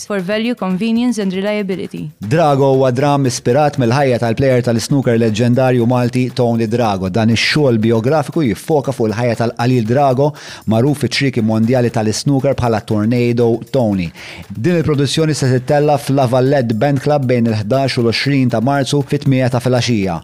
Tickets for value, convenience and reliability. Drago huwa dramm ispirat mill-ħajja tal-plejer tal-isnooker leġġendarju Malti Tony Drago. Dan ix-xogħol bijografiku jiffoka fuq il-ħajja tal-qalil Drago, magħruf fiċ-ċrieki mondjali tal-isnooker bħala Tornado Tony. Din il-produzzjoni se tittella' f'La Vallette Band Club bejn il-ħdax u l-għoxrin ta' Marzu fit-tmiegħa ta' filgħaxija.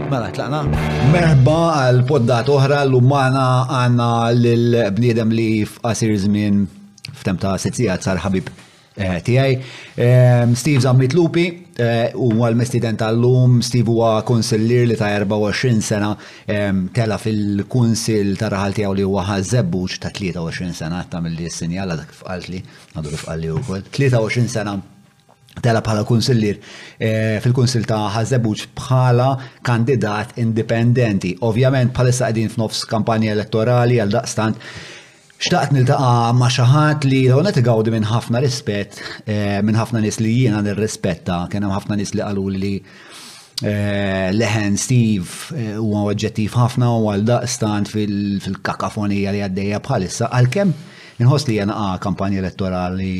Mela, tlaqna. Merba għal poddat oħra l umana għanna l-bniedem li f'qasir żmien f'tem ta' sitzija sar ħabib eh, tiegħi. Ehm, Steve Zammit Lupi eh, u għal mestiden tal-lum, Steve huwa konsillir li ta' 24 sena ehm, tela fil-kunsil ta' raħal tiegħu li huwa ħażebbuġ ta' 23 sena ta' mill-li s-sinjala dak f'qaltli, għadu kif qalli wkoll. 23 sena tela bħala kunsillier eh, fil-kunsil ta' Ħażebuġ bħala kandidat indipendenti. Ovvjament bħalissa qegħdin f'nofs kampanja elettorali għal daqstant Xtaqt niltaqa ma' xaħat li l għonet għawdi minn ħafna rispett, eh, minn ħafna nis li jiena nirrispetta, kien hemm ħafna nis li qalu li eh, leħen Steve huwa oġġettiv ħafna u għal daqstant fil-kakafonija li għaddejja bħalissa għalkemm inħoss li jena kampanja elettorali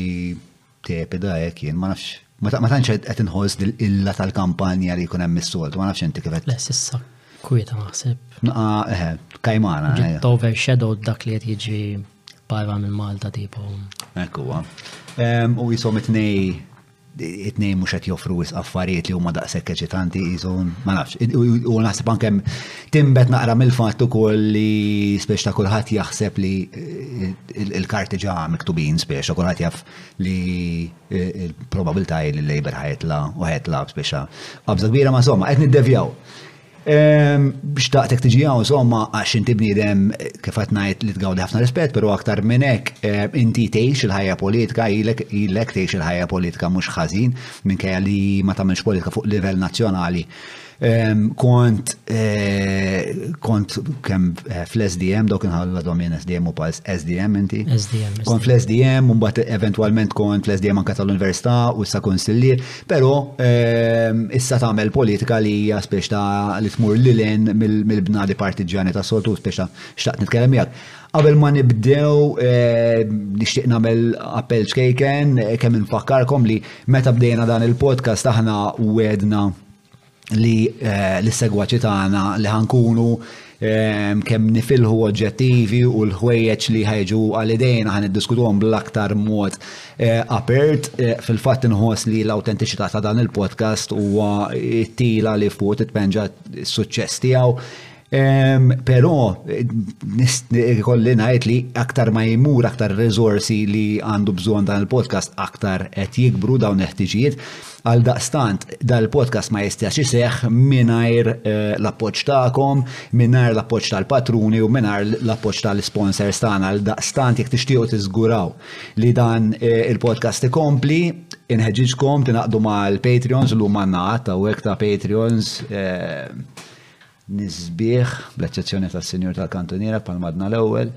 Tepida hekk jien, ma nafx. Ma tantx qed inħoss dil-illa tal-kampanja li jkun hemm is-soltu, ma nafx inti kif qed. Less issa kwieta naħseb. Naqa, eħe, kajmana. Ġiet eh. overshadowed dak li qed jiġi barra minn Malta tipo. Hekk huwa. U jisom it-tnej it-nej mux għet joffru affarijiet li huma daqshekk eċitanti jizun, ma nafx, u naħseb anke Tinbet naqra mill-fatt ukoll li spiex ta' kulħadd jaħseb li eh, il-karti ġa miktubin spiex ta' kulħadd jaf li eh, il-probabilità li l-Labor ħajtla u ħajtla spiex ta' qabża kbira ma' somma qed niddevjaw. Ehm, biex daqtek tiġi għaw, somma, għax inti bnidem eh, kif għat najt li tgawdi ħafna rispet, pero aktar minnek inti teħx il-ħajja politika, ilek teħx il-ħajja politika mux ħazin, minn kajja li ma tamilx politika fuq livell nazjonali. Kont, kont kem eh, fl-SDM, dok nħalla domin SDM u pals SDM inti? SDM. Kont fl-SDM, un bat eventualment kont fl-SDM anka tal-Università u issa konsilli, pero issa tagħmel politika li hija spiex ta' li tmur lilen mill-bnadi partiġjani ta' soltu spiex ta' xtaqt nitkellem miegħek. Qabel ma nibdew eh, nixtieq nagħmel appell ċkejken eh, kemm infakkarkom li meta bdejna dan il-podcast aħna wedna li l-segwaċi tagħna li ħankunu kemm nifilħu oġġettivi u l-ħwejjeġ li ħajġu għal idejna ħan iddiskutuhom bl-aktar mod apert. Fil-fatt inħoss li l-awtentiċità ta' dan il-podcast huwa t-tila li fuq titpenġa s-suċċess tiegħu. Pero, kolli najt li aktar ma jimur, aktar rizorsi li għandu bżon dan il-podcast, aktar qed jikbru dawn il-ħtiġijiet. Għal daqstant, dal-podcast ma jistax iseħ minnajr eh, l-appoċ ta'kom, minnajr l-appoċ tal-patruni u minnajr l-appoċ tal-sponsors tagħna. Għal daqstant, jek tixtiequ tiżguraw li dan eh, il-podcast ikompli, inħeġiġkom tinaqdu ma' l-Patreons l-lum għanna għatta u ta' Patreons eh, nies sbieħ, bl-eċċezzjoni tas-Sinjur tal-Kantuniera bħal madna l-ewwel.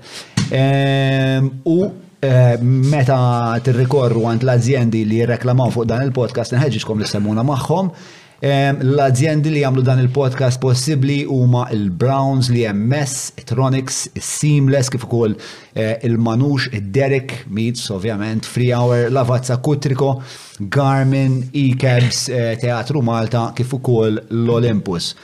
Ehm, u Eh, meta tirrikorru għand l-azjendi li jirreklamaw fuq dan il-podcast, nħedġiġkom li semmuna maħħom. Eh, l-azjendi li għamlu dan il-podcast possibli huma il-Browns, li MS, Tronics, Seamless, kif ukoll eh, il-Manux, il-Derek, Meets, ovvjament, Free Hour, Lavazza Kutriko, Garmin, e-cabs, eh, Teatru Malta kif ukoll l-Olympus.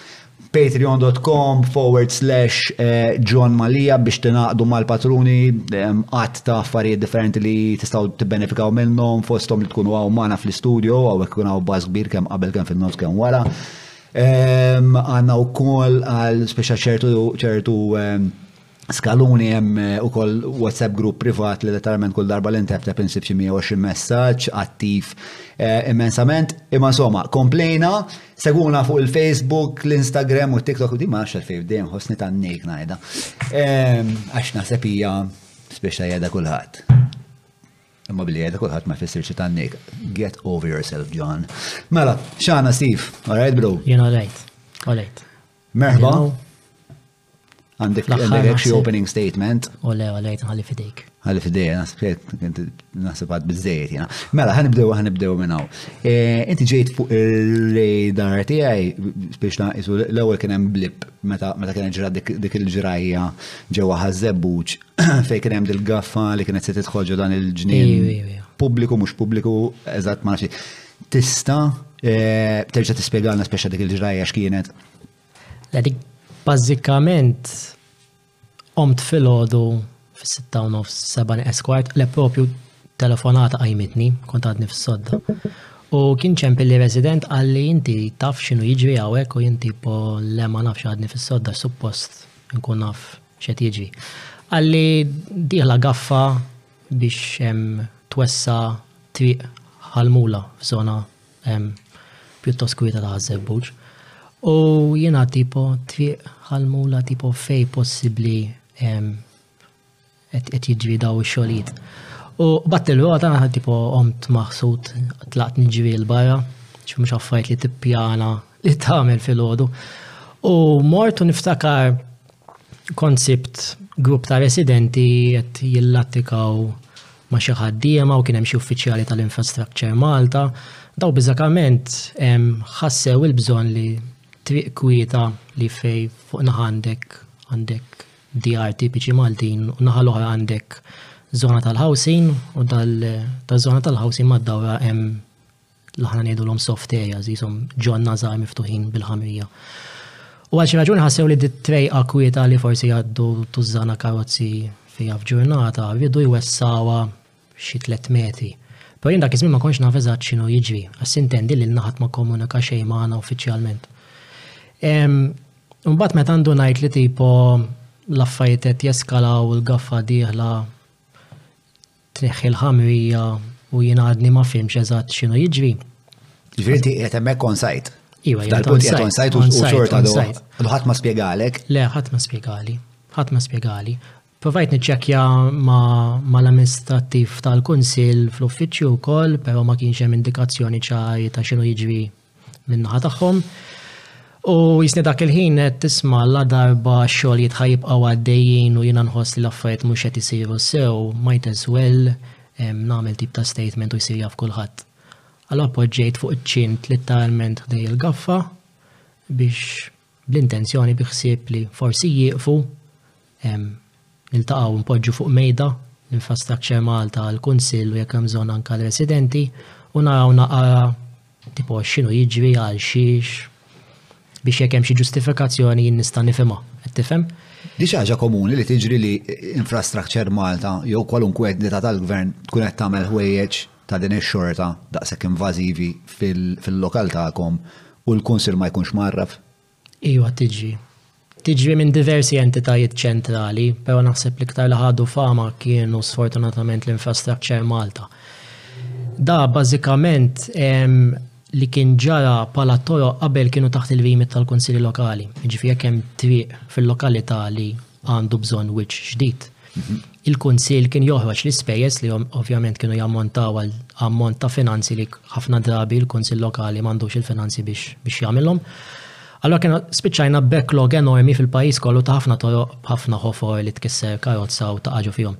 Patreon.com forward slash eh, John Malija biex tinaqdu mal-patruni għat ta' affarijiet differenti li tistaw tibbenefikaw minnhom fosthom li tkunu għaw mana fl-istudio għaw jkun għaw baż kbir kemm qabel kemm fin-nofs kemm wara. Għanna u kol għal speċa ċertu ċertu Skaluni hemm eh, ukoll WhatsApp group privat li letteralment kull darba li ntebteb insib xi 120 messaġġ attiv eh, immensament. Imma insomma, komplejna, seguna fuq il-Facebook, l-Instagram u t-TikTok u di ma nafx fejn dejjem ħossni ta' nejk ngħidha. Ehm, għax naħseb hija spiċċa jgħidha kulħadd. Imma billi jgħidha kulħadd ma jfissirx ta' tannik. Get over yourself, John. Mela, xana Steve, all right bro? Jien all right. All right. Merħba. Għandek għandek hekk xi opening statement. U le, u le, ħalli fidejk. Ħalli fidejk, naħseb naħseb għad biżejjed jiena. Mela, ħanibdew ħanibdew minn hawn. E, inti ġejt fuq ir-radar tiegħi biex naqisu l-ewwel kien hemm blip meta meta kienet ġra dik il-ġrajja ġewwa ħażebbuġ fejn kien hemm dil-gaffa li kienet se tidħol dan il-ġnien pubbliku mhux pubbliku eżatt ma nafx. Tista' e, terġa' tispjegalna speċa dik il-ġrajja x'kienet? La dik bażikament qomt filgħodu fis-sitta u nofs, seba' neqes kwart, le propju telefonata qajmitni, kont għadni fis-sodda. U kien ċempi li resident għalli inti taf xinu jiġri għawek u inti po le ma nafx għadni fis-sodda suppost nkun naf xet jiġri. Għalli diħla gaffa biex twessa triq ħalmula f'zona pjuttost kwieta ta' żebbuġ. U jiena tipo triq ħalmula tipo fej possibbli qed jiġri daw ix-xogħlijiet. U battel rota naħa tipo omt maħsud tlaqt niġri l-barra, ċi mhux affarijiet li tippjana li tagħmel fil-ħodu. U mortu niftakar Kont sibt grupp ta' residenti qed jillattikaw ma' xi ħaddiema u kien hemm xi uffiċjali tal-Infrastructure Malta. Daw biżakament ħassew il-bżonn li triq kwieta li fej fuq naħa għandek għandek djar tipiċi Maltin u naħa l-oħra għandek żona tal-ħawsin u dal-żona tal-ħawsin mad-dawra hemm L-ħana ngħidulhom soft areas, jisom ġon nażar miftuħin bil-ħamrija. U għal xi raġuni ħassew li d-trej akwieta li forsi għaddu tużana karozzi fija f'ġurnata rridu jwessawa xi tlet metri. Però jien dak iż ma konx naf eżatt x'inhu jiġri, għax intendi li l-naħat ma komunika xejn magħna uffiċjalment. Imbagħad meta għandu ngħid li tipo l-affarijiet qed jeskalaw il-gaffa dieħla Tneħħi l-ħamrija u jien għadni ma fimx eżatt x'inhu jiġri. Ġifieri inti qiegħed hemmhekk on sajt. Iwa, jgħat on sajt. On sajt u xorta do. Ħadd ma spjegalek. Le, ħadd ma spjegali. Ħadd ma spjegali. Provajt niċċekkja ma l-amministrattiv tal-kunsil fl-uffiċċju wkoll, però ma kienx hemm indikazzjoni ċari ta' x'inhu jiġri min-naħa tagħhom. U jisni dak il-ħin qed tisma' la darba xogħol jitħa jibqgħu għaddejjin u jiena nħoss li l-affarijiet mhux qed isiru sew, might as well nagħmel tip ta' statement u jsir jaf kulħadd. Allora poġġejt fuq iċ-ċint litteralment ħdej il-gaffa biex bl-intenzjoni bi ħsieb li forsi jieqfu, niltaqgħu npoġġu fuq mejda l-infrastructure Malta għall-Kunsill u jekk hemm bżonn anke għall-residenti u naraw naqra tipo x'inhu jiġri għal xiex biex jekk hemm xi ġustifikazzjoni jien nista' nifhimha, qed tifhem? Di xi ħaġa komuni li tiġri li infrastructure Malta jew kwalunkwe entità tal-gvern tkun qed tagħmel ħwejjeġ ta' din ix-xorta daqshekk invażivi fil-lokal tagħkom u l-Kunsill ma jkunx mgħarraf? Iva tiġri. Tiġri minn diversi entitajiet ċentrali, però naħseb l-iktar li ħadu fama kienu sfortunatament l-Infrastructure Malta. Da bażikament li kien ġara pala toroq qabel kienu taħt il-remit tal-Kunsilli Lokali. Jiġifieri jekk hemm triq fil-lokalità li għandu bżonn wiċċ ġdid. Il-Kunsill kien joħroġ l-ispejjeż li ovvjament kienu jammontaw għal ammont ta' finanzi li ħafna drabi l-Kunsill Lokali m'għandux il-finanzi biex jagħmilhom. Allora kien spiċċajna backlog enormi fil-pajjiż kollu ta' ħafna toroq ħafna ħofor li tkisser karozza u taqaġu fihom.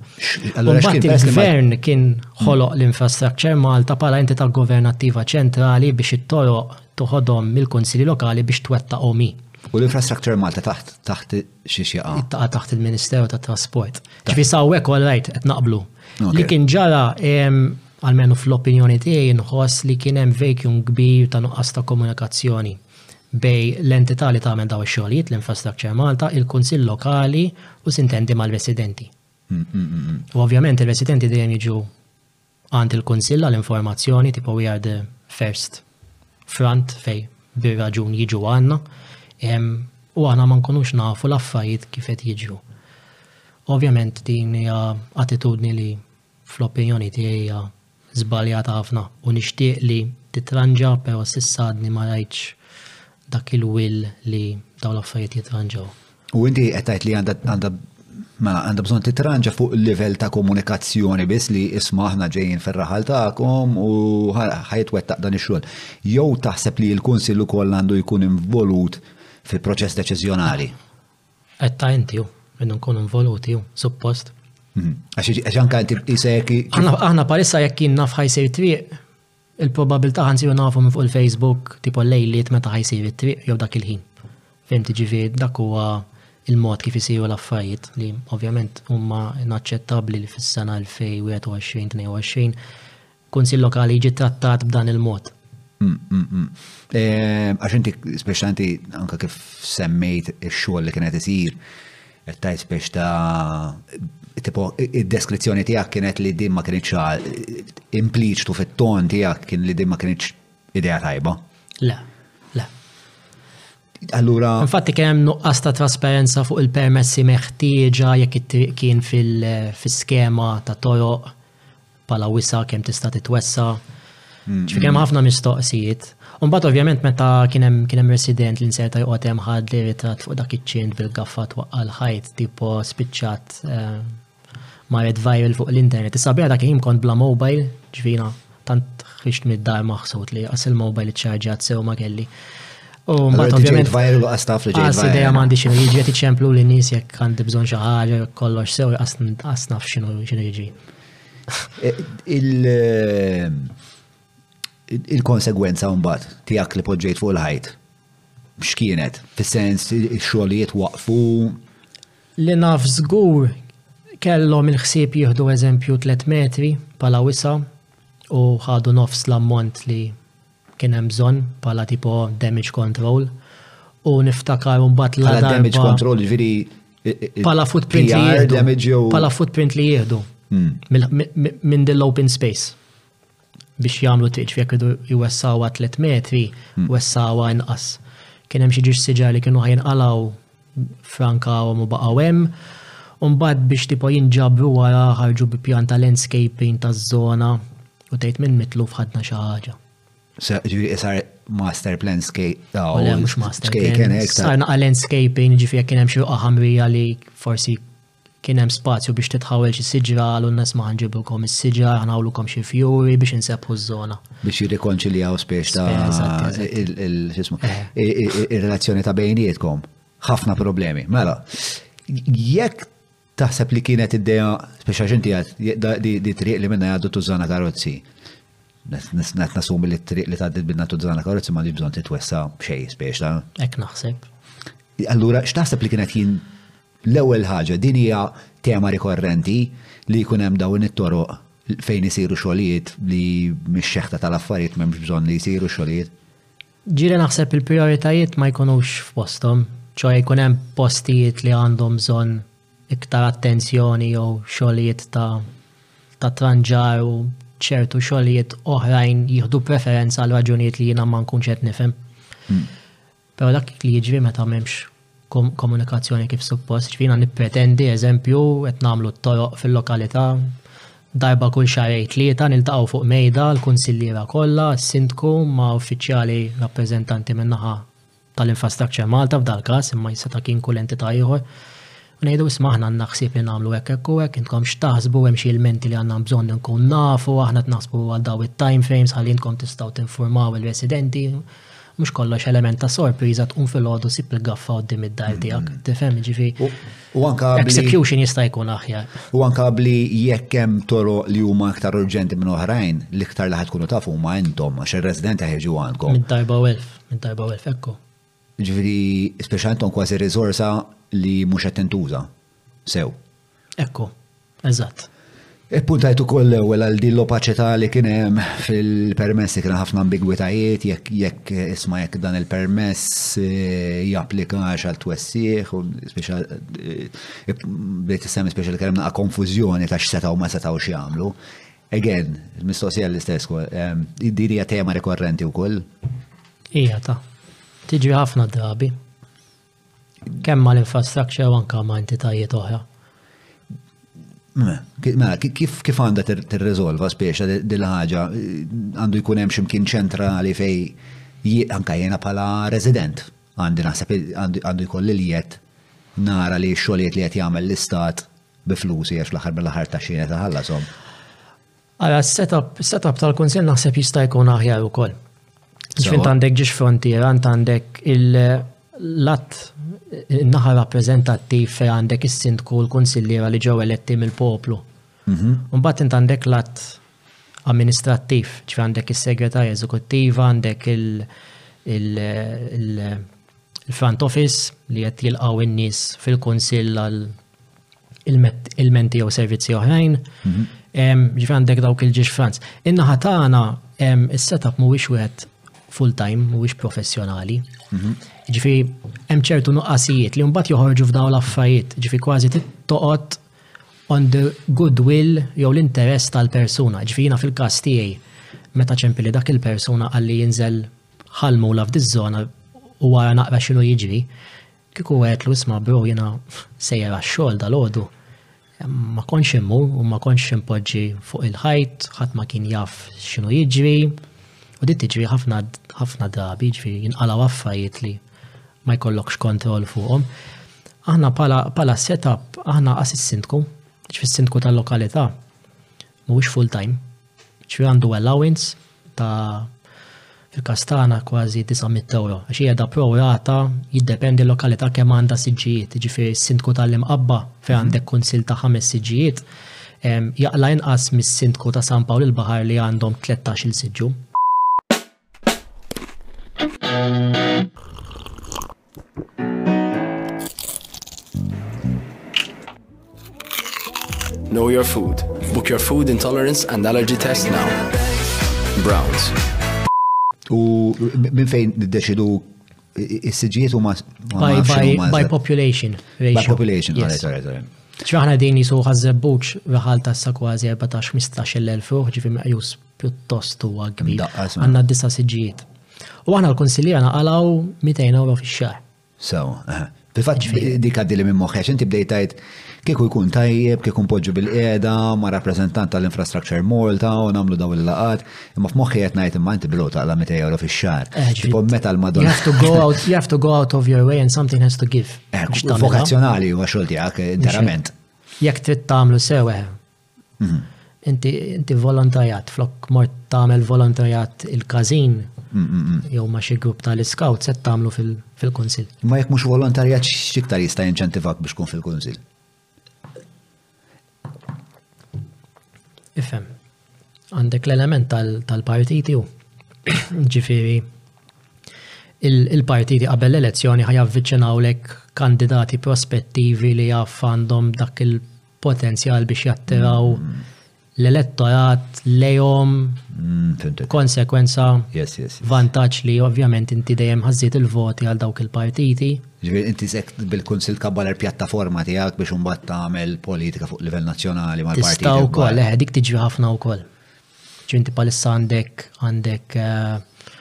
Mbagħad il-gvern kien ħoloq l-infrastructure Malta bħala entità governattiva ċentrali biex it-toroq toħodhom mill-Kunsilli Lokali biex twetta omi. U l-infrastructure Malta taħt taħt xiex jaqa. Jittaqa taħt il-Ministeru tat Trasport. Ġifi sawwek all right, qed naqblu. Li kien ġara, għalmenu fl-opinjoni tiegħi nħoss li kien hemm vacuum kbir ta' nuqqas ta' komunikazzjoni bej l-entità li tagħmel daw ix-xogħlijiet l-Infrastructure Malta, il-Kunsill Lokali u sintendi mal-residenti. Mm, mm, mm, u ovvjament ir-residenti dejjem jiġu Għand il-Kunsill għal informazzjoni tipo we are the first front fejn bir-raġun jiġu għandna u aħna ma nkunux nafu l-affarijiet kif qed jiġru. Ovvjament din hija attitudni li fl-opinjoni tiegħi hija żbaljata ħafna u nixtieq li titranġa però sissa għadni ma rajtx dak il-will li dawn l-affarijiet jitranġaw. U inti qed tgħid li għandha mela għandha bżonn titranġa fuq il-livell ta' komunikazzjoni biss li isma' aħna ġejjin fir-raħal tagħkom u ħajtwettaq dan ix-xogħol. Jew taħseb li l-Kunsill ukoll għandu jkun involut fil-proċess deċiżjonali? Qed ta' inti hu, minnu nkunu involuti hu, suppost. Mhm. Għax anke inti isek. Aħna palissa jekk jien naf ħajsir triq, Il-probabilità ħa nsiru nafu minn fuq il-Facebook tipo lejliet meta ħajsir it-triq jew dak il-ħin. Fim tiġifi dak huwa il-mod kif isiru l-affarijiet li ovvjament huma inaċċettabbli li fis-sena 2021-22 kunsill lokali jiġi trattat b'dan il-mod. Mm, mm, mm. Eh, għax inti speċjalment anke kif semmejt ix-xogħol li kienet isir Qed tgħid spiex ta' tipo id-deskrizzjoni tiegħek kienet li din ma kienx impliċtu fit-ton tiegħek kien li din ma kienx idea tajba. Le, le. Allura. Infatti kien hemm nuqqas ta' trasparenza fuq il-permessi meħtieġa jekk it-triq kien fil-skema ta' toroq bħala wisa kemm tista' titwessa. Mm-hmm. Ġifieri hemm ħafna mistoqsijiet. U mbagħad ovvjament meta kien hemm kien hemm resident li nseta joqgħod hemm ħadd li ritratt fuq dak iċ-ċint bil-gaffa twaqqa' l-ħajt tipo spiċċat eh, marret viral fuq l-internet. Issa bera dak kont bla mobile, ġvina, tant ħriġt mid-dar maħsud li qas il-mobile iċċarġat sew ma kelli. U mbagħad ovvjament. Tfajr u qas taf li ġejt. Għas ideja m'għandi xinu jiġi qed iċemplu li nies jekk għandi bżonn xi ħaġa kollox sew qas naf xinu xinu jiġi. Il-konsegwenza mbagħad tiegħek li poġġejt fuq il-ħajt x'kienet? Fis-sens xogħlijiet waqfu? Li naf żgur kellhom il-ħsieb jieħdu eżempju 3 metri pala wisa u ħadu nofs l-ammont li Kien hemm bżonn bħala tipo damage control u niftakar mbagħad la darba. Bħala damage control ġifieri Bħala footprint li jieħdu. Bħala footprint li jieħdu. Minn din l-open space biex jagħmlu tiġ jekk idu jwessawa 3 metri, hmm. wessawa inqas. Kien hemm xi ġiġ siġar li kienu ħajinqalgħu Ffrankawhom u baqgħu hemm. U mbagħad biex tipo jinġabru wara ħarġu bi pjan ta' landscaping taż-żona u tgħid minn mitluf ħadna xi ħaġa. Ġifieri sar master plan scape. Le, mhux master plan. Sar naqa' landscaping, ġifieri kien hemm xi ħamrija li forsi Kien hemm spazju biex titħawel xi siġra, qalu n-nies ma ħanġiblkom is-siġar, ħanħawlukom xi fjuri biex insebbħu ż-żona. Biex jirrikonċiljaw spiex ta' ir-relazzjoni ta' bejnietkom. Ħafna problemi. Mela, jekk taħseb li kienet id-deja, biex għax inti di triq li minna jgħaddu tużana karozzi. Nisnat nasum li triq li tgħaddi binna tużana karozzi ma bżon titwessa xej spiex ta' Ek naħseb. Allura, x'taħseb li kienet jien L-ewwel ħaġa, din hija tema rikorrenti li jkun hemm dawn it-toroq fejn isiru xogħlijiet li mix-xeħta tal-affarijiet m'hemmx bżonn li jsiru xogħlijiet. Ġieli naħseb il-prijoritajiet ma jkunux f'posthom, ċoe jkun hemm postijiet li għandhom bżonn iktar attenzjoni jew xogħlijiet ta' tranġar u ċertu xogħlijiet oħrajn jieħdu preferenza għal raġunijiet li jiena ma nkunx qed nifhem. Hmm. Però dak li jiġri meta m'hemmx komunikazzjoni kif suppost, ġifieri nippretendi eżempju qed nagħmlu t-toroq fil-lokalità darba kull xarej tlieta niltaqgħu fuq mejda l-kunsilliera kollha, s-sindku ma' uffiċjali rappreżentanti min-naħa tal-Infrastructure Malta f'dal-każ imma jista' kien kull entità ieħor. U ngħidu isma' aħna għandna ħsieb li nagħmlu hekk hekk u hekk, intkom x'taħsbu hemm xi ilmenti li għandna bżonn inkun nafu, aħna qed naħsbu għal dawn it-time frames ħalli intkom tistgħu tinfurmaw il-residenti. Mhux kollox element ta' sorpriża tqum filgħodu ssib il-gaffa quddiem id-dar tiegħek, tifhem jiġifieri. U anke execution jista' jkun aħjar. U anke li jekk hemm toroq li huma aktar urġenti minn oħrajn, l-iktar li ħad tkunu tafu huma intom għax ir-residenti ħeġu għandkom. Mid-darba u elf, mid-darba u elf, ekku. Ġifieri speċjalment tkun kważi riżorsa li mhux qed tintuża sew. Ekku, eżatt. Ippuntajt ukoll l-ewwel għal din l-opaċità li kien hemm fil-permess li kien ħafna ambigwitajiet jekk jekk isma' jekk dan il-permess eh, japplikax għal twessieħ u speċjal eh, bdejt issemmi speċjal kemm naqa' konfużjoni ta' x'setgħu ma setgħux jagħmlu. Again, il-mistoqsija l-istess, eh, din hija tema rikorrenti wkoll. Hija ta' tiġri ħafna drabi kemm ma' l-infrastructure u anka ma' entitajiet oħra. Mela, kif kif għandha tirriżolva speċa din ħaġa għandu jkun hemm x'imkien ċentrali fej anka jiena bħala resident għandi naħseb għandu jkolli l-jed nara li x-xogħlijiet li qed jagħmel l-istat bi flusi għax l-aħħar mill-aħħar ta' xi qed iħallasom. Ara, s-setup tal-Kunsill naħseb jista' jkun aħjar ukoll. Ġifint għandek ġiex frontier, għand għandek il-lat naħa rappreżentattiv fej għandek is-sindku l-kunsilliera li ġew eletti mill-poplu. Mhm. Mbagħad int għandek lat amministrattiv, ġifi għandek is-segretarja eżekuttiva, għandek il-front office li qed jilqgħu in-nies fil-kunsill għal il-menti jew servizzi oħrajn. Mhm. Ġifri għandek dawk il-ġiex Franz. Innaħa tagħna is-setup mhuwiex wieħed full-time, mhuwiex professjonali. Mhm. Ġifri hemm ċertu nuqqasijiet li mbagħad joħorġu f'daw l-affarijiet, ġifri kważi toqgħod on the goodwill jew l-interess tal-persuna. Ġifri jiena fil-każ tiegħi meta ċempi li dak il-persuna għalli jinżel ħalmu la f'diż-żona u wara naqra xinu jiġri, Kieku għedtlu isma' bro jiena sejjer għax-xogħol dalgħodu, ma kontx immur u ma kontx inpoġġi fuq il-ħajt, ħadd ma kien jaf x'inhu jiġri, u din tiġri ħafna ħafna drabi, jiġifieri jinqalgħu affarijiet li ma jkollokx kontroll fuqhom. Aħna bħala setup aħna qas is-sindku, fis-sindku tal-lokalità, mhuwiex full time, ċfiri għandu allowance ta' fil-każ tagħna kważi 900 euro. Għax hija da pro rata jiddependi l-lokalità kemm għandha siġġijiet, ġifieri s-sindku tal-imqabba fejn mhm. għandek kunsil ta' ħames siġġijiet jaqla inqas mis-sindku ta' San Pawl il-Baħar li għandhom 13 il-siġġu. Know your food. Book your food intolerance and allergy test now. Browns. U minn fejn deċidu is-siġijiet huma by population ratio. By population, yes. right, right, right. ċaħna din jisu ħazzebbuċ raħal tassa kważi 14-15 l-elf ġifi meqjus pjuttost huwa kbir. Daqqas, ma. Għandna disa' siġġijiet. U aħna l-kunsilliera naqalgħu 200 euro fix-xahar. Sew, aha. Fil-fatt Ġifieri. dik għaddi li minn moħħex, inti bdejt tgħid kieku jkun tajjeb, kieku npoġġu bil-qiegħda ma' rappreżentant tal-Infrastructure Malta u nagħmlu daw il-laqat, imma f'moħħi qed ngħid imma inti bilu taqla' 200 euro fix-xahar. Eh, ġifieri. Tipo meta You l-Madonna. have to go out, you have to go out of your way and something has to give. Eh, biex tagħmilha. Vokazzjonali huwa xogħol tiegħek, interament. Jekk trid tagħmlu sew, eh, Mhm. Inti, inti volontajat, flok mort tagħmel volontajat il-każin jew ma xi grupp tal-iskawt se tagħmlu fil-kunsil. Ma jekk mhux volontarjat x'iktar jista' jinċentivak biex tkun fil-kunsil. Ifhem. Għandek l-element tal-partiti u ġifiri il-partiti qabel l-elezzjoni ħajavviċinawlek kandidati prospettivi li jaf għandhom dak il- potenzjal biex jattiraw l-elettorat lejhom mm, konsekwenza yes, yes, yes. vantaġġ li ovvjament inti dejjem ħażżiet il-voti għal dawk il-partiti. Ġifieri inti sek bil-Kunsil kabbar il-pjattaforma tiegħek biex imbagħad tagħmel politika fuq livell nazzjonali mal-partiti. Tista' wkoll eħe eh, dik tiġri ħafna wkoll. Ġi inti palissa għandek għandek eh,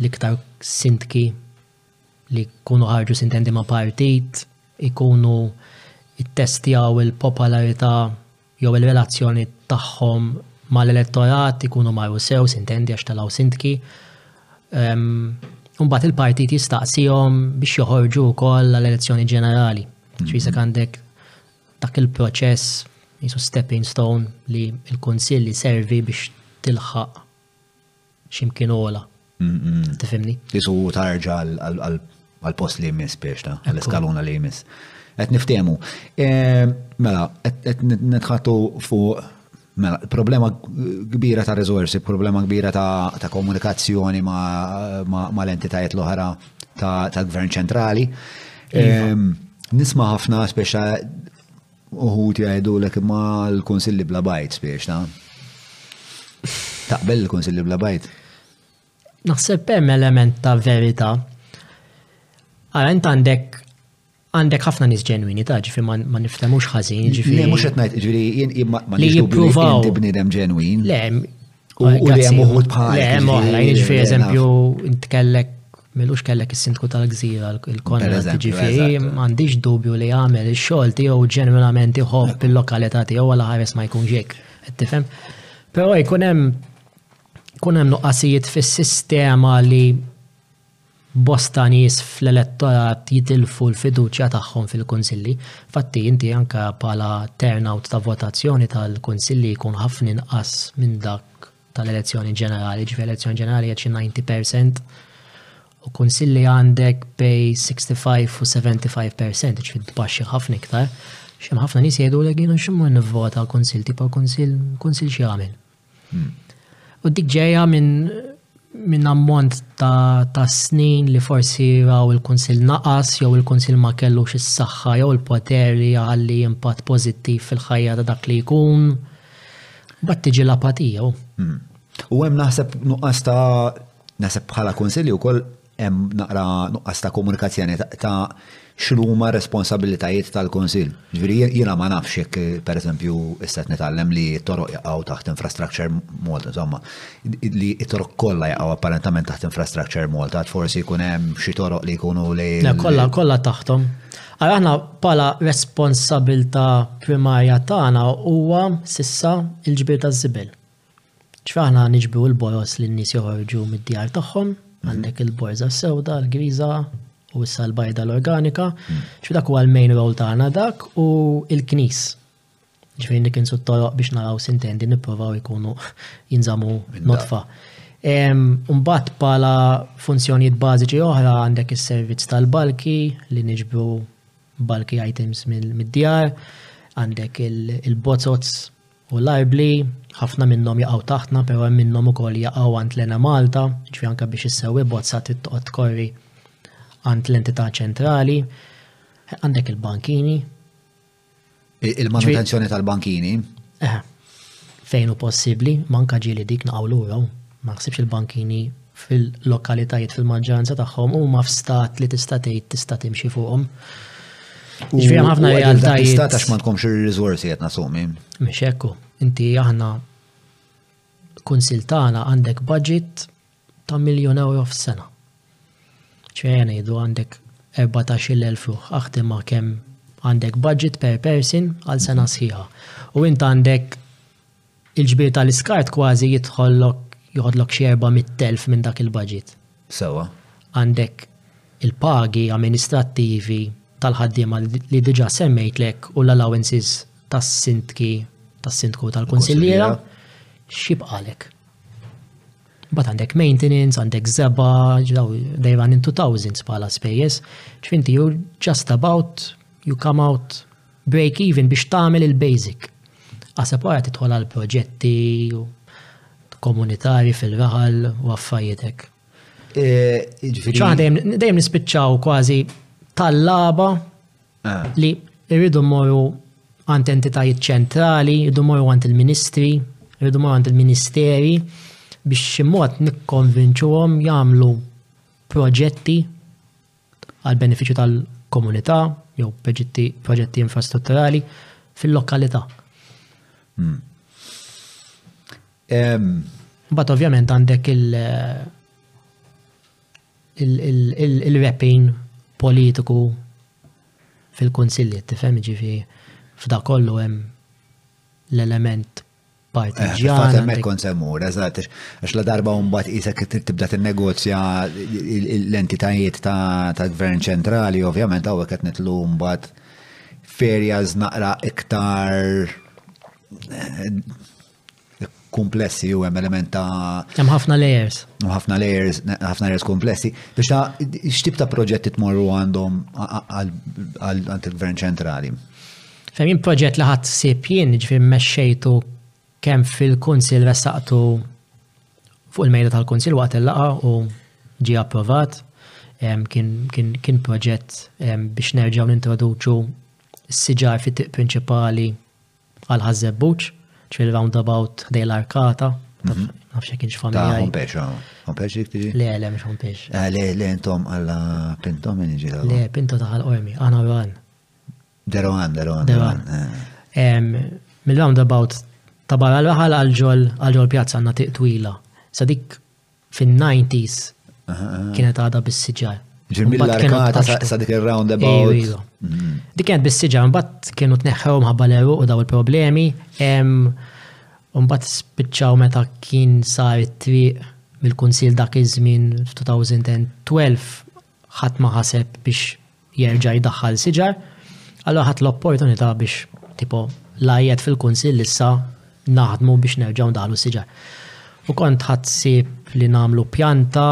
l-iktar sintki li jkunu ħarġu sintendi ma' partit ikunu ttestjaw il-popolarità jew ir-relazzjoni tagħhom mal-elettorat ikunu marru sew sintendi għax telgħu sindki. Imbagħad ehm, il-partit jistaqsihom biex joħorġu wkoll għall-elezzjoni ġenerali. Mhm. Ġifieri għandek dak il-proċess jisu stepping stone li l-Kunsill servi biex tilħaq ximkien ola. Tifimni? Jisu tarġa għal-post li jmiss biex ta' għal-eskaluna li jmiss. Għet niftemu. E, mela, għet netħatu fuq Mela, problema kbira ta' rizorsi, problema kbira ta' komunikazzjoni ma' l-entitajiet l-oħra ta' gvern ċentrali. Iva. Nisma ħafna speċa Uħud jgħidulek imma l-kunsilli bla bajt spiex ta' taqbel l-kunsilli bla bajt? Naħseb hemm element ta' verità. Ara int għandek għandek ħafna nis ġenwini ta' ġifi ma niftemux ħażin ġifi. Mux qed ngħid ġifi ma li jippruvaw. Inti bniedem ġenwin. Le. U li hemm uħud bħal. Le hemm oħrajn ġifi eżempju intkellek Milux kellek is-sindku tal-gżira l-konna tiġi fihi, m'għandix dubju li għamel ix-xogħol tiegħu ġenwinament iħobb il-lokalità tiegħu għal ħares ma jkunx hekk, qed tifhem? Però jkun hemm kun hemm nuqqasijiet fis-sistema li bosta nies fl-elettorat jitilfu l-fiduċja tagħhom fil-kunsilli. Fatti inti anka bħala turnout ta' votazzjoni tal-kunsilli jkun ħafna inqas minn dak tal-elezzjoni ġenerali, ġifi elezzjoni ġenerali għed 90% u kunsilli għandek bej 65 u 75% ġifi tbaxxi ħafna iktar. Xem ħafna nis jgħidu l għinu ximmu nivvota għal kunsill tipo kunsill kunsill xie għamil. Hmm. U dik ġeja minn minn ammont ta', ta snin li forsi raw il-Kunsil naqas jew il-Kunsil ma kellux is-saħħa jew il-poter li jgħalli impatt pożittiv fil-ħajja ta' dak li jkun Bat tiġi l-apatija. U hemm naħseb nuqqas ta' naħseb bħala kunsilli wkoll hemm naqra nuqqas ta' komunikazzjoni ta' x'huma responsabilitajiet tal-kunsill. Ġifieri jiena ma nafx jekk pereżempju issa qed nitgħallem li t-toroq jaqgħu taħt infrastructure Malta, insomma, li t-toroq kollha jaqgħu apparentament taħt infrastructure Malta, forsi jkun hemm xi toroq li jkunu li. Kollha kollha taħtom. Ara aħna bħala responsabilità primarja tagħna huwa s'issa l-ġbir taż-żibel. Ġifieri aħna niġbru l-boroż li n-nies joħorġu mid-djar tagħhom, għandek il-borża s-sewda, l-griża u issa l-bajda l-organika, ġifieri dak huwa l-main role tagħna dak u l-knis. Ġifieri li kien sut-toroq biex naraw sintendi nipprovaw ikunu jinżamu notfa. Mbagħad bħala funzjonijiet bażiċi oħra għandek is-servizz tal-balki li niġbru balki items mid-djar, għandek il-bozots u l-arbli, ħafna minnhom jaqgħu taħtna, però hemm minnhom ukoll jaqgħu għand Lena Malta, ġifieri anke biex issewwi bozza trid toqgħod tkorri għand l-entità ċentrali. Għandek il-bankini, Il-manutenzjoni tal-bankini. Eh, fejn u possibli, manka ġili dik naqaw lura, ma ħsibx il-bankini fil-lokalitajiet fil-maġġoranza tagħhom u ma f'stat li tista' tgħid tista' timxi fuqhom. Ġifieri ħafna realtajiet. Tista' għax ma tkomx ir-riżorsi qed nasumi. Mhix hekk inti aħna kunsiltana għandek budget ta' miljun ewro f'sena. Ċe ngħidu għandek 14-il elf ruħ, aħdimha kemm għandek budget per person għal sena sħiħa. U int għandek il-ġbir tal-iskart kważi jidħollok joħodlok xi 400 elf minn dak il-budget. Sewwa. Għandek il-pagi amministrattivi tal-ħaddiema li diġà semmejtlek u l-allowances tas-sindki tas-sindku tal-kunsilliera x'jibqalek. Mbagħad għandek maintenance, għandek żeba, they run into thousands bħala spejjeż. Ġifinti, you just about, you come out break even biex tagħmel il-basic. Għasab wara titħol għal proġetti komunitari fil-raħal u għaffajietek. E, ġifinti. Dejjem nispiċċaw kważi tal-laba li rridu mmorru għand entitajiet ċentrali, rridu mmorru għand il-ministri, rridu mmorru għand il-ministeri biex xi mod nikkonvinċuhom jagħmlu proġetti għal benefiċċju tal-komunità jew proġetti, proġetti infrastrutturali fil-lokalità. Hmm. Bat ovvjament għandek il- il-rapping politiku fil-kunsilli, tifhem ġifi f'da kollu hemm l-element partiġjan. Fatt hemmhekk kont semmur, eżatt, għax la darba mbagħad isek tibda tinnegozja l-entitajiet ta' gvern ċentrali, ovvjament hawnhekk qed nitlu mbagħad ferja naqra iktar komplessi u hemm element ta' hemm ħafna layers. Hemm ħafna layers, ħafna layers komplessi. Biex ta' x'tip ta' proġetti tmorru għandhom għal il-Gvern ċentrali? Fejn proġett li ħadd sib jien ġifi mexxejtu kemm fil-Kunsil ressaqtu fuq il-mejda tal-Kunsil waqt il-laqa u ġie approvat. Kien proġett biex nerġgħu nintroduċu s-siġar fit-tiq prinċipali Għal Ħaż-Żebbuġ, ċi l-roundabout ħdej l-arkata, nafx kienx familja. Ta' hompex, hompex dik tiġi? Le, le, mhux hompex. Ah, le, le, intom għalla pintom minn iġi Le, pinto ta' għal-ormi, għana rohan. Derohan, derohan. Derohan. Eh. Mill-roundabout ta' barra l-raħal għal-ġol pjazza għanna tiq twila. Sadik Fin-90s kienet għadha bis-siġar. Ġimmi l-arkata sa dik il-roundabout. Iva. Mm. Dik kienet bis-siġar, mbagħad kienu tneħħew mħabba l-eruq u daw il-problemi. Mbagħad spiċċaw meta kien sar it-triq mill-Kunsil dak iż-żmien f'2012 ħadd ma ħaseb biex jerġa' jdaħħal siġar, allura ħadt l-opportunità biex tipo l-għajjat fil-kunsill issa naħdmu biex nerġgħu ndaħlu s-siġar. U kont ħadd sib li nagħmlu pjanta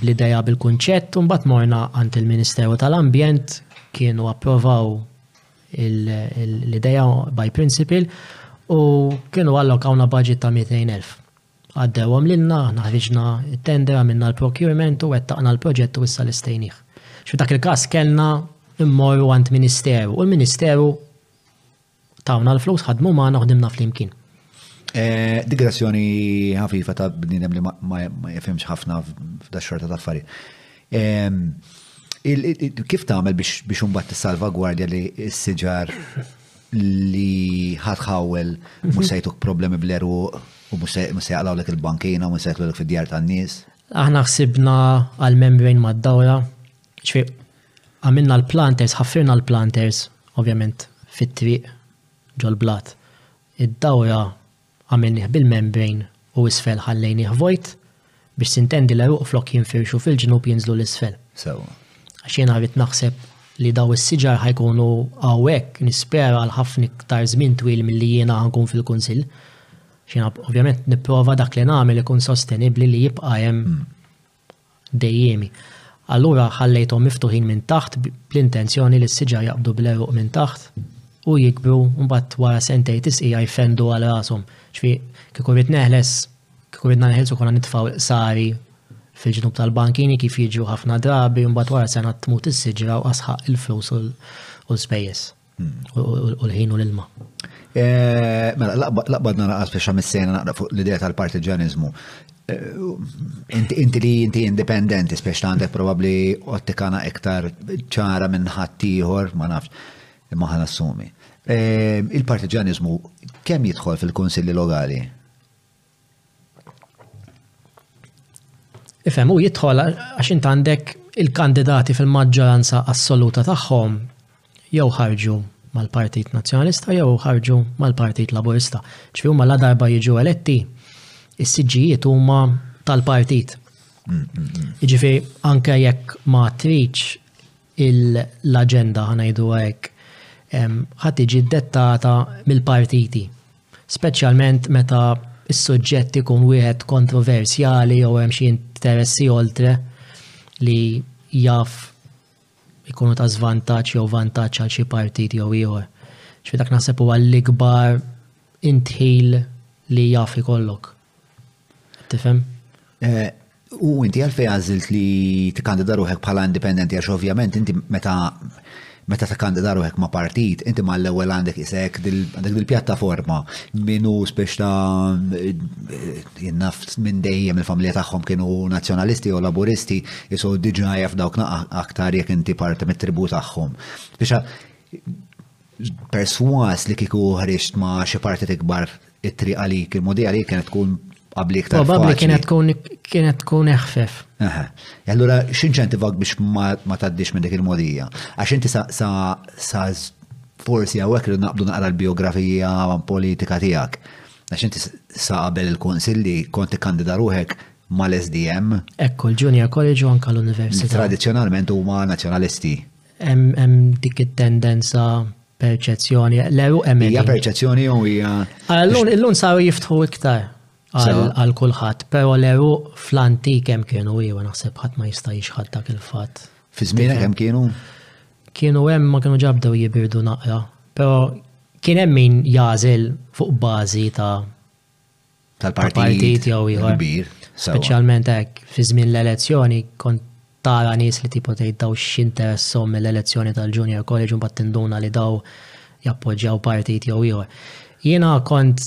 bl-idea bil-kunċett u mbagħad morna għand il-Ministeru tal-Ambjent kienu approvaw l-idea by principle u kienu allokawna budget ta' 200,000. Għaddewhom lilna, aħna ħriġna t-tender, għamilna l-procurement u wettaqna l-proġett u issa lestejnieh. F'dak il-każ kellna mmorru għand ministeru u l-ministeru tawna l-flus ħadmu magħna u ħdimna flimkien. Eh, digressjoni ħafifa ta' bnidem li ma jifimx ħafna f'da xorta ta' affari. Ehm, kif tagħmel biex imbagħad tissalvagwardja li s-siġar li ħadd ħawel mhux se jtuk problemi bl-għeruq u mhux se jaqlgħulek il-bankina u mhux se jidħlulek fid-djar tan-nies. Aħna ħsibna għal membrane mad-dawra, ġifier għamilna l-planters, ħaffirna l-planters ovvjament fit-triq ġol-blat. Id-dawra Għamilnih bil-membrane u isfel ħallejnih vojt biex tintendi l-għeruq flok jinfirxu fil-ġnub jinżlu l-isfel. Sewwa. Għax jiena rrid naħseb li daw is-siġar ħa jkunu hawnhekk nispera għal ħafna iktar żmien twil milli jiena ħa nkun fil-Kunsill. Għax jiena ovvjament nipprova dak li nagħmel ikun sostenibbli li jibqa' hemm dejjiemi. Allura ħallejthom miftuħin minn taħt bl-intenzjoni li s-siġar jaqbdu bl-għeruq minn taħt u jikbru u mbagħad wara sentejn tisqija jfendu għal rashom. Ġifieri kieku rrid neħles, kieku ridna neħilsu konna nitfgħu l-qsari fil-ġnub tal-bankini kif jiġu ħafna drabi u mbagħad wara sena tmut is-siġra u asħaq il-flus u l-spejjeż. u l-ħin u l-ilma. Eh, mela, laqbad nara għasbi xa missejna naqra fuq l-idea tal-partiġanizmu. Eh, inti li inti indipendenti, spiex ta' għandek probabli ottikana iktar ċara minn ħattijħor, ma nafx, imma ħan assumi. Eh, il-partiġanizmu kemm jidħol fil-konsilli lokali? Ifhem, u jidħol għax int għandek il-kandidati fil-maġġoranza assoluta tagħhom jew ħarġu mal-Partit Nazzjonalista jew ħarġu mal-Partit Laburista. Ġifi huma la darba jiġu eletti, is-siġġijiet huma tal-partit. Ġifi anke jekk ma tridx l-aġenda, ħa ngħiduha hekk, ħa tiġi ddettata mill-partiti, speċjalment meta s-suġġett ikun wieħed kontroversjali jew hemm xi interessi oltre li jaf ikunu ta' żvantaġġ jew vantaġġ għal xi partit jew ieħor. X'fi dak naħseb huwa l-ikbar intħil li jaf ikollok. Tifhem? Eh, u inti għalfej għażilt li tikkandida ruħek bħala indipendenti għax ovvjament inti meta meta tikkandida ruħek ma' partit, inti ma l-ewwel għandek isek għandek dil-pjattaforma minu spiex ta' eh, jinnaf minn dejjem il-familja tagħhom kienu nazzjonalisti u laburisti jisu diġa jaf dawk aktar jekk inti parti mit-tribu tagħhom. Biex persważ li kieku ħriġt ma' xi partit ikbar it-triq għalik, il-modi għalik kienet tkun qabli iktar. Probabbli kienet tkun kienet tkun eħfef. Aha. E allura x'inċentivak biex ma tgħaddix minn dik il-modija? Għax inti sa sa forsi hawnhekk li naqbdu naqra l-biografija politika tiegħek. Għax inti sa qabel il-konsilli kont ikkandida ruħek mal-SDM. Ekku, l-Junior College u anka l-Università. Tradizzjonalment huma nazzjonalisti. Hemm dik it-tendenza perċezzjoni, l-eruq hemm. Hija perċezzjoni jew hija. Illum saru jiftħu iktar għal kulħadd, però l-eruq fl-antik hemm kienu iewa naħseb ħadd ma jista' jixħad dak il-fatt. Fi żmienek hemm kienu? Kienu hemm ma kienu ġabdew jibirdu naqra, però kien hemm min jagħżel fuq bażi ta' tal-partit jew ieħor. Speċjalment hekk fi żmien l-elezzjoni kont tara nies li tipo tgħid daw x'interessom mill-elezzjoni tal-Junior College u mbagħad tinduna li daw jappoġġjaw partit jew ieħor. Jiena kont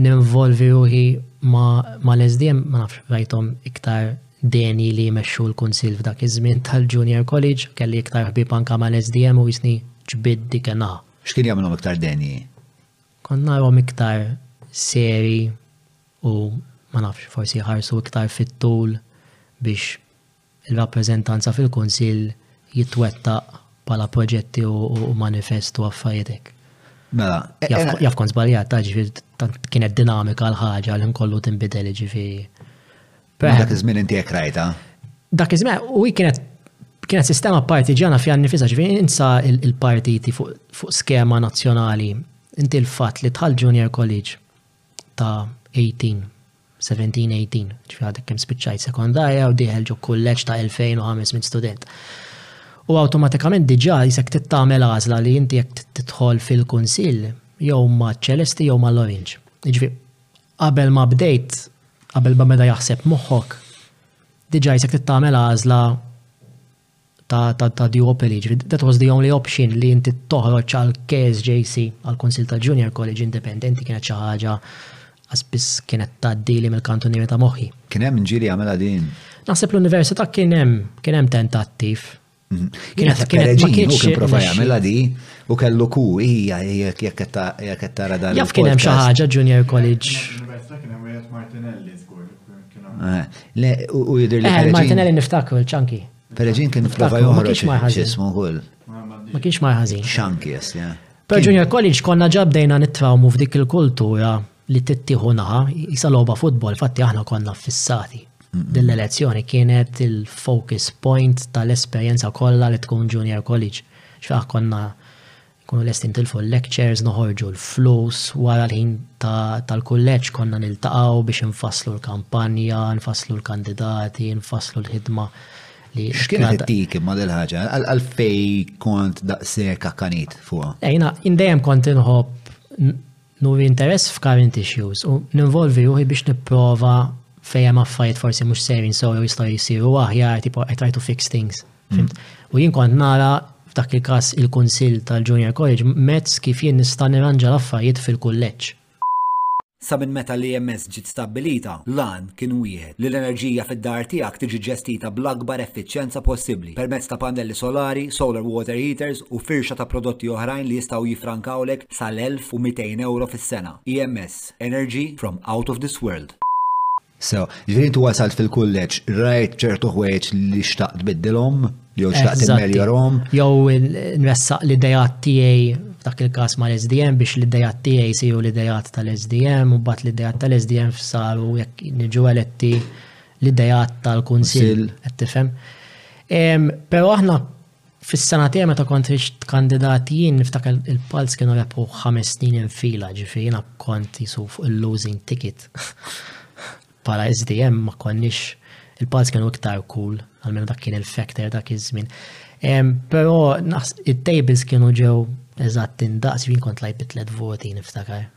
ninvolvi ruħi ma l-SDM ma nafx rajtom iktar deni li jmexxu l-kunsil f'dak iż-żmien tal-Junior College, kelli iktar ħbib anka ma l-SDM u jisni ġbiddi kena. X'kien jagħmilhom iktar deni? Kont narhom iktar serji u ma nafx, forsi jħarsu iktar fit-tul biex ir-rappreżentanza fil-Kunsill jitwettaq bħala proġetti u manifest u affarijiet hekk. Mela, jaf kont żbaljat, jiġifieri tant kienet dinamika l-ħaġa li nkollu tinbidel jiġifieri. Dak iż-żmien inti hekk rajta? Dak iż-żmien u kienet kienet sistema partiġana fiha nifisa ġifieri insa il-partiti fuq skema nazzjonali. Inti l-fatt li tħall junior college ta' 18, 17, 18, ġifieri għadek kemm spiċċajt sekondarja u dieħel ġo kulleġġ ta' 2500 student. U awtomatikament diġà jisek tittamel għażla li inti jekk tidħol fil-kunsill jew ma' ċelesti jew ma' l-orange. Ġifieri Qabel ma bdejt, qabel ma beda jaħseb moħħok, diġà jisek trid tagħmel għażla ta' duopoly, that was the only option li inti toħroġ għal KSJC, għal Konsil ta' Junior College Independenti kienet xi ħaġa għasbis kienet taddili mill-kantunier ta' moħħi. Kien hemm ġili għamela din? Naħseb l-Università kien hemm, kien hemm tentattiv. Kienet kienet ma kienx kien prova jagħmilha di u kellu ku hija jekk jekk qed tara dan. Jaf kien hemm xi ħaġa Junior College. Martinelli żgur. Eh, le, u jidher li. Eh, Martinelli niftakru l-ċanki. Pereġin kien prova joħroġ x'ismu kull. Ma kienx marħażin. Ċanki, jesja. Per Junior College konna ġabdejna nitrawmu f'dik il-kultura li tittieħu naħa, jisa logħba futbol, fatti aħna konna fissati. Din l-elezzjoni kienet il-focus point tal-esperjenza kollha li tkun junior college. Xfaħ konna kunu l-estin tilfu l-lectures, noħorġu l-flus, wara l-ħin tal-kulleġġ konna niltaqgħu biex nfasslu l-kampanja, nfasslu l-kandidati, nfasslu l-ħidma li. X'kien dik imma l ħaġa għalfej kont daqshekk akkanit fuqha? Ejna, indejjem kont inħobb Nuri interess f'current issues u ninvolvi ruħi biex nipprova fejn hemm affarijiet forsi mhux sejrin sew jew jistgħu jsiru aħjar, tipo I try to fix things. Fimt? U jien kont nara f'dak il-każ il-kunsill tal-Junior College mezz kif jien nista' nirranġa l-affarijiet fil-kulleġġ. Sa minn meta l-EMS ġiet stabbilita, l-għan kien wieħed, li l-enerġija fid-dar tiegħek tiġi ġestita bl-akbar effiċjenza possibbli permezz ta' pannelli solari, solar water heaters u firxa ta' prodotti oħrajn li jistgħu jiffrankawlek sal-1,200 ewro fis-sena. EMS, energy from out of this world. Sew, jiġifieri inti wasalt fil-kulleġġ, rajt ċertu ħwejjeġ li xtaqt tbiddilhom jew xtaqt Eżatti. timmeljorhom. Jew il- nressaq l-idejat tiegħi f'dak il-każ mal-SDM biex l-idejat tiegħi jsiru l-idejat tal-SDM u mbagħad l-idejat tal-SDM saru jekk niġu eletti l-idejat tal-kunsill Kunsill. qed tifhem. Em, Però aħna Fis-sena tiegħi meta kont riċt kandidat jien niftakar il-Pulse kienu rebħu ħames snin infila, ġifieri jiena kont jisu fuq il-losing ticket. Bħala SDM ma konniex il-Pulse kienu iktar cool, għalmenu dak kien il-factor dak iż-żmien. Però it-tables kienu ġew eżatt indaqs jien kont lajt bitlet voti niftakar.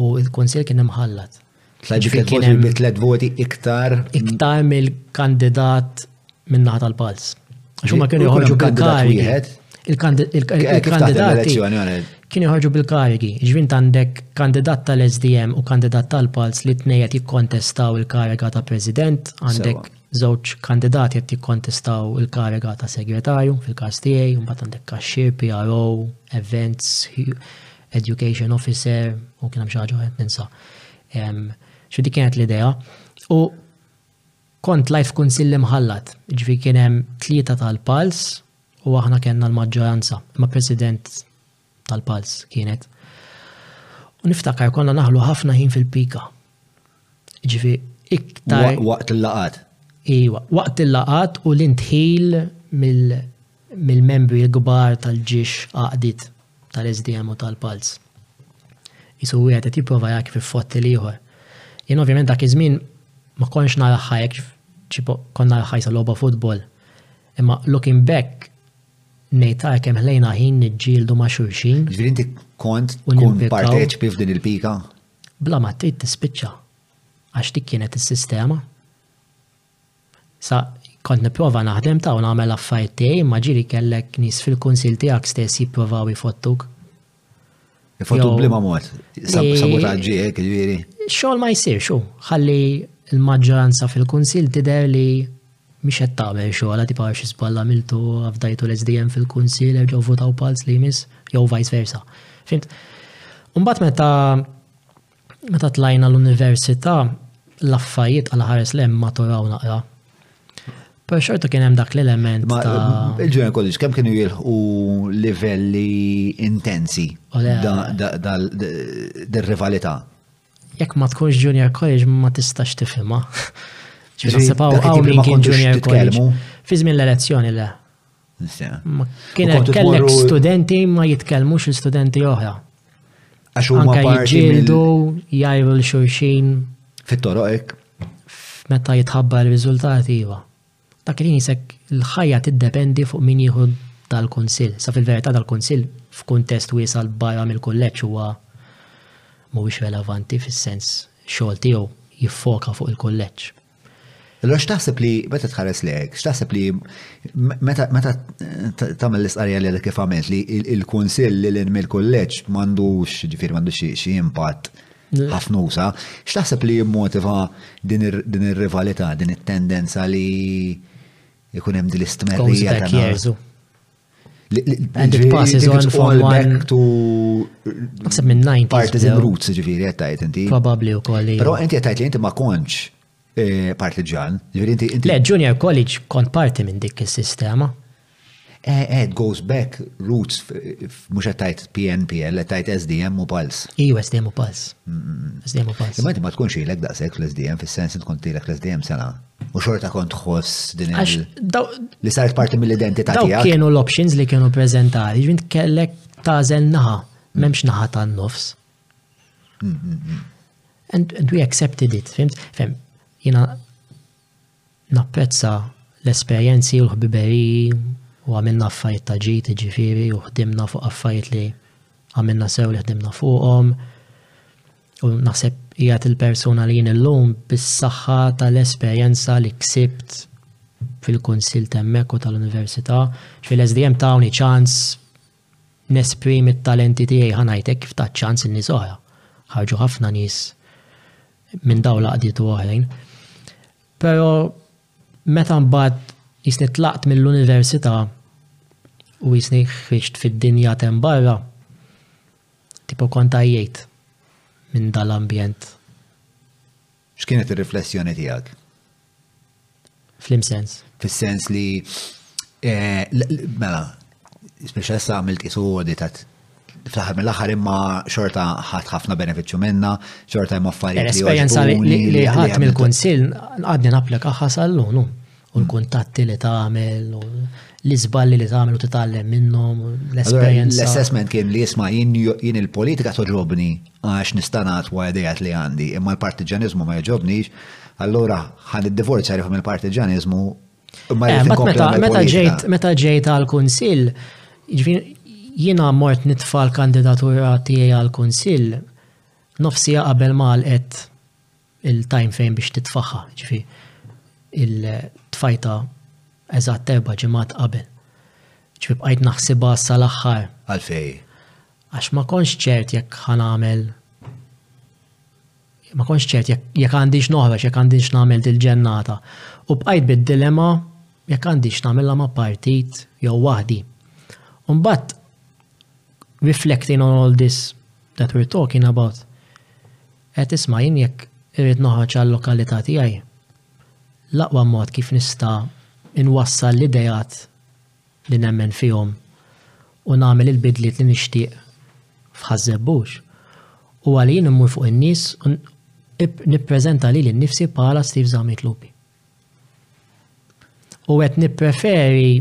U l-Kunsill kien imħallat. Ġifieri kien hemm bi tliet voti iktar. Iktar mill-kandidat min-naħa tal-Pals. Għax huma kienu joħorġu bil-karigi. Il-kandidati kienu joħorġu bil-karigi. Ġvint għandek kandidat tal-SDM u kandidat tal-Pals li tnejjet jikkontestaw il-kariga ta' President, għandek żewġ kandidati qed jikkontestaw il-kariga ta' segretarju fil-każ tiegħi, mbagħad għandek kaxxir, PRO, events, education officer, u kien hemm xi ħaġa qed ninsa. Xi dik kienet l-idea. U kont life kunsilli mħallat, ġifi kien hemm tlieta tal-pals u aħna kellna l-maġġoranza, ma' president tal-pals kienet. U niftakar konna naħlu ħafna ħin fil-pika. Ġifi, iktar. Waqt il-laqat. Iwa, waqt il-laqat u l-intħil mill-membri l-gbar tal-ġiex għaqdit tal-SDM u tal-Pals. Jisu wieħed qed jipprova jgħak fi fotti l-ieħor. Jien ovvjament dak iż-żmien ma konx nara ħajek ċipo konna ħajsa logħba futbol. Imma looking back ngħid għar kemm ħlejna ħin niġġieldu ma' xulxin. Ġifieri inti kont tkun parteċipi f'din il-pika? Bla ma trid tispiċċa għax dik kienet is-sistema. Sa kont nipprova naħdem ta' u nagħmel affarijiet tiegħi imma ġiri kellek nies fil-kunsil tiegħek stess jipprovaw jfottuk. Jfottuk blima mod, sabotaġġi hekk ġieri. Xogħol ma jsirx hu, ħalli l-maġġoranza fil-kunsil tidher li Mhix qed tagħmel xogħolha di power xi żball għamiltu afdajtu l-SDM fil-Kunsill erġgħu vvutaw Palz li jmiss jew vice versa. Fhimt? U mbagħad meta meta tlajna l-università l-affajiet għal ħares lem maturaw naqra. Per xorta kien hemm dak l-element ta' Il-ġurnal kollox kemm kienu jilħu livelli intensi Ole. da- da- dal- d- dir-rivalità. Jekk ma tkunx junior college ma tistax tifhimha. Ġifieri naħseb hawn min kien junior college. Fi żmien l-elezzjoni le. Kien kellek studenti ma jitkellmux l-studenti oħra. Għax huma parti jġildu, jgħidu l-xulxin. Fit-toroq hekk. Meta jitħabba r-riżultati iva. Dak il-ħin jisek l-ħajja tiddependi fuq min jieħu dal-kunsill. Sa fil-verità dal-kunsill f'kuntest wiesa' 'l barra mill-kulleġġ huwa mhuwiex relevanti fis-sens x-xogħol tiegħu jiffoka fuq il-kulleġġ. Allura x'taħseb li meta tħares lejk, x'taħseb li meta tagħmel l-istqarrija li għadek kif għamilt li l-kunsill li lil mill-kulleġġ m'għandux ġifieri m'għandux xi impatt ħafnusa. X'taħseb li jimmotiva din ir-rivalità, din it-tendenza li jkun hemm din l-istmerrija ta' jerżu. And it passes on from one to Naħseb minn 90 partisan roots ġifieri qed tgħid inti. Probabbli wkoll. Però inti qed tgħid li inti ma kontx Eh, partiġan. Le, junior college kont parti minn dik is-sistema. Eh, eh, it goes back roots, mux għattajt PNPL, għattajt SDM u Pals. Iju, SDM u Pals. SDM u Pals. Ma ma tkunx ilek daqsek l-SDM, fil-sens tkun tilek l-SDM sena. U xorta kont tħoss din il- li saret parti mill-identità tiegħek. Daw kienu l-options li kienu prezentali, ġvint kellek tażel naħa, memx naħa tan-nofs. And, and we accepted it, fimt? Fem, jina napprezza l-esperienzi u l-ħbiberi u għamilna affarijiet ta' ġit ġifiri u ħdimna fuq affarijiet li għamilna sew li ħdimna fuqhom. U naħseb jgħat il-persuna li jien illum bis-saħħa tal-esperjenza li ksibt fil-Kunsil temmek u tal-Università, fil-SDM tawni ċans nesprimi t-talenti tiegħi ħa ngħid hekk kif tat ċans lil nies oħra. Ħarġu ħafna nies minn dawn l-għaqdiet u oħrajn. Però meta mbagħad jisni tlaqt mill-università u jisni ħriġt fid-dinja tem barra, tipo kont għajjejt minn dal-ambjent X'kienet ir-riflessjoni tiegħek? Flim sens. Fis-sens li eh, mela, speċa issa għamilt isu għodi ta' fl-aħħar mill-aħħar imma xorta ħadd ħafna benefiċċju minna, xorta hemm affarijiet. L-esperjenza li ħadd mill-kunsill għadni naplek aħħas għallunu. u l-kuntatti li tagħmel, l-iżballi li tagħmel u titgħallem minnhom, l-esperjenza. L-assessment kien li jisma' jien il-politika toġobni għax nista' natwa idejat li għandi, imma l-partiġaniżmu ma jogħġobnix, allura ħan id-divorzja rifhom il-partiġaniżmu eh, Meta ġejt għal kunsill jiena mort nitfa' l-kandidatura tiegħi għal kunsill nofsija qabel ma għalqet il-time frame biex titfaħħa, ġifi il-tfajta eżatt erba ġemat qabel. ċfib għajt naħsiba sal-axħar. Għalfej. Għax ma konx ċert jekk ħan għamel. Ma konx ċert jekk għandix noħra, jekk għandix namel dil-ġennata. U bqajt bid-dilema jekk għandix namella ma partit jew wahdi. Umbat, reflecting on all this that we're talking about, Qed isma' jien jekk irrid noħroġ għal-lokalità tiegħi, l-aqwa mod kif nista' nwassal l-ideat li nemmen fihom u nagħmel il-bidliet li nixtieq f'Ħaż-Żebbux, huwa li jien immur fuq in-nies u nippreżenta lili nnifsi bħala Steve Zammit Lupi. U qed nippreferi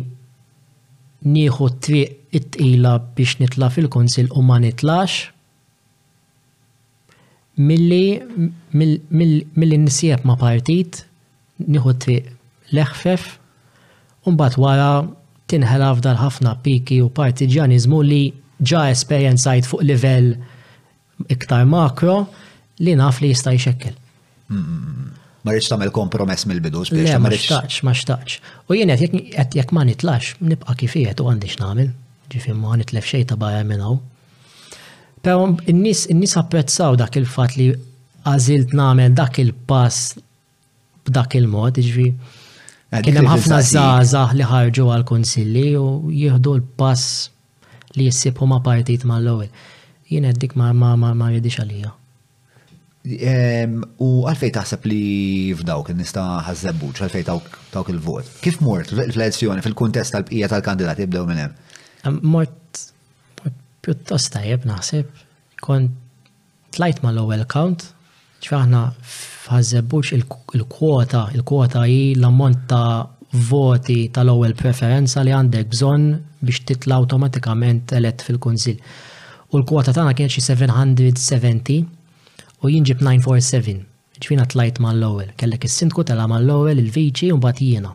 nieħu t-triq it-tqila biex nitla' fil-Kunsill u ma nitlax, Milli milli nsiegħeb ma' partit, nieħu t-triq l-eħfef u mbagħad wara tinħela f'dal ħafna piki u partiġġjaniżmu li ġa esperjenzajt fuq livell iktar makro li naf li jista' jxekkel. Ma rridx tagħmel kompromess mill-bidu spiċċa. Le, ma xtaqx, ma xtaqx. U jien qed jekk ma nitlax, nibqa' kif qiegħed u għandix nagħmel. Ġifi ma nitlef xejn ta' barra minn hawn. Però n-nies in-nies apprezzaw dak il-fatt li għażilt nagħmel dak il-pass b'dak il-mod, ġifi. Eh, Kien hemm ħafna żgħażagħ li ħarġu għal kunsilli u jieħdu l-pass li jissibhom ma' partit mal-ewwel. Jien qed dik ma ma ma ma jidix għalija. U għalfej taħseb li f'dawk nista ħazzebbuċ, għalfej dawk il-vot. Kif mort fl-elezzjoni fil-kuntest tal-bqija tal-kandidati bdew minn hemm? Mort pjuttost tajjeb naħseb. Kont tlajt ma l-ewwel count, ċaħna ħazzebbuċ il-kwota, il-kwota hi l-ammont ta' voti tal-ewwel preferenza li għandek bżonn biex titla' awtomatikament elett fil-Kunsill. U l-kwota tagħna kienet xi 770 u jien ġib 947. Ġifieri tlajt mal-ewwel. Kellek is-sindku tela' mal-ewwel il-viċi u mbagħad jiena.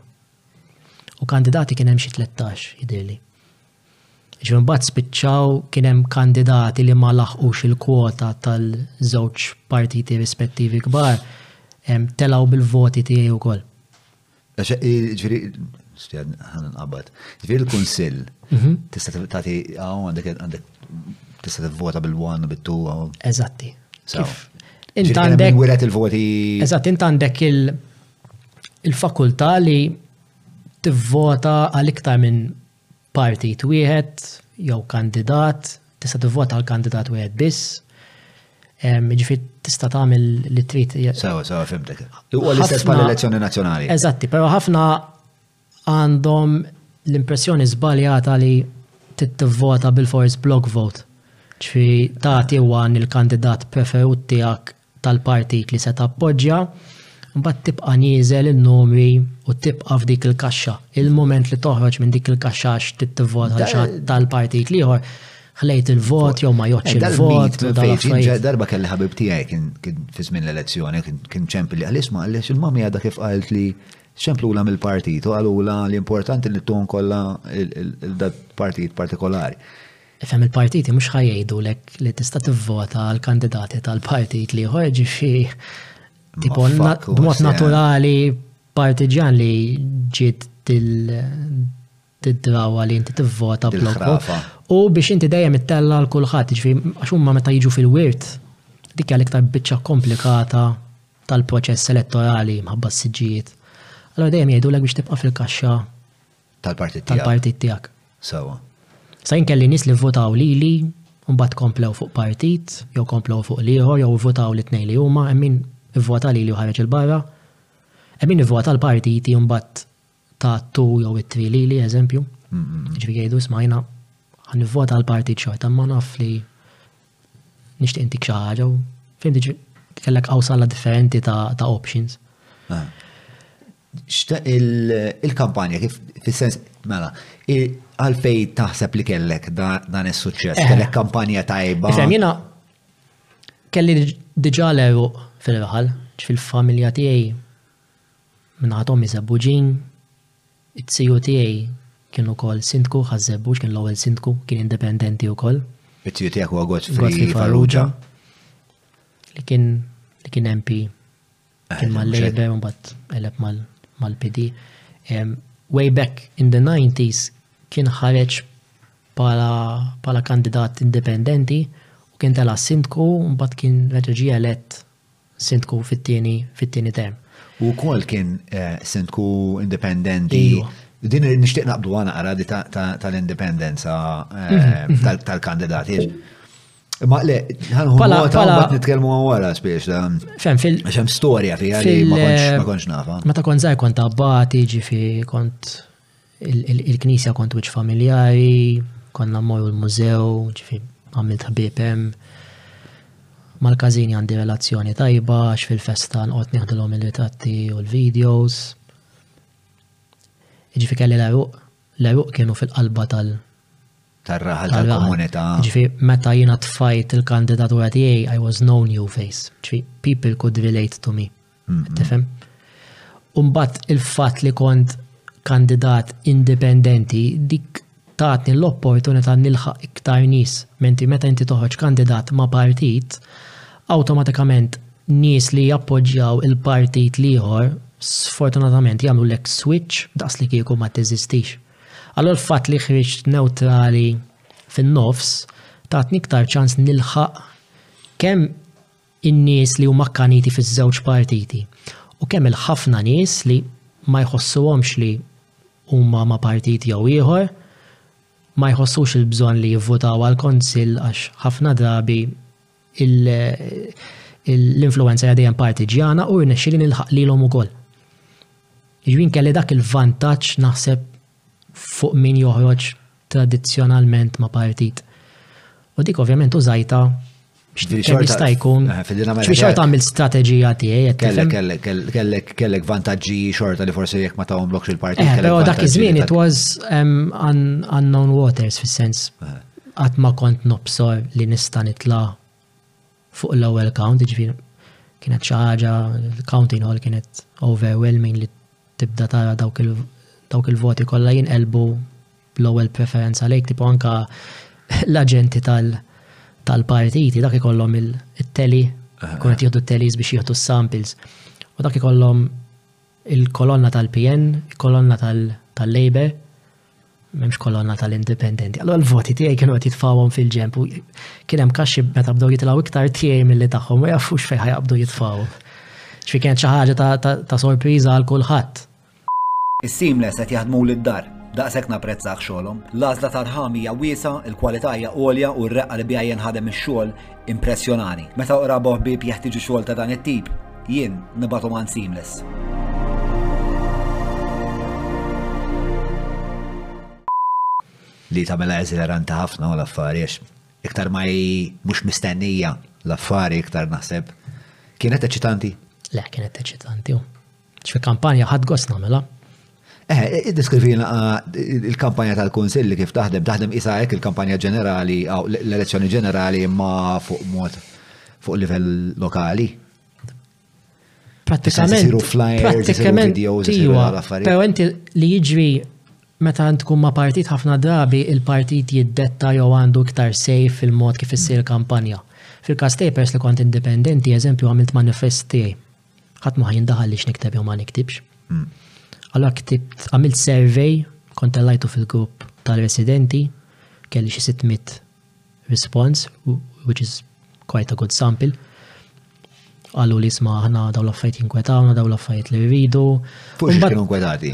U kandidati kien hemm xi 13 jidhirli. Ġifieri mbagħad spiċċaw kien hemm kandidati li ma laħqux il-kwota tal-żewġ partiti rispettivi kbar telgħu bil-voti tiegħi wkoll. Ġviri, stjad, għan nqabad. Ġviri l-kunsil, mhm. tista tati għaw għandek għandek tista t-vota bil-1 u bil-2 għaw. Eżatti. Int għandek. Wiret il-voti. Eżatt, int għandek il-fakulta li t-vota għal iktar minn Partit wieħed jew kandidat, tista' tivvota għal kandidat wieħed biss. Ġifieri tista' tagħmel li trid. Sawa, sawa, fimtek. Huwa l-istess bħal elezzjoni nazzjonali. Eżatti, però ħafna għandhom l-impressjoni żbaljata li tivvota bil-fors block vote. Ġifieri tagħti wan il-kandidat preferut tiegħek tal-partit li se tappoġġja, imbagħad tibqa' nieżel in-numri u tibqa' f'dik il-kaxxa. Il-mument li toħroġ minn dik il-kaxxa għax trid tivvota għal xi ħadd tal-partit l-ieħor, ħlejt il-vot jew ma jgħoddx il-vot. u dawn Fejġi, l-affarijiet. darba kelli ħabib tiegħi kien kien fi żmien l-elezzjoni, kien- kien ċempli li għal-isma għaliex il-mami għadha kif qalt li ċemplula mill-partit u qalula li importanti li tkun kollha il-dat partit partikolari. Ifhem il-partiti mhux ħa jgħidulek li tista' tivvota għal kandidati tal-partit li ieħor ġifi tipo b'mod naturali partiġjan li ġiet dil-drawa li inti tivvota blokku. U biex inti dejjem ittella l kulħadd ġifi għax huma meta jiġu fil-wirt dik għal iktar biċċa komplikata tal-proċess elettorali mħabba s-siġġijiet. Allora dejjem jgħidulek biex tibqa' fil-kaxxa Tal-partit tiegħek. Tal-partit tiegħek. Sewwa. Sa jien kelli nies li vvotaw lili mbagħad komplew fuq partit jew komplew fuq l-ieħor jew vvotaw li tnejn li huma hemm min ivvota lili u ħareġ il-barra. Hemm min ivvota l-partiti mbagħad ta' tu jew it-tri lili eżempju. Ġifieri jgħidu smajna ħan nivvota l-partit xorta ma naf li nixtieq intik xi ħaġa u fimti kellek qawsalla differenti ta' options. Ah. il-kampanja kif fis-sens mela għalfej taħseb li kellek dan is-suċċess, eh. kellek kampanja tajba. Fem jiena kelli diġà leru fil-raħal, fil-familja tiegħi minn għatom iżebbuġin, it-siju tiegħi kienu kol sindku ħażebbuġ kien l-ewwel sindku kien indipendenti wkoll. It-siju tiegħek huwa Godfrey Farrugia. Li kien li kien MP Kien mal-Labour un bat eleb mal-PD. Way back in the 90s kien ħareġ pala kandidat indipendenti u kien tela sindku un bat kien reġaġi elett sindku fit-tieni term. U kol kien eh, sindku indipendenti. Din nishtiq naqbdu għana għara tal-indipendenza eh, mhm, mhm. tal-kandidati. Ma le, ħanħu nota bat nitkellmu għan wara spiex da. Fem fil. Xem storja fi għalli ma konx nafa. Ma ta' konzaj kont abbati ġifi kont il-knisja kont wiċ familjari, konna mmorru l-mużew, ġifi għamilt ħbibem. Mal-kazini għandi relazzjoni tajba, għax fil-festa nqot nieħdilhom il-ritratti u l-videos. Ġifi kelli l-eruq, l-eruq kienu fil-qalba tal- tar-raħal tal-komunità. Ġifi, meta jiena tfajt il-kandidatura tiegħi, I was no new face. Ġifi, people could relate to me. Tifhem? Umbat il-fat li kont kandidat indipendenti, dik tatni l-opportunità nilħaq iktar nis. Menti meta inti toħroġ kandidat ma' partit, automatikament nis li jappoġġjaw il-partit liħor, sfortunatament jagħmlu l-ek switch daqs li kieku ma teżistix. Allura l-fatt li ħriġt newtrali fin-nofs tatni iktar ċans nilħaq kemm in-nies li huma kkaniti fiż-żewġ partiti u kemm il-ħafna nies li ma jħossuhomx li huma ma' partit jew ieħor, ma jħossux il-bżonn li jivvutaw għall-Kunsill għax ħafna drabi l-influenza hija dejjem partiġjana u rnexxi li nilħaq lilhom ukoll. Ġwin kelli dak il-vantaġġ naħseb fuq min joħroġ tradizzjonalment ma' partit. U dik ovvjament użajta kemm jista' jkun. Eh, biex xorta għamil strateġija tiegħi. Kellek kellek vantaġġi xorta li forsi jekk ma tawhomlokx il-partit. Eh, però dak iż-żmien it was um, unknown waters fis-sens. Eh. Qatt ma kont nobsor li nista' nitla' fuq l-ewwel count, jiġifieri kienet xi ħaġa, il-counting hall kienet overwhelming li tibda tara dawk il dawk il-voti kollha jinqelbu l-ewwel preferenza lejk tipo anka l-aġenti tal tal-partiti dak ikollhom il-teli kun qed jieħdu t-telis biex jieħdu s-samples. U dak ikollhom il-kolonna tal-PN, il-kolonna tal-Labor, M'hemmx kolonna tal-indipendenti. Allora l-voti tiegħi kienu qed jitfawhom fil-ġemp u kien hemm kaxxi meta bdew jitilgħu iktar tiegħi milli tagħhom u jafux fejn ħajabdu jitfawhom. Xi kienet xi ħaġa ta' sorpriża għal kulħadd. Is-seamless qed jaħdmu lid-dar. Daqshekk napprezzah xogħolhom. L-għażla tar-rħam hija wiesgħa, il-kwalità hija għolja u r-reqqa li biha jenħadem ix-xogħol Impressjonani. Meta qraba ħbieb jeħtiġu xogħol ta' dan it-tip, jien nibatu man seamless. Li tagħmilha eżileranti ħafna u l-affarijiet. Iktar ma mhux mistennija l-affari iktar naħseb. Kienet eċitanti? Le, kienet eċitanti. Xi kampanja ħadd gost nagħmilha. Eh, id-diskrivina il-kampanja tal-Kunsill li kif taħdem, taħdem isa hekk il-kampanja ġenerali, l-elezzjoni ġenerali imma fuq mod fuq livell lokali. Pratikament. Pratikament. Pero inti li jiġri meta tkun ma' partit ħafna drabi il-partit jiddetta jew għandu iktar sejf fil-mod kif issir kampanja. Fil-kas tapers li kont indipendenti, eżempju għamilt manifest tiegħi Ħadd ma jindaħal li x'nikteb jew ma niktibx. Hmm. Allora ktibt, għamilt survey, kont tellajtu fil-grupp tal-residenti, kelli xi 600 response, which is quite a good sample. Għallu li sma ħna daw l-affajt jinkwetawna, daw l-affajt li rridu. Fuq kienu inkwetati?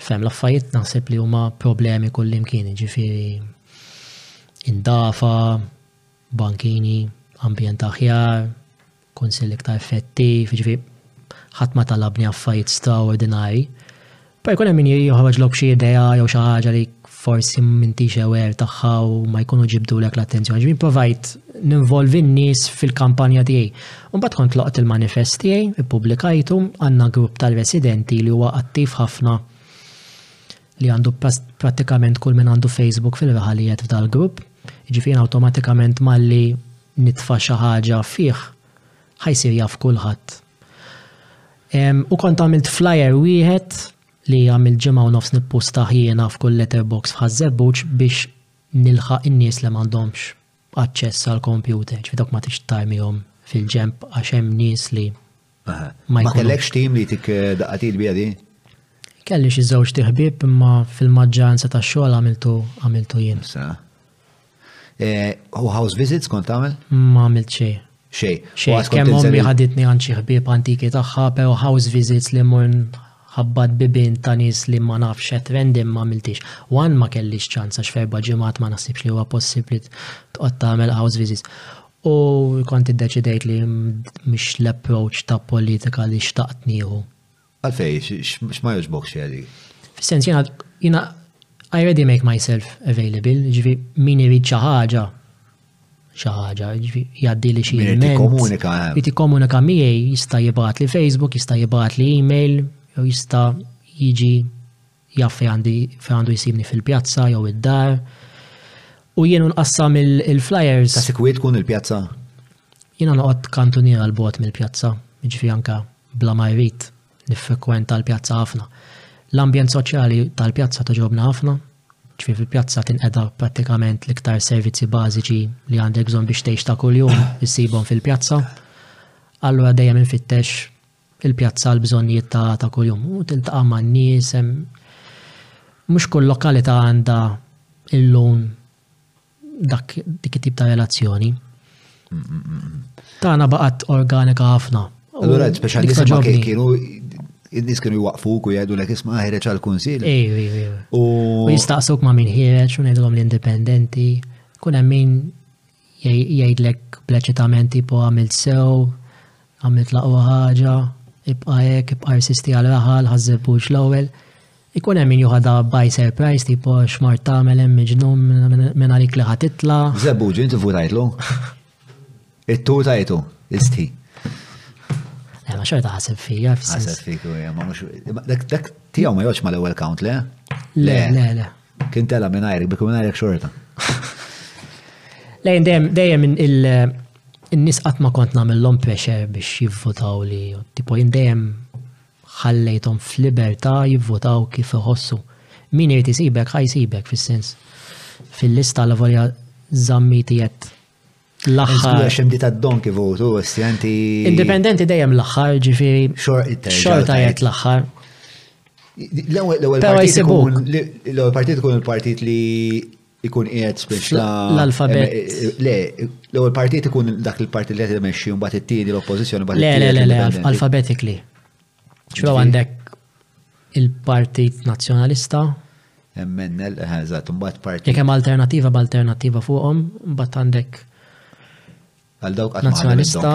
Fem, l-affajt naħseb li huma problemi kullim kien, ġifiri indafa, bankini, ambjent aħjar, Kunsill iktar effettiv, jiġifieri ħadd ma talabni affarijiet straordinarji. Però jkun hemm min joħroġlok b'xi idea jew xi ħaġa li forsi m'intix aware tagħha u ma jkunu ġibdulek l-attenzjoni. Ġifieri provajt ninvolvi n-nies fil-kampanja tiegħi. U mbagħad kont loqgħod il-manifest tiegħi, ippubblikajtu, għandna grupp tar-residenti li huwa attiv ħafna li għandu prattikament kull min għandu Facebook fil-raħa li jgħed f'dal-grupp, ġifien awtomatikament malli nitfa xi ħaġa fih, ħajsir jaf kulħadd. U kont għamilt flyer wieħed li għamil ġimgħa u nofs nippusta ħjiena f'kull letterbox f'ħażżebbuċ biex nilħaq in-nies li m'għandhomx aċċess għall-kompjuter, ġifieri dawk ma tridx tarmihom fil-ġenb għax hemm nies li ma kellekx tim li tik eh, daqatil bija di? Kelli xi żewġ tiħbib imma fil-maġġoranza tax-xogħol għamiltu għamiltu jien. Eh, u house visits kont tagħmel? Ma għamilt xejn. Xej. Xej, kemm ommi ħaditni għand xi ħbieb antiki tagħha, pero house visits li mmur nħabbat bibien ta' nies li ma nafx at random m'għamiltiex. One ma kellix ċans għax f'erba' ġimgħat ma naħsibx li huwa possibbli tqgħod tagħmel house visits. U kont iddeċidejt li mhix l-approach ta' politika li xtaqt nieħu. Għalfej, x'ma jogħġbok xeli? Fis-sens jiena jiena I already make myself available, ġifi min irid xi ħaġa xi ħaġa, ġifi jgħaddi li xi email. Komunika. Jiti komunika miegħi jista' jibgħat li Facebook, jista' jibgħat li email, jew jista' jiġi Jaf fejn għandi fejn għandu jsibni fil-pjazza jew id-dar. U jien u nqassam il-flyers. Ta' sikwit tkun il-pjazza? Jiena noqgħod kantuniera l bogħod mill-pjazza, jiġifieri anke bla ma jrid niffrekwenta l-pjazza ħafna. L-ambjent soċjali tal-pjazza togħġobna ħafna, ġifieri fil-pjazza tinqeda prattikament l-iktar servizzi bażiċi li għandek bżonn biex tgħix ta' kuljum issibhom fil-pjazza. Allura dejjem infittex il-pjazza għal bżonnijiet ta' ta' kuljum u tiltaqa' man-nies hemm mhux kull lokalità għandha illum dak dik it-tip ta' relazzjoni. Tagħna baqgħet organika ħafna. Allura speċjalista ma kienu id-nis kienu jwaqfu u jgħidu l isma ħireċ għal-kunsil. U jistaqsuk ma' min ħireċ, u ngħidulhom l-indipendenti, kun hemm min Jgħidlek bl-eċitament tipo għamilt sew, għamilt l-aqwa ħaġa, ibqa' hekk, ibqa' rsisti għal raħal, ħażżebbux l-ewwel. Ikun hemm min juħadha by surprise tipo x'mort tagħmel hemm miġnum minn għalik li ħadd titla'. Żebbuġ, inti votajtlu? It-tu tajtu, isti. Eh, ma xorta ħaseb fija. Ħaseb fija, ma mux. Dak tiegħu ma jgħodx mal-ewwel count, le? Le, le, le. Kien tela minn għajrek, bikum minn għajrek xorta. Lejn dejjem dejjem il-nis qatt ma kont nagħmilhom pressure biex jivvotaw li tipo jien dejjem ħallejthom f'libertà jivvotaw kif iħossu. Min irid isibek ħajsibek fis-sens fil-lista la volja żammiti qed L-aħħar. Għax hemm di ta' donki votu, istjanti. Indipendenti dejjem l-aħħar, ġifieri. Xorta jgħid l-aħħar. L-ewwel partit ikun l-ewwel partit ikun il-partit li ikun qiegħed biex l-alfabet. Eh, eh, le, l-ewwel partit ikun dak il-partit li qed imexxi mbagħad it-tieni l-oppożizzjoni mbagħad. Le, le, le, alfabetically. ċo għandek il-Partit Nazzjonalista. Emmennel, eh, eżatt, mbagħad partit. Jekk hemm alternattiva b'alternattiva fuqhom, mbagħad għandek għal dawk nazzjonalista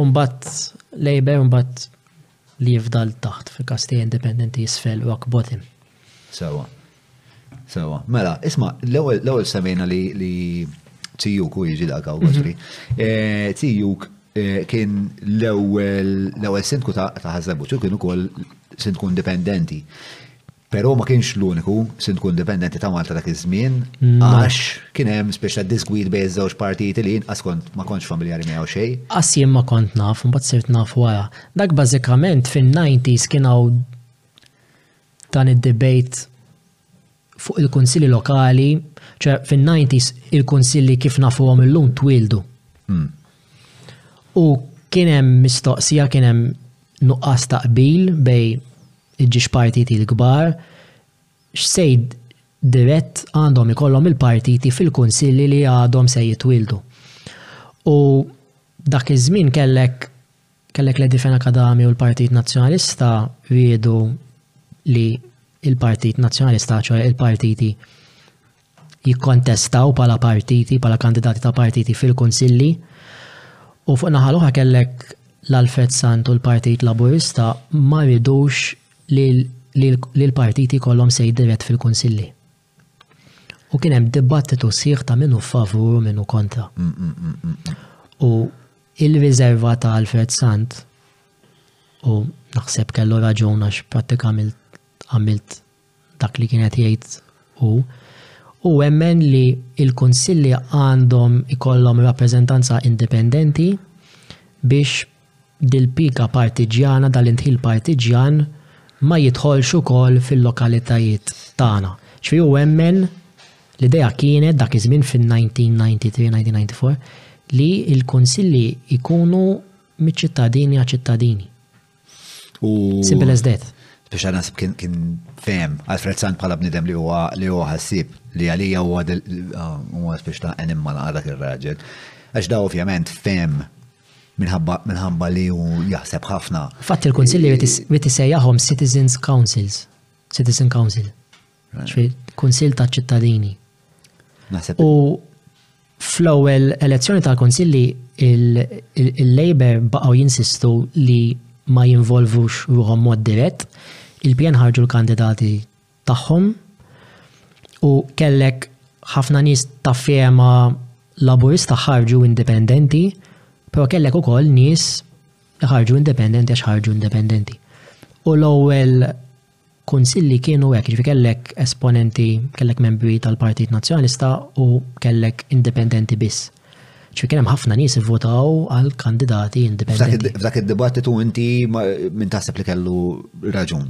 u mbagħad Labour u mbagħad li jifdal taħt fil-każ independenti jisfel u akbotim. Sewa. Sewa, mela, isma, l-ewwel semejna li li tijuk u jiġi dakaw, għaxri. Mhm. Eh, tijuk eh, kien l-ewwel l-ewwel sindku ta' ħażebu, ċu kien ukoll sindku indipendenti. Pero ma kienx l-uniku sindku indipendenti ta' Malta dak iż-żmien, mm. għax kien hemm speċa disgwid bejn żewġ partiti li inqas kont ma kontx familjari miegħu xejn. Qas jien ma kont naf, mbagħad sirt naf wara. Dak bażikament fin-90s kien hawn dan id-debate fuq il-kunsilli lokali, ċe fin-90s il-kunsilli kif nafuhom illum twildu. Hmm. U kien hemm mistoqsija kien hemm nuqqas ta' qbil bej iġġiex partiti l-kbar x'sejd dirett għandhom ikollhom il-partiti fil-kunsilli li għadhom se jitwildu. U dak iż-żmien kellek Kellek l-Edifen Akadami u l-Partit Nazzjonalista riedu li il-Partit Nazzjonalista, ċoħe il-partiti jikkontestaw pala partiti, pala kandidati ta' partiti fil-kunsilli. U fuq naħal oħra kellek l-Alfred Sant u l-Partit Laburista ma ridux li l-partiti kollom sej dirett fil-kunsilli. U kien hemm dibattitu sħiħ ta' min hu favur u min hu kontra. U il-riserva ta' Alfred Sant u naħseb kellu raġun għax prattikament għamilt dak li kienet jgħid u u emmen li il-konsilli għandhom ikollhom rappreżentanza indipendenti biex Dil-piega partiġjana, dal-indħil partiġjan ma jidħolx ukoll fil-lokalitajiet tagħna. Ġifieri hu emmen, l-idea kienet dak iż-żmien fin-1993-1994 li l-kunsilli jkunu miċ-ċittadini għaċ-ċittadini. U. Simple as that. Biex għana sib kien fehem Alfred Sant bħala bnidem li huwa li huwa ħassib li għalija huwa huwa biex ta' enimma naqra dak ir-raġel. Għax da ovvjament fehem Minħabba minħabba li hu jaħseb ħafna. Fatt il-Kunsill irid isejjaħhom Citizens Councils. Citizen Council. Kunsill ta' ċittadini. U fl-ewwel elezzjoni tal-Kunsilli il-Labor baqgħu jinsistu li ma jinvolvux ruħhom mod dirett, il-PN ħarġu l-kandidati tagħhom u kellek ħafna nies ta' fehma Laburista ħarġu indipendenti, però kellek ukoll nies li ħarġu indipendenti għax ħarġu indipendenti. U l-ewwel kunsilli kienu hekk, ġifi kellek esponenti, kellek membri tal-Partit Nazzjonalista u kellek indipendenti biss. ċi kien hemm ħafna nies ivvotaw għal kandidati indipendenti. F'dak id-dibattitu inti minn taħseb li kellu raġun.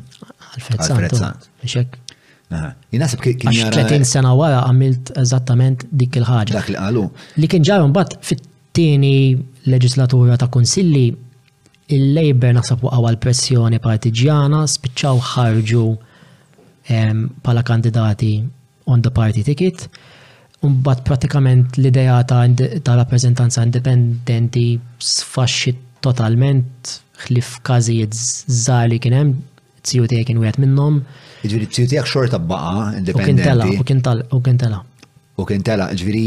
Alfred Sant. Xek. Jinasib kien jara. 30 sena wara għamilt eżattament dik il-ħaġa. Dak li qalu. Li kien ġara mbagħad fit-tieni leġislatura ta' kunsilli il-Labor naħseb waqgħu għal pressjoni partiġjana spiċċaw ħarġu pala kandidati on the party ticket. Umbat pratikament l-idea ta', ta rappreżentanza indipendenti sfaxxi totalment ħlif każijiet żgħar li kien hemm, tiju tiegħi kien wieħed minnhom. Ġifieri tiju tiegħek xorta baqa' indipendenti. U kien tela, u kien tela. U kien tela, ġifieri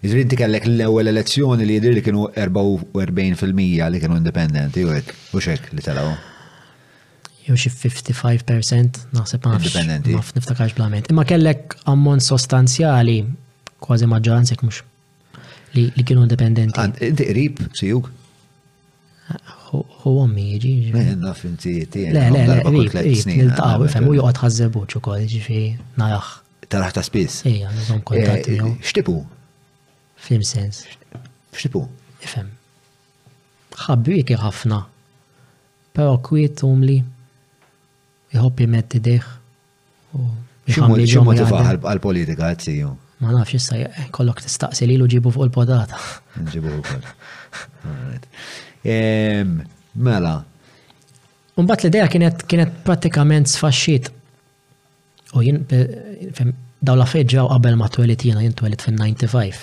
ġifieri inti kellek l-ewwel elezzjoni li jidhir li kienu 44% li kienu indipendenti u hekk, u xek li telgħu. jew xi 55% naħseb ma nafx niftakarx blament. Imma kellek ammont sostanzjali kważi maġġoranza mhux li kienu indipendenti. Inti qrib sijuk? Hu ommi jiġi. Eh, naf inti tiegħi. Le, le, le, qrib, qrib, niltaqgħu, ifhem, u joqgħod ħażżebuċ ukoll, ġifi naraħ. Taraħ ta' spiss. Ejja, nżomm eh, kontatt miegħu. Xtipu? Fim sens. Xtipu? Ifhem. Ħabbi ħafna Però kwiet, umli, jħobb imett idejh u jħammi ġo. Xi motivah għall-politika qed siju? Ma nafx issa kollok tistaqsi lilu ġibu fuq il-podata. Ġibu wkoll. Mela. Mbagħad l-idea kienet kienet prattikament sfaxxiet U jien, fem, daw la feġġaw qabel ma twelit jiena jien twelit fin-95.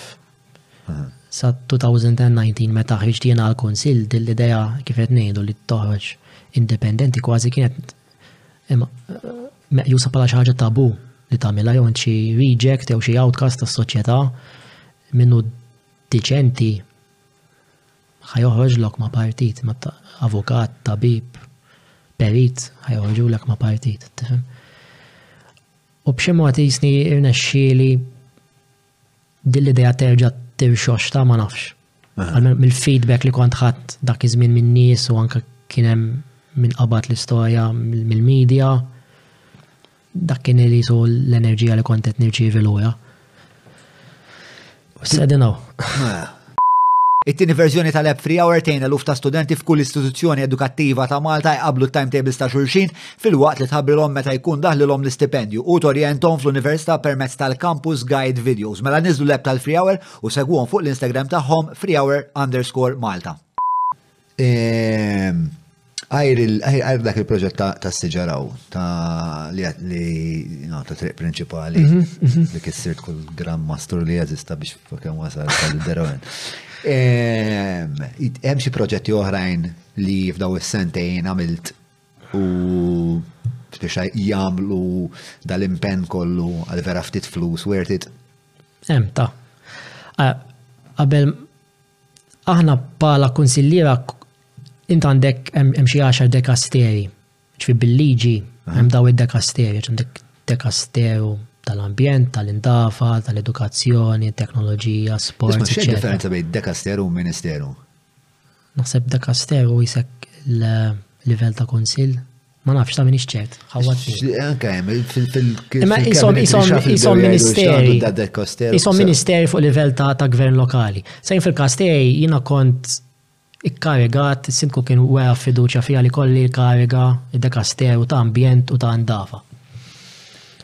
Sa 2019 meta ħriġt jiena għal konsil din l-idea kif qed ngħidu li toħroġ indipendenti kważi kienet meqjusa bħala xi ħaġa tabu li tagħmilha jew xi reject jew xi outcast tas-soċjetà minnu diċenti Ħa joħroġlok ma' partit, ma' avukat, tabib, perit, ħa joħorġulek ma' partit, tifhem? U b'xi mod jisni irnexxieli din l-idea terġa' tirxox ta' ma nafx. Mill-feedback li kont ħadd dak iż-żmien minn nies u anke kien hemm minn qabad l-istorja mill-medja. Dak kien irisu l-enerġija li kont qed nirċievi lura. Sedinaw. It-tieni verżjoni tal-app Free Hour tejn eluf ta' studenti f'kull istituzzjoni edukattiva ta' Malta jqablu timetables ta' xulxin fil-waqt li tħabbrilhom meta jkun daħlilhom l-istipendju u torjentom fl-università permezz tal-campus guide videos. Mela niżlu l-app tal-Free Hour u segwhom fuq l-Instagram tagħhom freehour underscore Malta. Għajr dak il-proġett ta' siġaraw ta' li ta' triq prinċipali li mhm, mhm. kissirt kull gram mastur li jazista biex fukem wasal tal-derowen. Hemm xi proġetti oħrajn li f'daw is-sentejn għamilt u biex jagħmlu dal-impenn kollu għal vera ftit flus worth it. Hemm ta' qabel Aħna bħala kunsilliera int għandek hemm xi għaxar dekasteri. Ġifi bil-liġi hemm daw id-dekasteri, għandek dekasteru tal-ambjent, tal-indafa, tal-edukazzjoni, teknoloġija, sport. Ma xejn differenza bejn dekasteru u ministeru? Naħseb dekasteru jisek l-livell ta' konsil. Ma nafx ta' minix ċert, ħawat Imma jisom jisom ministeri. Jisom ministeri fuq livell ta' ta' gvern lokali. Sejn fil-kastej jina kont ikkarigat, sindku kien wera fiduċa fija li kolli l-kariga id-dekasteru ta' ambjent u ta' ndafa.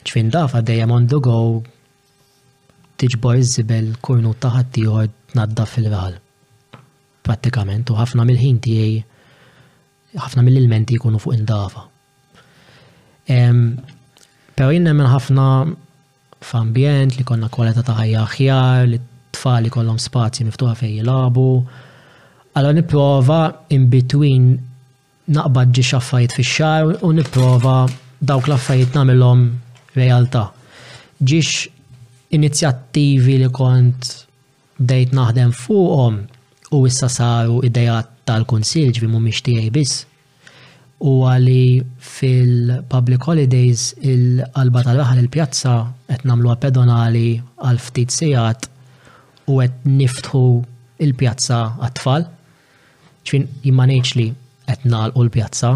ċfin dafa dejjem on the go tiġbor iż-żibel kurnu taħat tiħor naddaf fil-raħal. Prattikament u ħafna mill-ħin tiegħi Ħafna mill-ilmenti jkunu fuq indafa. Pero jien nemmen ħafna f'ambjent li konna kwalità ta' ħajja aħjar, li tfal ikollhom spazji miftuħa fejn jilagħbu. Allora nipprova in between naqbad ġi xaffariet fix-xar u nipprova dawk l-affarijiet nagħmilhom realtà. Ġiex inizjattivi li kont Bdejt naħdem fuqhom u issa saru ideat tal-Kunsill, ġifieri mhumiex tiegħi biss, huwa li fil-public holidays il-qalba tal-baħar il-pjazza qed nagħmluha pedonali għal ftit sigħat u qed niftħu l-pjazza għat-tfal. Ġifieri jien ma ngħidx li qed nagħlqu l-pjazza.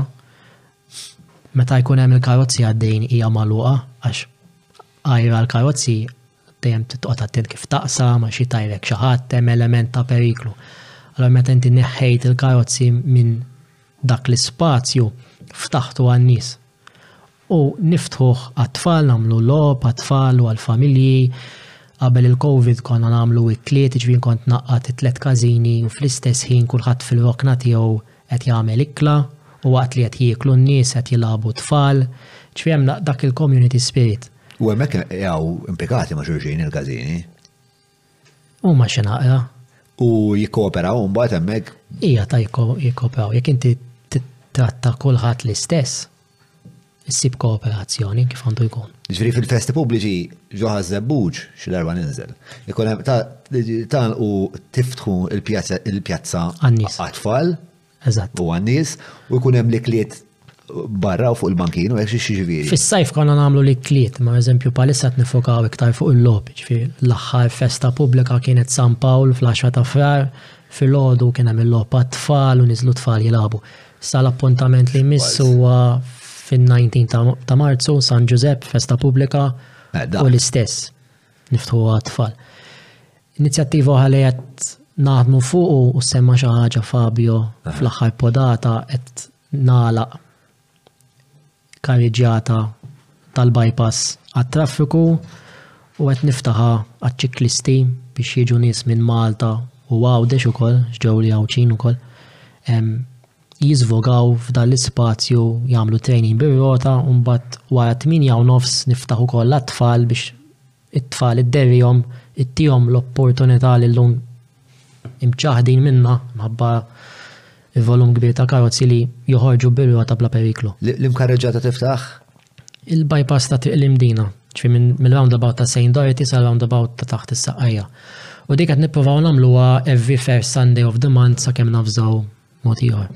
Meta jkun hemm il-karozzi għaddejjin hija magħluqa għax għajr għall-karozzi dejjem titqgħod attent kif taqsam għax jitgħajrek xi ħadd, hemm element ta' periklu. Allura meta inti neħħejt il-karozzi minn dak l-ispazju, ftaħtu għan-nies. U niftħuh għat-tfal, nagħmlu logħob għat-tfal u għall-familji. Qabel il-Covid konna nagħmlu ikliet, ġvien kont naqqat it-tlet każini u fl-istess ħin kulħadd fil-rokna tiegħu qed jagħmel ikla u waqt li qed jieklu n-nies qed jilagħbu tfal. Ġvien dak il-community spirit. U hemmhekk jgħu impjegati ma' xulxin il-każini. U ma xi naqra. U jikkooperaw mbagħad hemmhekk. Hija ta' jikkooperaw, jekk inti titratta kulħadd l-istess, issib kooperazzjoni kif għandu jkun. Ġifieri fil-festi pubbliċi ġoħa żebbuġ xi darba ninżel. Ikun hemm ta' u tiftħu il-pjazza għat-tfal. Eżatt. U għannis, u jkun hemm l-ikliet barra u fuq il-bankinu, għek xie ġiviri. Fis-sajf konna namlu li kliet, ma eżempju palissa t-nifokaw iktar fuq il-lob, ġifi l-axħar festa publika kienet San Pawl fl-10 ta' frar, fil-ħodu kien hemm il-lob għat-tfal u nizlu tfal jilabu. Sal-appuntament li missu huwa fin-19 ta' Marzu, San Ġużep, festa publika eh, u l-istess. niftħu għat-tfal. Inizjattiva oħra li qed naħdmu fuq u semma xi ħaġa Fabio fl-aħħar podata qed nagħlaq karriġjata tal-bypass għat-traffiku u qed niftaħa għaċ-ċiklisti biex jiġu nies minn Malta u għawdex ukoll, ġew li għawċin ukoll. jiżvogaw f'dan l-ispazju jagħmlu training bir-rota u mbagħad wara t-tmienja u nofs niftaħ ukoll għat-tfal biex it-tfal idderrihom ittihom l-opportunità li llum imċaħħdin minnha minħabba l-volum kbir ta' karozzi li joħorġu bir-rota bla periklu. L-imkarreġġata tiftaħ? Il-bypass ta' Triq l-Imdina, ġifi mill-roundabout ta' St. Dorothy sa' roundabout ta' taħt is-Saqqajja. U dik qed nippruvaw nagħmluha every first Sunday of the month sakemm nafżaw Mod ieħor.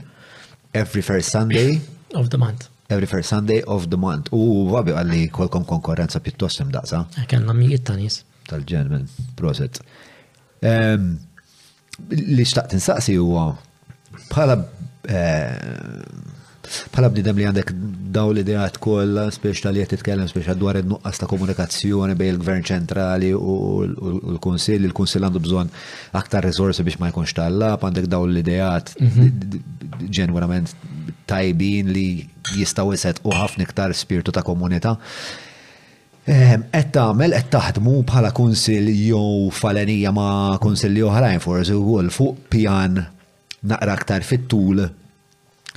Every first Sunday. Of the month. Every first Sunday of the month. U vabi għalli kolkom konkurrenza pjuttost imdaqsa. Eh, kellna mijiet ta' nies. Tal-ġenmen, proset. Ehm, li xtaqt insaqsi huwa bħala eh, Bħala bniedem li għandek daw l-ideat kollha, speċta li qed titkellem speċta dwar in-nuqqas ta' komunikazzjoni bejn il-Gvern ċentrali u l-Kunsill, il-Kunsill għandu bżonn aktar riżorsi biex ma jkunx tallab, għandek daw l-ideat mhm. ġenwinament tajbin li jistgħu iset u ħafna iktar spirtu ta' komunità. Ehm, qed tagħmel qed taħdmu bħala kunsill jew falenija ma' kunsilli oħrajn forsi wkoll fuq pjan naqra aktar fit-tul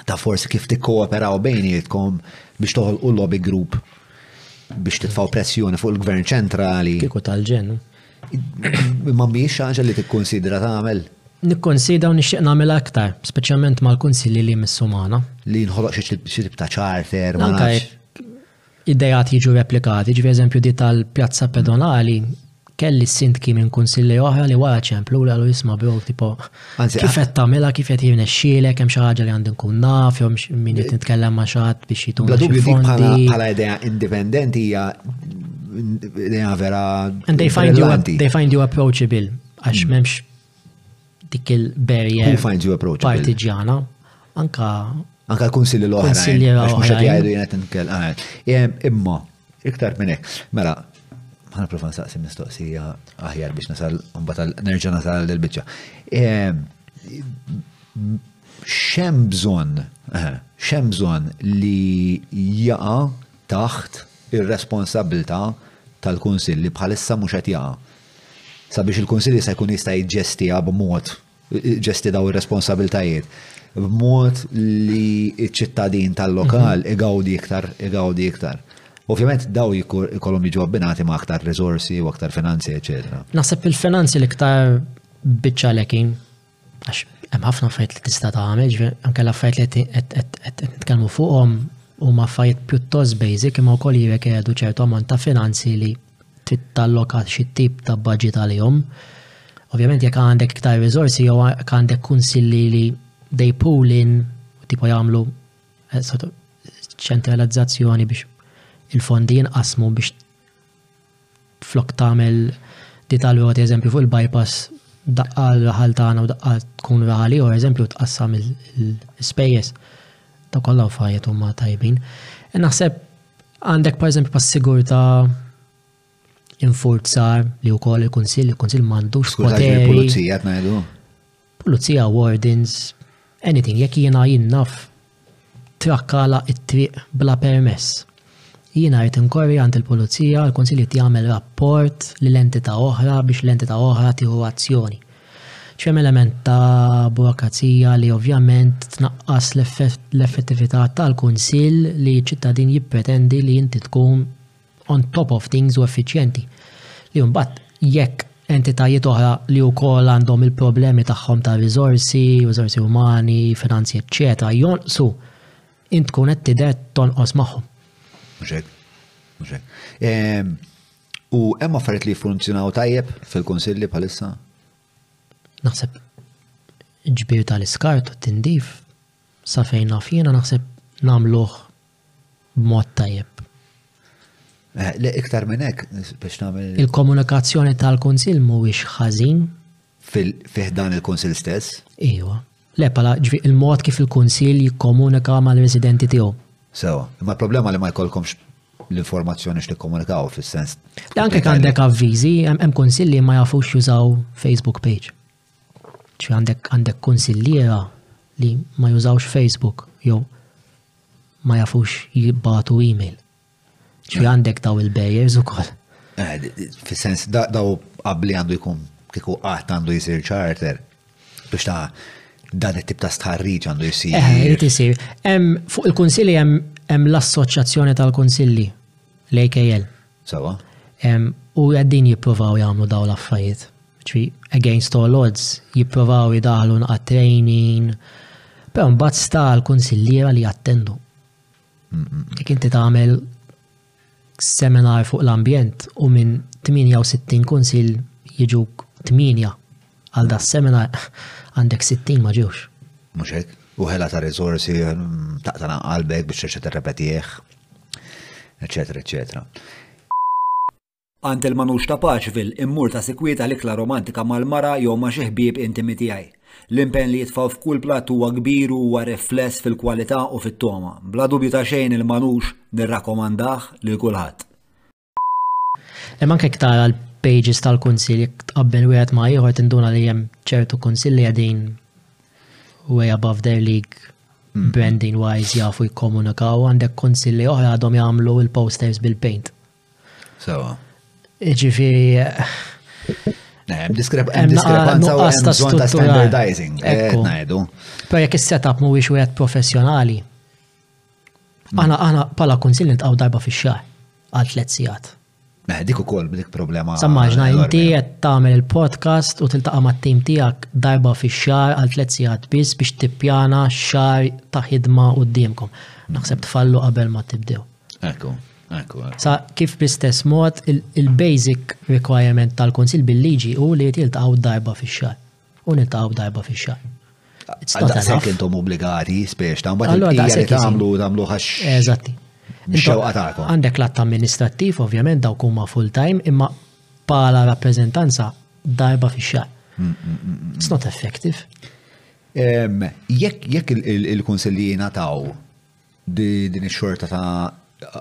ta' forsi kif tikkooperaw bejnietkom biex toħolqu lobby group biex titfaw pressjoni fuq il-gvern ċentrali. Kiku tal-ġen. Ma miex ħaġa li tikkonsidra tagħmel? Nikkonsidra u nixtieq nagħmel aktar, speċjalment mal-kunsilli li missumana. Li nħoloq xi tip ta' charter. ideat jiġu replikati, ġifi eżempju di tal-pjazza pedonali, kelli s-sindki minn kunsilli oħra li wara ċemplu li għallu jisma bro, tipo, kif qed tagħmilha, kif qed jirnexxielek, hemm xi ħaġa li għandi nkun naf, jew min qed nitkellem ma' xatt biex jitun. Bla dubju dik bħala idea indipendenti hija idea vera. And they find you they find you approachable għax mm. m'hemmx dik il-barrier partiġjana, anka anka l-kunsilli l-oħra. Kunsilli l-oħra. Mux għad jgħidu jgħat nkell għajt. Imma, iktar minnek, mela, ħana profa nsaqsi mistoqsija aħjar biex nasal, mbatal nerġa nasal l-bicċa. Xem bżon, xem bżon li jaqa taħt ir-responsabilta tal-kunsilli bħalissa mux għat jaqa sabiex il-Kunsill jista' jkun jista' jiġġestiha b'mod ġesti daw ir-responsabiltajiet b'mod li ċ-ċittadin tal-lokal mhm. igawdi iktar, igawdi iktar. Ovvjament daw jkollhom jiġu abbinati ma' aktar riżorsi u aktar finanzi, eċetera. Naħseb il-finanzi l-iktar biċċa lekin Għax hemm ħafna affarijiet li tista' tagħmel, ġifier anke l-affarijiet li qed nitkellmu fuqhom huma affarijiet pjuttost basic imma wkoll jirrekjedu ċertu ammont ta' finanzi li trid talloka xi tip ta' budget għalihom. Ovvjament jekk għandek iktar riżorsi jew għandek kunsilli li they pull in tipo jagħmlu eh, ċentralizzazzjoni biex il-fondi jinqasmu biex flok tagħmel di tal-wegħod eżempju fuq il-bypass daqqa l-raħal tagħna u daqqa tkun raħal ieħor eżempju tqassam il-spejjeż ta' kollha affarijiet huma tajbin. E naħseb għandek per eżempju pas-sigurtà infurzar li wkoll il-Kunsill, il-Kunsill m'għandux poteri. Pulizija ngħidu. Pulizija wardens anything jekk jiena jien naf trakk għalaq it-triq bla permess jiena rrid inkorri għand il-pulizija l-kunsill irid jagħmel rapport lil entità oħra biex l-entità oħra tieħu azzjoni. X'hemm element ta' burokrazija li ovvjament tnaqqas l-effettività tal-kunsill li ċ-ċittadin jippretendi li inti tkun on top of things u effiċjenti li mbagħad jekk entitajiet oħra li wkoll għandhom il-problemi tagħhom ta' riżorsi, riżorsi umani, finanzi, eċċetera, jonqsu int tkun qed tidher tonqos magħhom. Muxek, muxek. Ehm, u hemm affarijiet li jfunzjonaw tajjeb fil-kunsilli bħalissa? Naħseb ġbir tal-iskart u t-tindif sa fejn naf jiena naħseb nagħmluh b'mod tajjeb. Eh, le iktar minn hekk biex nagħmel. Il-komunikazzjoni tal-Kunsill mhuwiex ħażin. Fih dan il-Kunsill stess? Iva. Le pala ġvi il-mod kif il-Kunsill jikkomunika mal-residenti tiegħu. Sewa, imma problema li ma jkollkomx l-informazzjoni x'tikkomunikaw fis-sens. Anke għandek avviżi, hemm kunsilli ma jafux jużaw Facebook page. Ġifieri għandek għandek kunsilliera li ma jużawx Facebook jew ma jafux jibbatu email. Ġifieri għandek daw il-barriers ukoll. Eh, fis-sens daw qabli għandu jkun kieku qatt għandu jsir charter biex ta' dan it-tip ta' stħarriġ għandu jisir. Eh, jrid isir. Fuq il-Kunsilli hemm l-Assoċjazzjoni tal-Kunsilli, l-AKL. Sewwa. U qegħdin jipprovaw jagħmlu dawn l-affarijiet. Ġifieri against all odds jipprovaw idaħħlu nqat training. Però mbagħad sta l-kunsilliera li jattendu. Jekk inti tagħmel seminar fuq l-ambjent u minn 68 kunsill jiġu 8 Għal da seminar għandek 60 ma ġewx. Mhux hekk. U ħela ta' riżorsi mm, taqta' qalbek biex terġa' terrepetih, eċetera, eċetera. Għand il-manux ta' Paċvil immur ta' sikwieta l-ikla romantika mal-mara jew ma' xi ħbieb intimi tiegħi. L-impenn li jitfaw f'kull platt huwa kbir u huwa rifless fil-kwalità u fit-togħma. Bla dubju ta' xejn il-manux nirrakomandah lil kulħadd. Imma anke jekk tara l-pages tal-kunsill jekk tqabbel wieħed ma' ieħor tinduna li hemm ċertu kunsilli qegħdin way above their league mm. branding wise jafu jikkomunikaw għandek kunsilli oħra għadhom jagħmlu il-posters bil-paint. Sewa. Ġifieri Hemm diskrepanza u hemm bżonn ta' standardizing. Ekku. Però jekk is-setup mhuwiex wieħed professjonali, Aħna aħna bħala kunsill nitqgħu darba fix-xahar għal tliet sigħat. Mela dik ukoll dik problema. Sammaġna inti qed tagħmel il-podcast u tiltaqa' mat-tim tiegħek darba fix-xahar għal tliet sigħat biss biex tippjana xahar ta' ħidma quddiemkom. Naħseb tfallu qabel ma tibdew. Ekku. Sa kif bl-istess mod il-basic requirement tal-Kunsil bil-liġi u li jtiltaqgħu darba fix-xahar. U niltaqgħu darba fix-xahar. Għal daqshekk intom obbligati, spex ta' mbagħad il-qija li tagħmlu tagħmlu ħax. Eżatti. Xewqa tagħkom. Għandek l-att amministrattiv, ovvjament dawk huma full time, imma bħala rappreżentanza darba fix-xahar. Mm, mm, mm, It's not effective. Jekk il-kunsilli jingħataw din ix-xorta ta'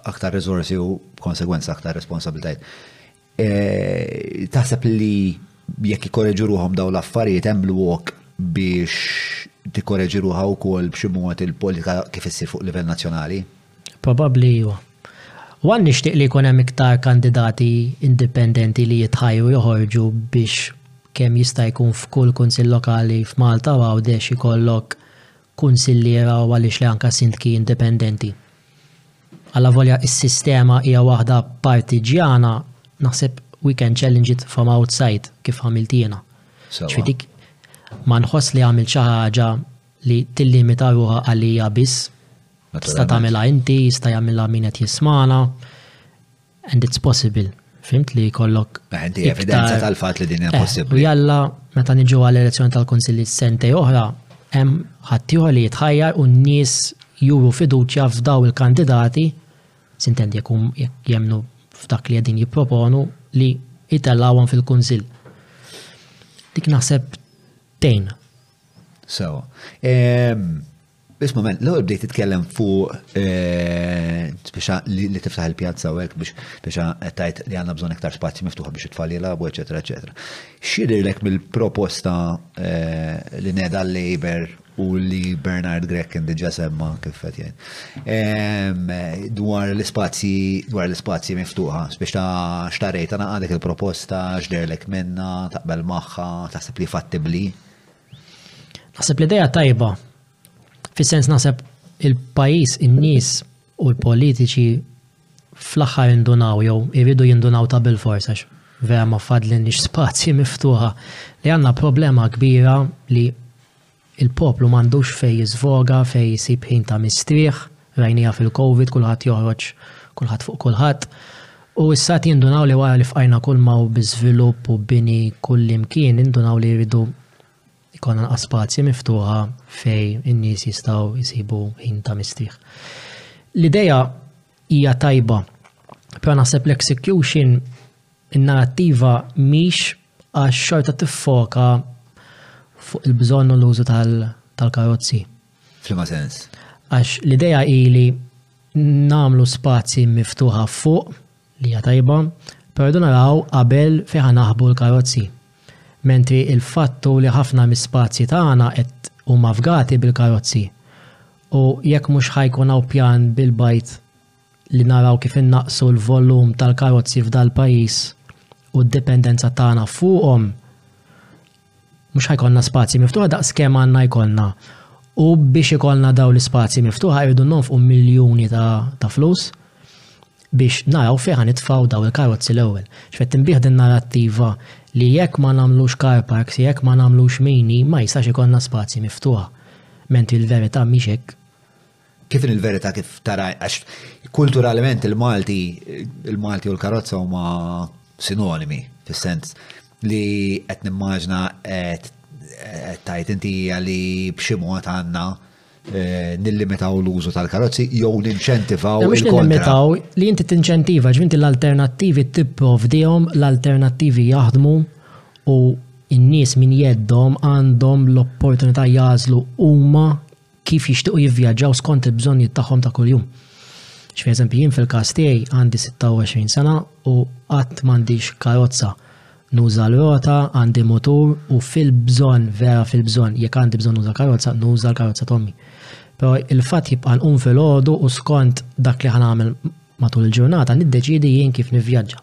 aktar riżorsi u konsegwenza aktar responsabilitajt. Taħseb li jekk jikkoreġu ruħhom dawn l-affarijiet hemm lok biex tikkoreġi ruħha wkoll b'xi mod il-politika kif issir fuq livell nazzjonali? Probabbli iva. One nixtieq li jkun hemm iktar kandidati indipendenti li jitħajru joħorġu biex kemm jista' jkun f'kull Kunsill Lokali f'Malta u Għawdex ikollok kunsilliera u għaliex le anke sindki indipendenti. Allavolja s-sistema hija waħda partiġjana, naħseb we can challenge it from outside kif għamilt jiena. Dik ma nħoss li għamilt xi ħaġa li tillimita ruha għalija biss. Tista' tagħmilha inti, jista' jagħmilha min qed jismana. And it's possible. Fimt li kollok. Għandi evidenza tal-fat li din hija eh, possibbli. U jalla, meta niġu għal elezzjoni tal-Konsilli sentej oħra, hemm ħaddieħor li jitħajjar u n-nies juru fiduċja f'daw il-kandidati, sintendi jekum jemnu f'dak li għedin jipproponu li jitellawhom fil-Kunsill. Dik naħseb tejn. So, Biss moment, l-ewwel bdejt titkellem fuq biex li tiftaħ il-pjazza u hekk biex biex tajt li għandna bżonn iktar spazji miftuħa biex it-tfal jilagħbu, eċetera, eċetera. X'jidhirlek mill-proposta li neda l-Labour u li Bernard Grech kien diġà semma kif qed jgħid dwar l-ispazji dwar l-ispazji miftuħa biex ta' xtarejt għandek il-proposta x'dherlek minnha, taqbel magħha, taħseb li fattibbli? Naħseb l-idea tajba, fis-sens naħseb il-pajis, in-nies u l-politiċi fl-aħħar indunaw jew iridu jindunaw ta' bil-fors għax vera ma fadlin nix spazji miftuħa li għanna problema kbira li il-poplu mandux fej jizvoga, fej jisib ħin ta' mistrieħ, Rajniha fil-Covid kulħadd joħroġ kulħadd fuq kulħadd. U issa qed jindunaw li wara li fqajna kulma u bi żvilupp u bini kullimkien indunaw li jridu jkollna naqas spazji miftuħa fej in-nies jistgħu jsibu ħin ta' mistrieħ. L-idea hija tajba, però naħseb l-execution in-narrattiva mhix għax xorta tiffoka fuq il-bżonn u l-użu tal-karozzi. F'liema sens? Għax l-idea hi li nagħmlu spazji miftuħa fuq, li hija tajba, però rridu naraw qabel fejn ħa naħbu l-karozzi. Mentri l-fatt hu li ħafna mis-spazji tagħna qed huma fgati bil-karozzi. U jekk mhux ħa jkun hawn pjan bil-bgħid li naraw kif innaqqsu l-volum tal-karozzi f'dal-pajjiż u d-dipendenza tagħna fuqhom, mhux ħajkollna spazji miftuħa daqs kemm għandna jkollna. U biex ikollna daw l-ispazji miftuħa irridu nonfqu miljuni ta' flus biex naraw fejn nitfaw daw il-karozzi l-ewwel. X'qed tinbih din narrattiva li jekk ma nagħmlux car parks, jekk ma nagħmlux mini, ma jistax ikollna spazji miftuħa. Mentri l-verità mhix hekk. Kif in il-verità kif tara għax kulturalment il-Malti il-Malti u l-karozza huma sinonimi fis-sens li qed nimmaġna qed tajt inti li b'xi mod għandna Eh, nillimitaw l-użu tal-karozzi jew ninċentivaw. Mux nillimitaw li inti tinċentiva ġvinti l-alternativi tipprovdihom l-alternativi jaħdmu u n-nies min jeddom għandhom l-opportunità jażlu huma kif jixtiequ jivvjaġġaw skont il-bżonnijiet tagħhom ta' kuljum. X'fi eżempju jien fil-każ tiegħi għandi 26 sena u qatt m'għandix karozza. Nuża l-rota, għandi mutur u fil-bżonn, vera fil-bżonn, jekk għandi bżonn nuża karozza, nuża l-karozza tommi. Però il-fatt jibqa' nqum fil-ħodu u skont dak li ħanamel matul il-ġurnata niddeċidi jien kif nivvjaġġa.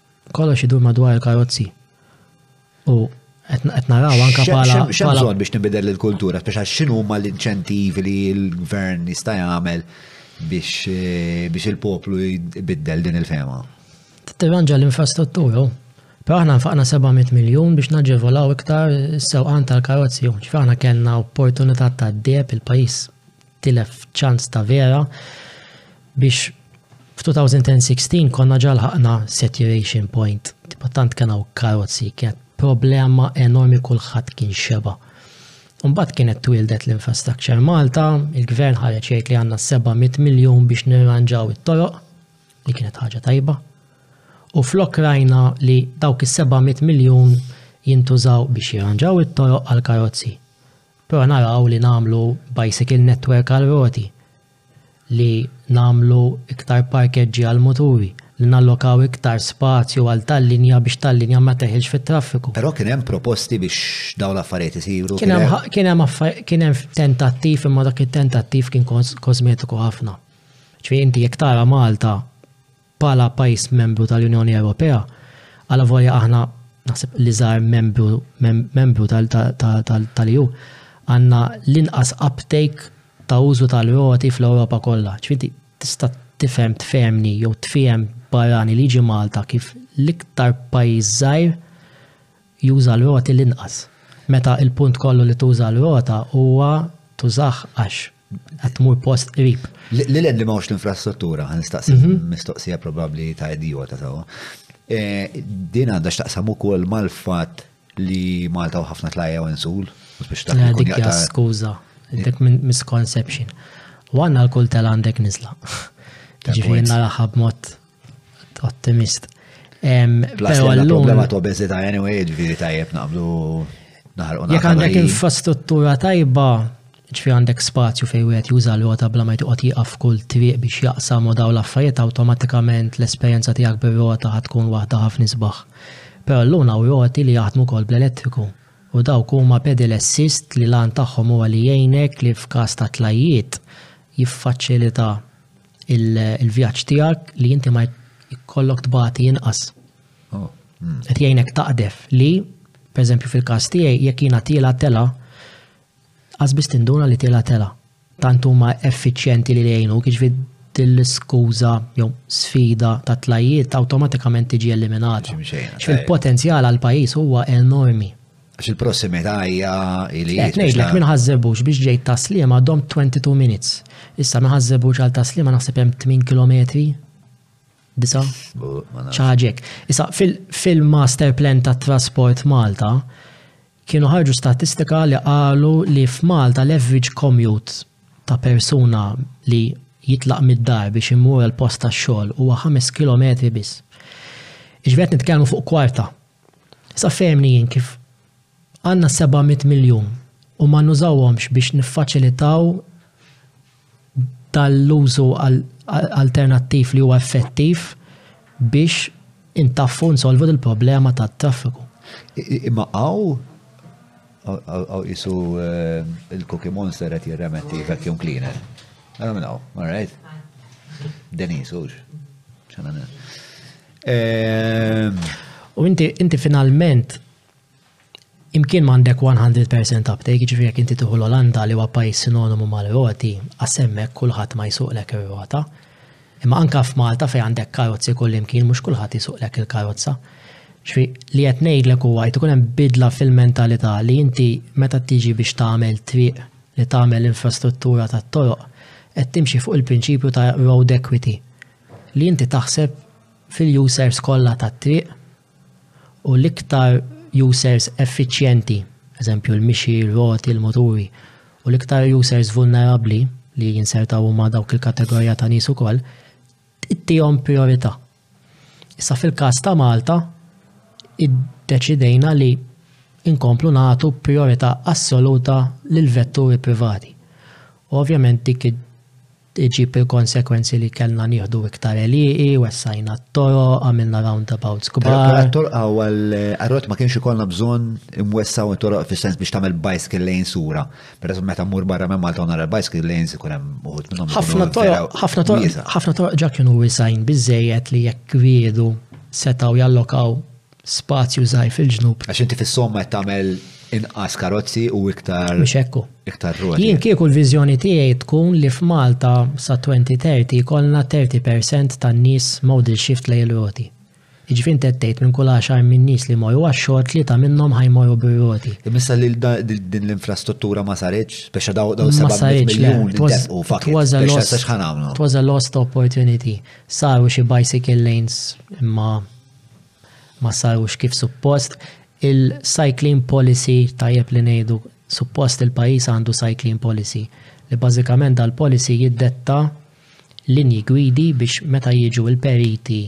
Kollox idur madwar il-karozzi. U qed naraw anke bħala. X'bżonn biex nibidel il-kultura, speċa x'inhu ma l-inċentivi li l-gvern jista' jagħmel biex eh, il-poplu jbiddel din il-fema? Tirranġa l-infrastruttura. Però aħna nfaqna 700 miljun biex naġevolaw iktar sewqan tal-karozzi. Ġifieri aħna kellna opportunità ta' deb il-pajjiż tilef ċans ta' vera biex f'2016 konna ġalħaqna saturation point. Tipo tant kena u karozzi, kienet problema enormi kulħadd kien xeba. Umbat kienet twildet l-infrastructure Malta, il-gvern ħareċ jgħid li għandna 700 miljon biex nirranġaw it-toroq, li kienet ħaġa tajba. U flok rajna li dawk is-700 miljon jintużaw biex jirranġaw it-toroq għal karozzi. Però naraw li nagħmlu bicycle network għal roti, li nagħmlu iktar parkeġġi għal muturi, li nallokaw iktar spazju għal tal-linja biex tal-linja ma teħilx fit-traffiku. Però kien hemm proposti biex dawn l-affarijiet isiru? Kien hemm kien hemm kien hemm tentattiv imma dak it-tentattiv kien kosmetiku ħafna. Ġifieri inti jekk tara Malta Bħala pajjiż membru tal-Unjoni Ewropea, alavolja aħna, naħseb, l-iżgħar membru tal-EU, għandna l-inqas uptake ta' użu tal-roti fl-Ewropa kollha. Ġifieri tista' tifhem, tfehemni jew tfiehem barrani li jiġi Malta kif l-iktar pajjiż żgħir juża l-roti l-inqas, meta l-punt kollu li tuża l-rota huwa tużah għax qed tmur post qrib. Li li m'hawnx l-infrastruttura, nistaqsi mhm. mistoqsija probabbli ta' idiota sewwa. E, din għandha x'taqsam ukoll mal-fatt li Malta u ħafna tlajja u insul. Dik hija skuża, dik misconception. U għandna l-kull tal għandek nizla. Ġifieri naraha b'mod ottimist. Pero l problema ta' obezita anyway, ġifieri tajjeb naqblu naħarqu Jekk għandek infrastruttura tajba, Jiġifieri għandek spazju fejn wieħed juża r-rota bla ma jrid joqgħod jieqaf f'kull triq biex jaqsam u dawn l-affarijiet awtomatikament l-esperjenza tiegħek bir-rota ħa tkun waħda ħafna isbaħ. Però llun hawn roti li jaħdmu wkoll bl-elettriku u dawk huma pedal assist li l-għan tagħhom huwa li jgħinek li f'każ ta' tlajjiet jiffaċilita l-vjaġġ tiegħek li inti ma jkollok tbati inqas. Oh, hmm. Qed jgħinek taqdef li, pereżempju fil-każ tiegħi, jekk jiena tiela tela' Qas biss tinduna li tilgħa telgħa. Tant huma effiċjenti li jgħinuk, jiġifieri din l-iskuża jew sfida ta' tlajjiet awtomatikament tiġi eliminata. Jiġifieri l-potenzjal għall-pajjiż huwa enormi. Għax il-prossimità hija li. Qed ngħidlek minn Ħaż-Żebbuġ biex ġejt ta' Sliema għaddhom 22 minutes. Issa minn Ħaż-Żebbuġ għal ta' Sliema naħseb hemm 8 kilometri, disa', xi ħaġa hekk. Issa fil-master plan tat-Trasport Malta, Kienu ħarġu statistika li qalu li f'Malta l-average commute ta' persuna li jitlaq mid-dar biex imur għall-post tax-xogħol huwa ħames kilometri biss. Jiġifieri qed nitkellmu fuq kwarta. Issa fehimni jien kif għandna 700 miljun u ma nużawhomx biex niffaċilitaw tal-użu alternattiv li huwa effettiv biex intaffu nsolvu il-problema tat-traffiku. Imma għaw għaw jisu eh, il-Cookie Monster għet jirremetti vacuum cleaner. Għara minnaw, all right? Denis, uġ. U inti, inti finalment Imkien m'għandek 100 percent uptake, jiġifieri jekk inti tieħu l-Olanda li huwa pajjiż sinonimu mal-roti, għas hemmhekk kulħadd ma jsuqlek ir-rota. Imma anke f'Malta fejn għandek karozzi kullimkien mhux kulħadd jsuqlek il-karozza. Ġifi li qed ngħidlek huwa jt ikun hemm bidla fil-mentalità li inti meta tiġi biex tagħmel triq li tagħmel infrastruttura tat-toroq qed timxi fuq il-prinċipju ta' road equity li inti taħseb fil-users kollha tat-triq u l-iktar users effiċjenti, eżempju l-mixi, r-roti, il-muturi, u l-iktar users vulnerabbli, li jinsertaw huma dawk il-kategorija ta' nies ukoll, ittihom prijorità. Issa fil-każ ta' Malta, iddeċidejna li inkomplu nagħtu prijorità assoluta lill-vetturi privati. U ovvjament dik Iġib il-konsegwenzi li kellna nieħdu iktar għelieqi, wessajna t-toroq, għamilna roundabouts kbar. Però t-toroq għar-road ma kienx ikollna bżonn imwessgħu t-toroq fis-sens biex tagħmel bicycle lanes sura. Peress meta mmur barra minn Malta u nara l-bicycle lanes ikun hemm uħud minnhom. Ħafna toroq, ħafna toroq, ħafna toroq ġa kienu wiesgħin biżżejjed li jekk riedu setgħu jallokaw spazju żgħir fil-ġnub. Għax inti fis-somma qed tagħmel inqas karozzi u iktar. Mhux hekk hu. Iktar roti. Jien kieku l-viżjoni tiegħi tkun li f'Malta sa 2030 jkollna 30% tan-nies modal shift lejn ir-roti. Jiġifieri int qed tgħid minn kull għaxar minn nies li jmorru għax-xogħol tlieta minnhom ħa jmorru bir-roti. Imissa li din l-infrastruttura ma saritx biex daw daw sa saritx miljun u fakk. It was a lost opportunity. Saru xi bicycle lanes imma ma sarux kif suppost. Il-cycling policy, tajjeb li ngħidu, suppost il-pajjiż għandu cycling policy, li bażikament dal-policy jiddetta linji gwidi biex meta jiġu l-periti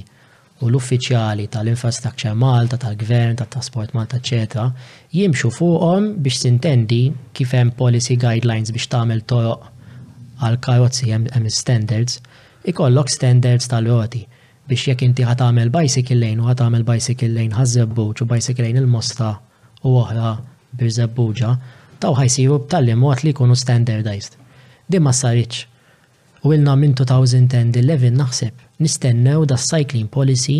u l-uffiċjali tal-Infrastructure Malta, tal-Gvern, tat-Trasport Malta eċċetera jimxu fuqhom biex tintendi kif hemm policy guidelines biex tagħmel toroq għall-karozzi hemm standards, ikollok standards tal-roti. biex jekk inti ħa tagħmel bicycle lane u ħa tagħmel bicycle lane Ħaż-Żebbuġ u bicycle lane il-Mosta u oħra Birżebbuġa, dawn ħa jsiru b'tali mod li jkunu standardized. Din ma saritx. U ilna minn 2010 din levin naħseb nistennew das-cycling policy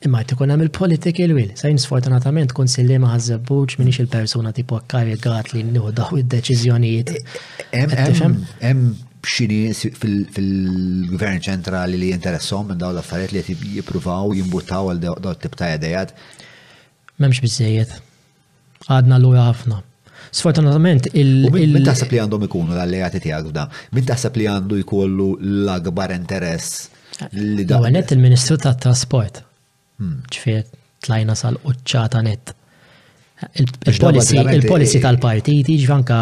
Imma qed ikun hemm il-political will. Sa jien sfortunatament tkun sillima ħaż-żebbuġ minix il-persuna tipo karigat li nieħu daw id-deċiżjonijiet. Hemm xi nies fil-gvern ċentrali li jinteressom minn dawn l-affarijiet li qed jippruvaw jimbuttaw għal daw tip ta' idejat. M'hemmx biżejjed. Għadna lura ħafna. Sfortunatament il. Min taħseb li għandhom ikunu l-alleati tiegħek f'dan? Min taħseb li għandu jkollu l-akbar interess li dan? Għanet il-Ministru tat Trasport. Hmm. Ġifier tlajna sal-quċċata net. Il-policy tal-partiti ġvanka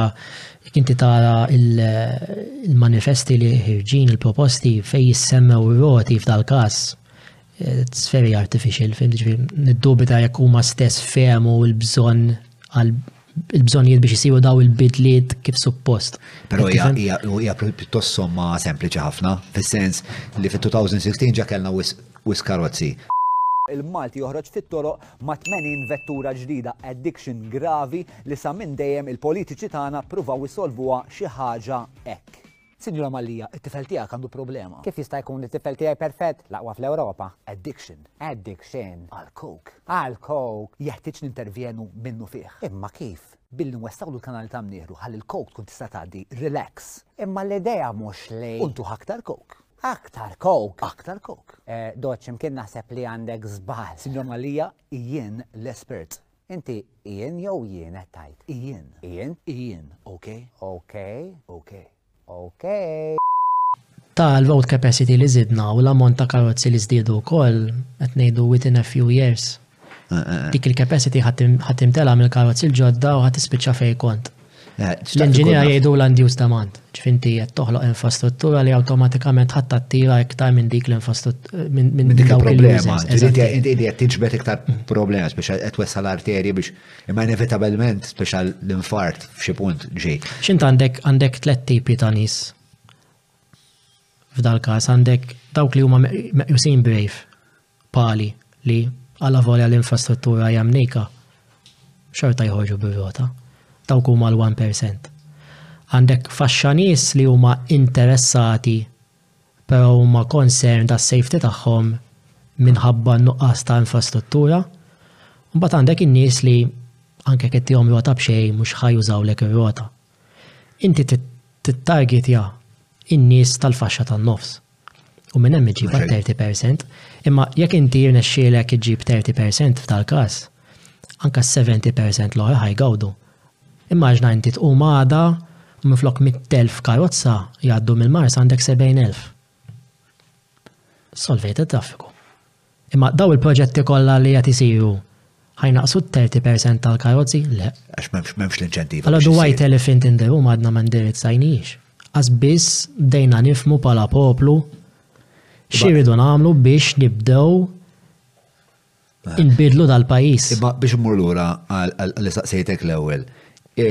kinti tara il-manifesti li ħirġin il-proposti fej jissemmew roti f'dal-kas It's very artificial, fim, ġifiri, niddubita jekk huma stess fehmu l-bżonn għal il-bżonijiet biex jisiru daw il-bidliet kif suppost. Pero hija pjuttost somma sempliċi ħafna, fis-sens li fit-2016 ġa kellna wis karozzi. Il-Malti joħroġ fit-toroq ma' 80 vettura ġdida, addiction gravi li sa minn dejjem il-politiċi tagħna pruvaw isolvuha xi ħaġa hekk. Sinjura Mallia, it-tifel tiegħek għandu problema. Kif jista' jkun li t-tifel tiegħi perfett, l-aqwa fl-Ewropa? Addiction. Addiction. Għall-coke. Għall-coke. Jeħtieġ nintervjenu minnufih. Imma kif? Billi nwessgħulu l-kanali ta' mnieħru ħalli l-coke tkun tista' tgħaddi. Relax. Imma l-idea mhux li. U ntuh aktar coke. Aktar coke. Aktar coke. Dotx, imkien naħseb li għandek żball. Sinjura Mallia, jien l-espert. Inti jien jew jien qed tgħid? Jien. Jien? Jien, okej. Okej. Okej. Okej. Ta' l-vote capacity li żidna u l-ammont ta' karozzi li żdiedu wkoll, qed ngħidu within a few years, dik il-capacity ħa tinmtela' mill-karozzi l-ġodda u ħa tispiċċa fejn kont. Eh, L-inġiniera jgħidu land use demand, ġifinti qed toħloq infrastruttura li awtomatikament ħadd attira iktar minn dik l-infrastruttura minn dik il-problema. Inti qed tiġbed iktar problema biex qed wessal arterji biex imma inevitabilment biex l-infart f'xi punt ġej. X'int għandek għandek tliet tipi ta' nies. F'dal-każ għandek dawk li huma meqjusin brave, pali li għala volja l-infrastruttura hija mnejka, xorta jħorġu bir-rota. Dawk huma l-1%. Għandek faxxa nies li huma interessati però huma concerned għas-safety tagħhom minħabba nuqqas ta' infrastruttura. Mbagħad għandek in-nies li anke kettihom rota b'xejn mhux ħajużawlek ir-rota. Inti tittargetja n-nies tal-faxxa tan-nofs u minn hemm iġib għat-30%. Imma jekk inti jirnexxielek iġib 30% f'dal-każ, anke s-70% l-oħra ħajgawdu. Immaġina inti tqum għada u minflok 100,000 karozza jgħaddu mill-Mars għandek 70,000. Solvejt it-traffiku. Imma dawn il-proġetti kollha li qed isiru, ħa jnaqqsu t-thirty percent tal-karozzi? Le. Għax m'hemmx l-inċentiv. Allura the white elephant in the room għadna ma indirizzajnihiex. Qas biss bdejna nifhmu bħala poplu xi rridu nagħmlu biex nibdew inbidlu dal-pajjiż. Imma biex immur lura għal saqsejtek l-ewwel. E,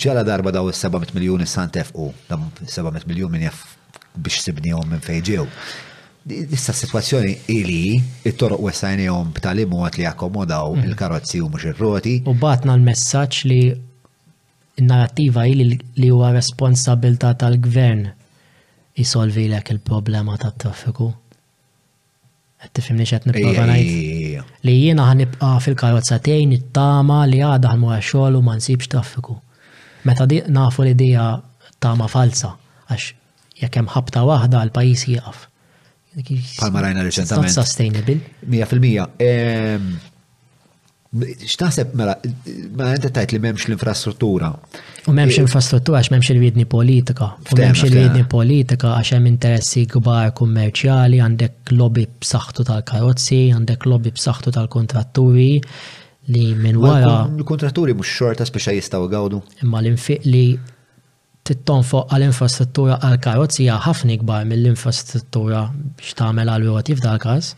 ġala darba daw is-700 miljun issa ntefqu, 700 miljun minn jaf biex sibnihom minn fejn ġew. Issa s-sitwazzjoni hi li t-toroq wessajnihom b'tali mod li jakkomodaw il-karozzi u mhux ir-roti. U bagħatna l-messaġġ li n-narattiva hi li huwa responsabbiltà tal-Gvern isolvilek il-problema tat-traffiku. Qed tifhimni x'qed nipprova ngħid? Li jiena ħa nibqa' fil-karozza tiegħi nittama li għada ħa mmur għax-xogħol u ma nsibx traffiku. Meta nafu li dija tama falza għax Jekk hemm ħabta waħda l-pajjiż jieqaf. Palma rajna reċentament. Not sustainable. 100%. X'taħseb mela, ma inti tajt li m'hemmx l-infrastruttura. U m'hemmx infrastruttura għax m'hemmx il-wiedni politika. U m'hemmx il-wiedni politika għax hemm interessi kbar kummerċjali, għandek lobby b'saħħtu tal-karozzi, għandek lobby b'saħħtu tal-kontratturi li minn wara. Il-kontratturi mhux xorta speċa jistgħu għawdu. Imma l-infiq li trid tonfoq għal infrastruttura għal karozzi hija ħafna ikbar mill-infrastruttura biex tagħmel għal roti f'dal każ.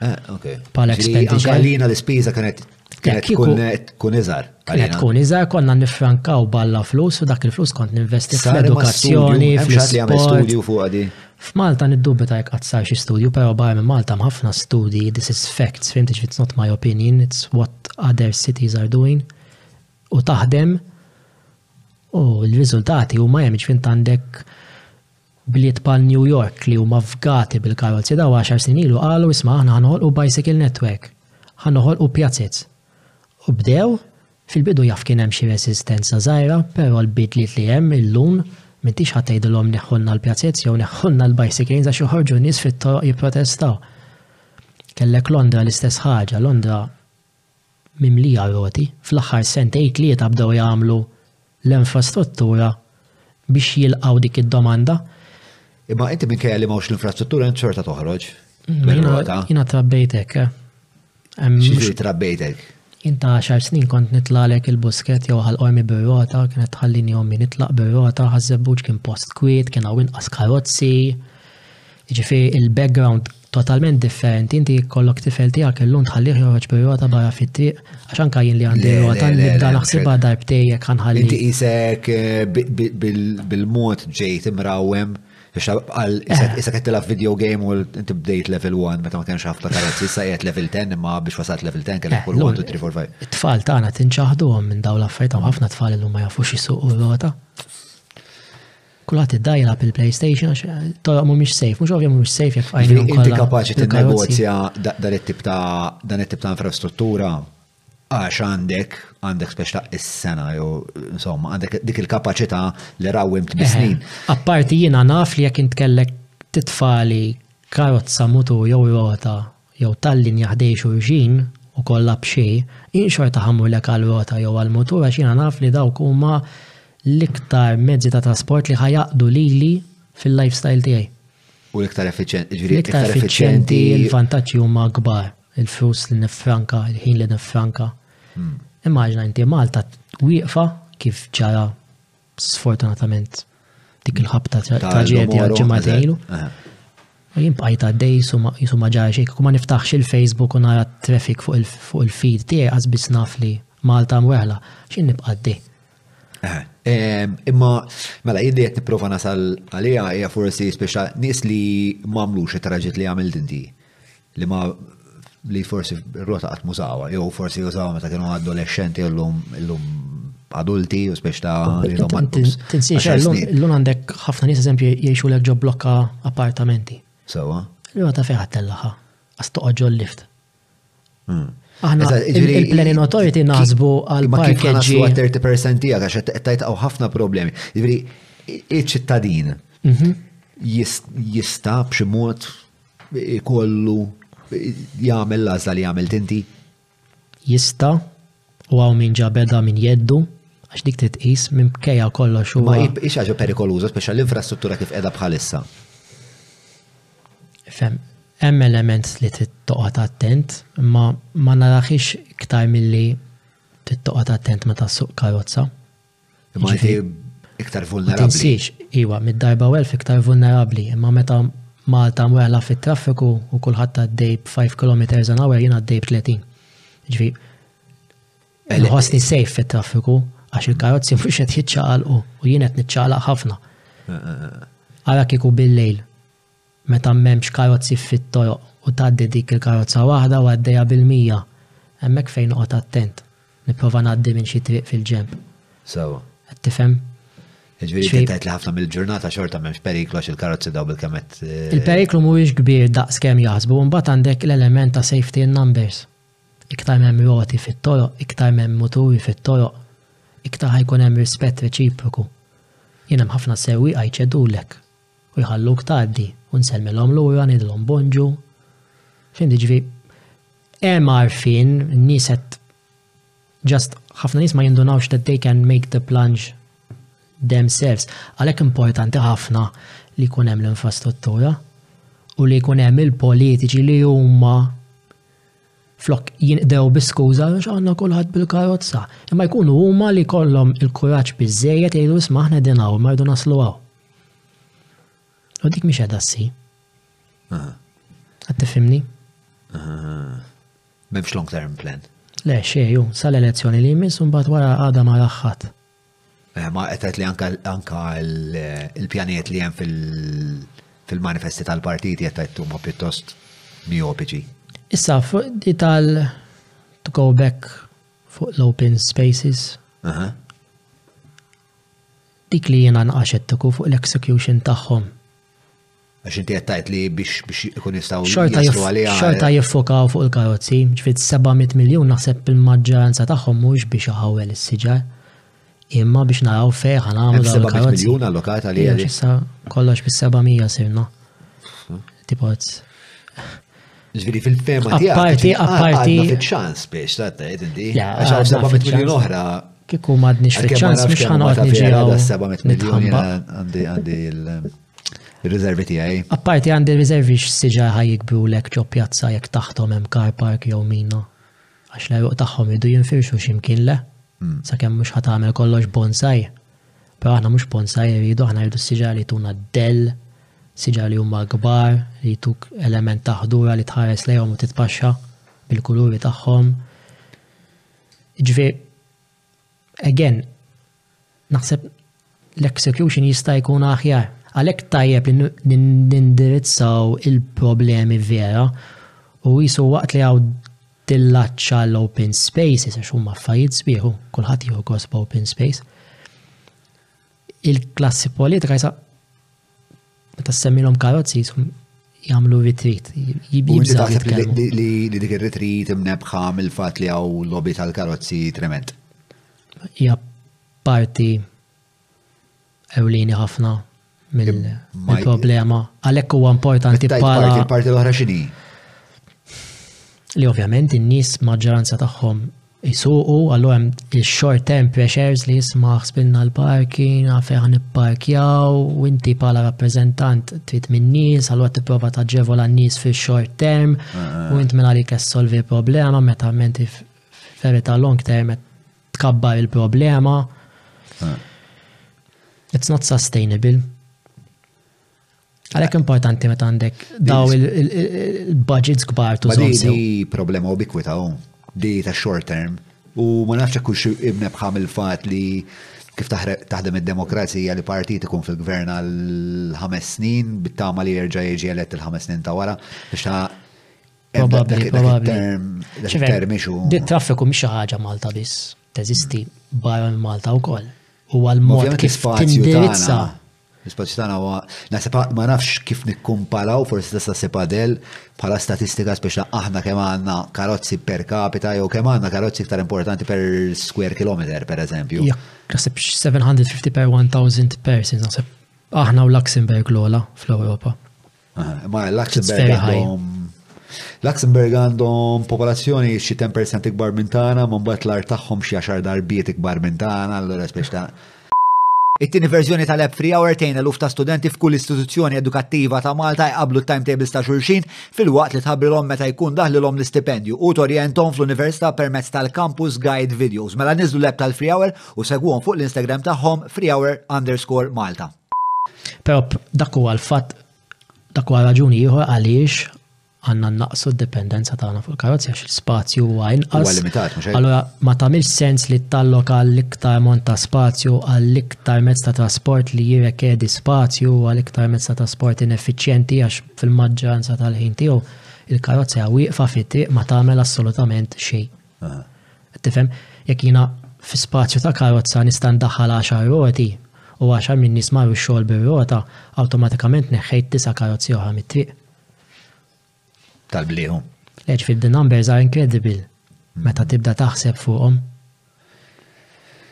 Pal expenditure. Anke għalina l-ispiża kienet tkun iżgħar. Kienet tkun iżgħar konna nifrankaw balla flus u dak il-flus kont ninvesti fl-edukazzjoni, fl-isport. F'Malta niddubita jekk qatt sar xi studju, però barra minn Malta ħafna studji, this is facts, fim tiġi it's not my opinion, it's what other cities are doing. U taħdem U l-riżultati huma hemm, ġifieri int għandek bliet bħal New York li huma fgati bil-karozzi daw għaxar snin ilu qalu isma' aħna ħa noħolqu bicycle network, ħa noħolqu pjazez. U bdew, fil-bidu jaf kien hemm xi reżistenza żgħira, però l-bidliet li hemm illum m'intix ħa tgħidilhom neħħulna l-pjazez jew neħħulna l-bicycle lanes għax joħorġu nies fit-toroq jipprotestaw. Kellek Londra l-istess ħaġa, Londra mimlija roti, fl-aħħar sentejn tlieta bdew jagħmlu l-infrastruttura biex jilqgħu dik id-domanda. Imma inti minkejja li m'hawnx l-infrastruttura int xorta toħroġ. Jiena trabbejt hekk. Xi trabbejt hekk? Inta għaxar snin kont nitlalek il-busket jew ħal-qormi bir-rota, kienet tħallini ommi nitlaq bir-rota, ħażebbuġ kien post kwiet, kien hawn inqas karozzi. Ġifi il-background Totalment differenti, inti jekk ikollok tifel tiegħek illum tħallih joħroġ bir-rota barra fit-triq, għax anke jien li għandi rota nibda naħsibha darbtej jekk ħanħalli. Inti qisek eh, bil-mod ġejt imrawem Għal, issa qed tilgħab video game u inti bdejt level 1 meta ma kienx ħafna karozzi, issa qiegħed level 10 imma biex wasat level 10 kellek eh, kull 1 2 3 4 5. It-tfal tagħna tinċaħduhom minn dawn l-affarijiet ħafna tfal illum ma jafux jisuqu rota. Kulħadd iddajjaq bil-PlayStation għax toroq mhumiex safe, mhux ovvja mhumiex safe jekk fqajna. Jiġifieri inti kapaċi tinnegozja dan it-tip ta' dan it-tip ta' infrastruttura għax għandek għandek speċ ta' is-sena jew insomma għandek dik il-kapaċità li rawwim tbisnin. Apparti jiena naf li jekk intkellek titfali karozza mutur jew rota jew tal-linja ħdej xulxin u kollha b'xi, jien xorta ħa mmurlek għar-rota jew għall-mutur għax jiena naf li dawk huma l-iktar mezzi ta' trasport li ħa jaqdu lili fil-lifestyle tiegħi. U l-iktar effiċjenti, jiġifieri l-iktar effiċjenti. Il-vantaġġi huma kbar, il-flus li nifranka, il-ħin li nifranka. Hmm. Immaġna inti Malta wieqfa kif ġara Sfortunatament dik il-ħabta traġedja ġimgħatejn ilu. Jien bqajt għaddej jisu ma ġara xejn, ma niftaħx il-Facebook u nara traffic fuq il-feed tiegħi qas biss naf li Malta mweħla, x'in nibqa' għaddej. Imma, mela, jiddi jett niprofa nasal għalija, hija forsi speċa nis li mamlux it-traġit li għamilt inti. li ma li forsi rota qatt mużawa, jew forsi jużawa meta kienu adolescenti l-lum adulti, u speċ ta' l-lum għandek ħafna nis eżempju jiexu l ġo blokka appartamenti. Sewa. L-lum ta' feħat tellaħa, għas toqoġo l-lift. Hmm. Aħna il-planning authority naħsbu għal ma kif naħsbu għal 30% tijak għax tajt għaw ħafna problemi. Ġviri, il-ċittadin mhm. jista b'ximot ikollu jagħmel l-għażla li għamilt inti? Jista', u hawn min ġa beda minn jeddu, għax dik trid tqis minn bkejja kollox huwa. Ma hix ħaġa perikoluża speċjal l-infrastruttura kif qiegħda bħalissa. Fem, hemm element li trid toqgħod attent, ma ma naraħix iktar milli trid toqgħod attent meta suq karozza. Imma inti iktar vulnerabbli. Tinsiex, iwa, mid-darba u elf iktar vulnerabbli, imma meta Malta mwela fit-traffiku u kulħadd għaddej 5 km an hour jien għaddej 30. Ġifi, nħossni safe fit-traffiku għax il-karozzi mhux qed jiċċaqalqu u jien qed niċċaqlaq ħafna. Eh, eh, eh. Ara kieku bil-lejl Meta m'hemmx karozzi fit-toroq u tgħaddi dik il-karozza waħda u għaddejja bil-mija, hemmhekk fejn noqgħod attent. Nipprova ngħaddi minn xi triq fil-ġenb. Sewwa. Qed tifhem? Jiġifieri trid tgħid li ħafna mill-ġurnata xorta m'hemmx periklu għax il-karozzi daw bilkemm qed. Il-periklu mhuwiex kbir daqs kemm jaħsbu u mbagħad għandek l-element ta' safety in numbers. Iktar m'hemm roti fit-toroq, iktar m'hemm muturi fit-toroq, iktar ħa jkun hemm rispett reċiproku. Jien hemm ħafna sewwieqa jċedulek. u jħalluk tgħaddi u nsellmilhom lura ngħidilhom bonġu. Fim diġvi, hemm għarfien, n-nies qed just ħafna nies ma jindunawx that they can make the plunge themselves. Għalhekk importanti ħafna li jkun hemm l-infrastruttura u li jkun hemm il-politiċi li huma flok jinqdew biskuża għax għandna kulħadd bil-karozza. Imma jkunu huma li kollhom il-kuraġġ biżejjed jgħidu isma' aħna din hawn mardu naslu hawn. U dik miex għada ssi. Għad tifimni? Memx long term plan. Le, xej, ju, sal-elezzjoni li jmiss un bat wara għada ma laħħat. Eh, ma għetet li anka il-pjaniet li jem fil-manifesti tal-partiti għetet ma pjuttost miopiċi. Issa, di tal to go back fuq l-open spaces. Dik li jiena nqa' xettiku fuq l-execution tagħhom. Għax inti qed tgħid li biex biex ikun jistgħu Xorta jaslu għaliha. jiff- xorta jiffokaw fuq il-karozzi, ġifieri 700 miljun naħseb bil-maġġoranza tagħhom mhuwiex biex iħawwel is-siġar, imma biex naraw fejn ħa nagħmlu Hemm dawn 700 il-karozzi. miljun allokat għaliha Ejja, di. x'issa kollox bis-700 sirna. Tipoz. Ġviri fil-fema tiegħek. Apparti, apparti. Fiċ-ċans biex, tattajt, inti. Għax għaw 700 miljon oħra. Kiku madni fiċ-ċans biex ħanqot nġiegħu. 700 miljon għandi għandi il-rizervi tiegħi. Apparti għandi rizervi x'siġa ħajjikbu lek ġo pjazza jekk taħtom hemm car park jew minna. Għax l-għeruq tagħhom iridu jinfirxu xi mkien le? Sakemm mhux ħa tagħmel kollox bonsai. Però aħna mhux bonsai irridu, aħna rridu s-siġar li jtuna d-dell, siġar li huma kbar, li jtuk element ta' ħdura li tħares lejhom u titpaxxa bil-kuluri tagħhom. Ġifieri, again, naħseb l-execution jista' jkun aħjar. Għalhekk tajjeb li nindirizzaw il-problemi vera u jisu waqt li għaw dillaċċa l-open space, jisax huma affarijiet sbieħu, kulħadd jieħu kosba open space. Il-klassi politika jisa Meta semmilhom karozzi jisum jagħmlu retreat. Jibżaw li dik ir-retreat imnebħa mill-fatt li hawn lobby tal-karozzi trement. Ja parti ewlieni ħafna mill-problema. Għalhekk huwa importanti bħala. Il-parti l-oħra x'inhi? Li ovvjament in-nies maġġoranza tagħhom jsuqu, għallu hemm il-short term pressures li jisma ħsbilna l-parking, għafe għan parkjaw, u inti pala rappresentant trid minn nies, għallu għat prova taġġevola n-nies fil short term, ah, ah. u int minn għalik solvi problema, meta menti ferita long term tkabbar il-problema. Ah. It's not sustainable. Għalhekk importanti meta għandek daw il-budgets kbar tu żomm. Di problema ubikwita u di ta' short term u ma nafx hekk hux imnebħa mill-fatt li kif taħdem id-demokrazija li partit ikun fil-gvern għal ħames snin bit-tama li jerġa' jiġi elett il-ħames snin ta' wara biex ta' Probabbli, probabbli. Di traffiku mhix xi ħaġa Malta biss, teżisti barra Malta wkoll. U għal mod kif tindirizza L-ispazju tagħna huwa naħseb ma nafx kif nikkumparaw forsi tista' ssib Adel bħala statistika speċa aħna kemm għandna karozzi per capita jew kemm għandna karozzi iktar importanti per square kilometer pereżempju. Jekk naħseb 750 per 1000 persons naħseb aħna u Luxembourg l-ola fl-Ewropa. Ma Luxemburg għandhom. Luxemburg għandhom popolazzjoni xi 10% ikbar minn tagħna, ma mbagħad l-art tagħhom xi għaxar darbiet ikbar minn tagħna, allura spiex ta' It-tieni verżjoni tal-app Free Hour tgħin eluf ta' studenti f'kull istituzzjoni edukattiva ta' Malta jqablu t-timetables ta' xulxin filwaqt li tħabbrilhom meta jkun daħlilhom l-istipendju u torjenthom fl-Università permezz tal-Campus Guide Videos. Mela niżlu l-app tal-Free Hour u segwuhom fuq l-Instagram tagħhom freehour_malta. Però dak huwa l-fatt, dak huwa raġuni ieħor għaliex għandna nnaqqsu d-dipendenza tagħna fuq il-karozzi għax l-ispazju huwa inqas. Huwa limitat, mhux hekk? Allura ma tagħmilx sens li talloka l-iktar ammont ta' spazju għall-iktar mezz ta' trasport li jirrekedi spazju u għall-iktar mezz ta' trasport ineffiċjenti għax fil-maġġoranza tal-ħin tiegħu il-karozza hija wieqfa fit-triq ma tagħmel assolutament xejn. Tifhem? Jekk jiena fi spazju ta' karozza nista' ndaħħal għaxar roti u għaxar min-nies marru x-xogħol bir-rota, awtomatikament neħħejt disa' karozzi oħra mit-triq. Tal-bliehum. Le, ġifieri the numbers are incredible meta tibda taħseb fuqhom.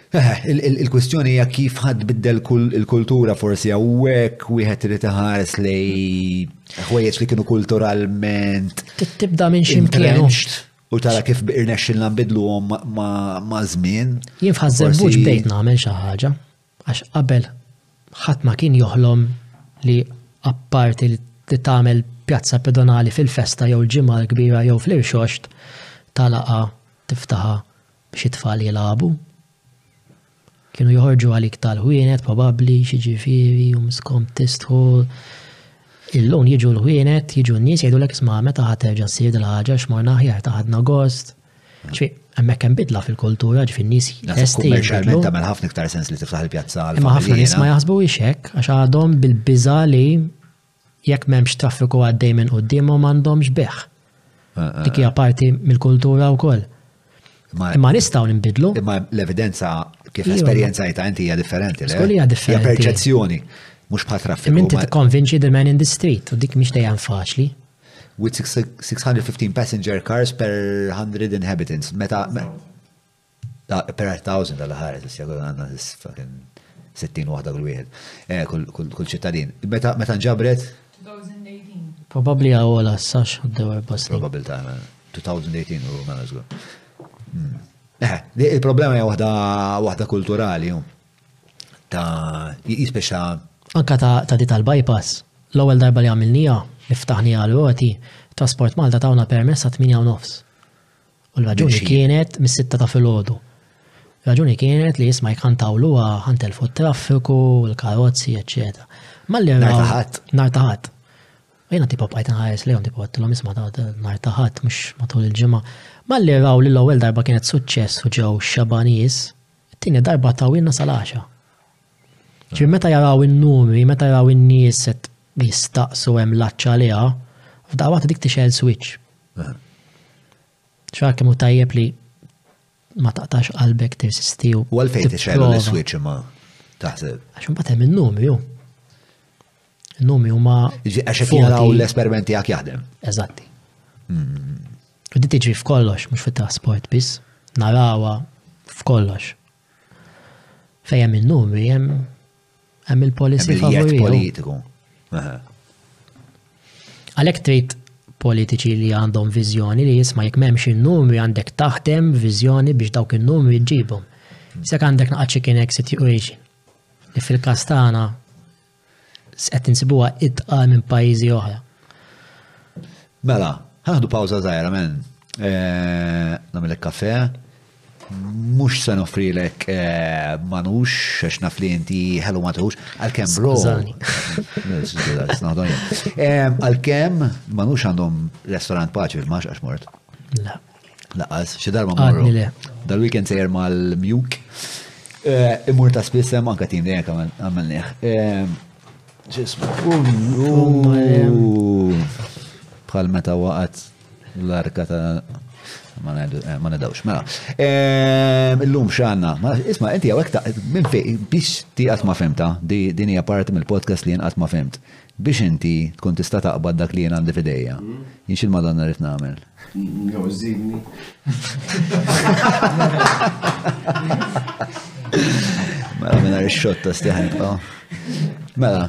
Eh, il-kwistjoni hija kif ħadd biddel il-kultura forsi hawnhekk wieħed irid iħares li ħwejjeġ li kienu kulturalment. Tibda minn ximkien. U tara kif irnexxilna nbidluhom ma' żmien. Jien f'Ħaż-Żebbuġ bdejt nagħmel xi ħaġa għax qabel ħadd ma kien joħlom li apparti li tagħmel pjazza pedonali fil-festa jew l-Ġimgħa l-Kbira jew fl-Irxoxt ta' laqgħa tiftaħha Xi tfal jilagħbu. Kienu joħorġu għalik tal-ħwienet probabbli, x'jiġifieri, u miskom tistħu. Illum jiġu l-ħwienet, jiġu n-nies jgħidulek isma' meta ħadd terġa' ssir dil-ħaġa x'morna aħjar ta' ħadna gost. Ġifi, hemmhekk hemm bidla fil-kultura, ġifi n-nies lesti. Kummerċjalment tagħmel ħafna iktar sens li tiftaħ il-pjazza. Imma ħafna nies ma jaħsbu hekk għax għadhom bil-biża' li Jekk m'hemmx traffiku għaddej minn quddiemhom m'għandhomx bejgħ. Dik hija parti mill-kultura wkoll. Imma nistgħu nbidlu. Imma l-evidenza kif esperjenzajta inti hija differenti. Żgur hija differenti. Hija perċezzjoni, mhux bħal traffiku. Imma inti tikkonvinċi the man in the street u dik mhix dejjem faċli. With 615 passenger cars per 100 inhabitants. Meta Ta' per 1000 għal ħares, issa jkun għandna 60 waħda kull wieħed, eh, kull ċittadin. Meta meta nġabret? 2018. Probabbli għawola s-sax għaddew erba' snin. Probabilta' 2018 u mela żgur. Hmm. Eh, il-problema hija waħda waħda kulturali ta' jispeċa. Anka ta' di tal-bypass, l-ewwel darba li għamilnija, li ftaħni għal roti, trasport Malta tawna permess ta' 8 nofs. U l-raġuni kienet mis-sitta ta' filgħodu. Raġuni kienet li jisma' jkantaw l-uha ħantelfu t-traffiku, l-karozzi, eċċetera. Malli Nhar ta' Ħadd. Nhar ta' Ħadd. U jiena tipo bqajt nħares lejhom tipo għedtilhom isma' ta' nhar ta' Ħadd mhux matul il-ġimgħa. Malli raw li l-ewwel darba kienet suċċess u ġew xeba' nies, it-tieni darba tawilna sal-għaxra. Ġifieri meta jaraw in-numri, meta jaraw in-nies qed jistaqsu hemm laċċ għaliha, f'daqqa waħda dik tixgħel switch. X'għal kemm hu tajjeb li ma taqtax qalbek tirsisti u. U għalfejn tixgħelu l-iswiċċ imma taħseb? Għax imbagħad hemm in-numri hu. In-numri huma. Għax qed jaraw l-esperimenti jak jaħdem. Eżatti. Hmm. U di tiġri f'kollox, mhux fit-trasport biss. Narawa f'kollox. Fejn hemm in-numri hemm hemm il-policy favoriju. politiku. Għalhekk trid politiċi li għandhom viżjoni li jisma' jekk m'hemmx in-numri għandek taħdem viżjoni biex dawk in-numri ġġibhom. Sek għandek naqgħad chicken exit equation. Li fil-kastana Qed insibuha itqal minn pajjiżi oħra. Mela, ħaħdu pawża żgħira men. Eh, nagħmilek kafe. Mhux se nofrilek eh, manux għax naf li inti ħelu ma tħux. Għalkemm bro. Eh, għalkemm manux għandhom restaurant paċi fil-max għax mort. La. Laqas, xi darba morru. Għadni le. Dal-weekend sejjer mal-mjuk. Eh, imur ta' spiss hemm anke tim dejjem għamilnieh. Eh, Ġismu. Bħal meta waqgħet l-arka ta' ma eh, nadawx, mela. Illum xanna, isma, inti għawek ta' minn fej, biex ti għatma femta, din hija parti mill-podcast li jenqat ma femt. Biex inti tkun tista' taqbad dak li jien għandi f'idejja. Jien x'il-Madonna rrid nagħmel? Jew żidni. Mela mingħajr ix-xotta stieħen Mela.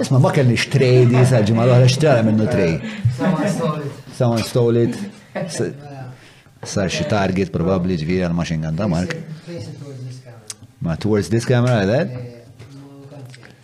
Isma' ma kellix trade sa ġimgħa l-oħra xtrara minnu trej. Someone stole it. Someone stole it. Sar xi target probabbli ġviri għal machine gun ta' Mark. Ma towards this camera, that?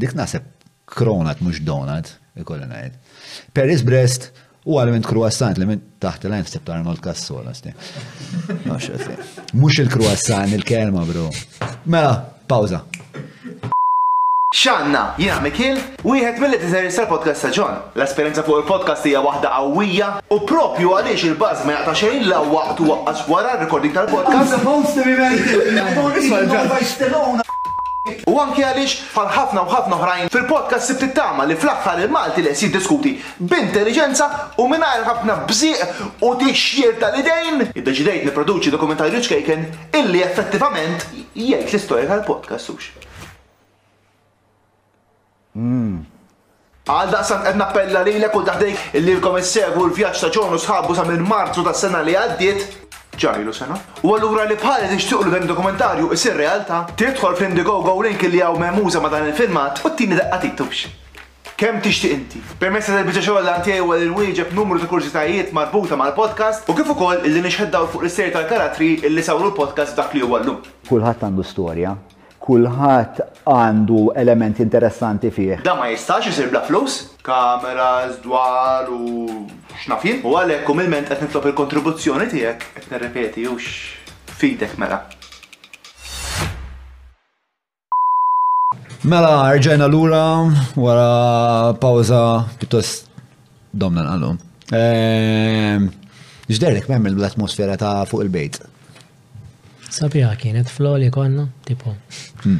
Dik naħseb kronat mhux donut, ikolli ngħid. Paris Brest u għal minn croissant li minn taħt il-għajn ħsib ta' Arnold Kassola. Mhux il-croissant il-kelma bro. Mela, pawża. X'għandna? Jiena Mikiel, wieħed mill-editors tal-podcast ta' John. L-esperjenza fuq il-podcast hija waħda qawwija. U proprju għaliex il-buzz ma jaqta' xejn la waqt u waqqas wara r-recording tal-podcast. Isma' l-ġas. U anki għaliex, bħal ħafna u ħafna oħrajn, fil-podcast sibt it-tama li fl-aħħar il-Malti lest jiddiskuti b'intelliġenza u mingħajr ħafna bżieq u tixjir tal-idejn. Iddeċidejt nipproduċi dokumentarju ċkejken illi effettivament jgħid l-istorja tal-podcast, hux? Għaldaqstant qed nappella lilek u lil ħdejk illi lkom issegwu l-vjaġġ ta' John u sħabu sa minn Marzu tas-sena li għaddiet, ġa ilu sena, u allura li bħali tixtiequ li dan id-dokumentarju isir realtà, tidħol fl-Indiegogo link illi hawn mehmuża ma' dan il-filmat u tini daqqa titux. Kemm tixtieq inti. Permezz ta' dil-biċċa xogħol l-għan tiegħi huwa li nwieġeb numru ta' kurżitajiet marbuta mal-podcast u kif ukoll illi nixħet dawl fuq l-istrejr tal-karattri illi sawru l-podcast f'dak li huwa llum. Kulħadd għandu storja, Kulħadd għandu elementi interessanti fih. Dan ma jistax isir bla flus. Kameras, dwal u x'naf jien. U għalhekk umilment qed nitlob il-kontribuzzjoni tiegħek, qed nirrepeti hux f'idek mela. Mela rġajna lura wara pawża pjuttost domna nqallu. Ehm, X'derek m'hemm l-atmosfera ta' fuq il-bejt. Sabiħa kienet flow li konna, tipo. Hmm.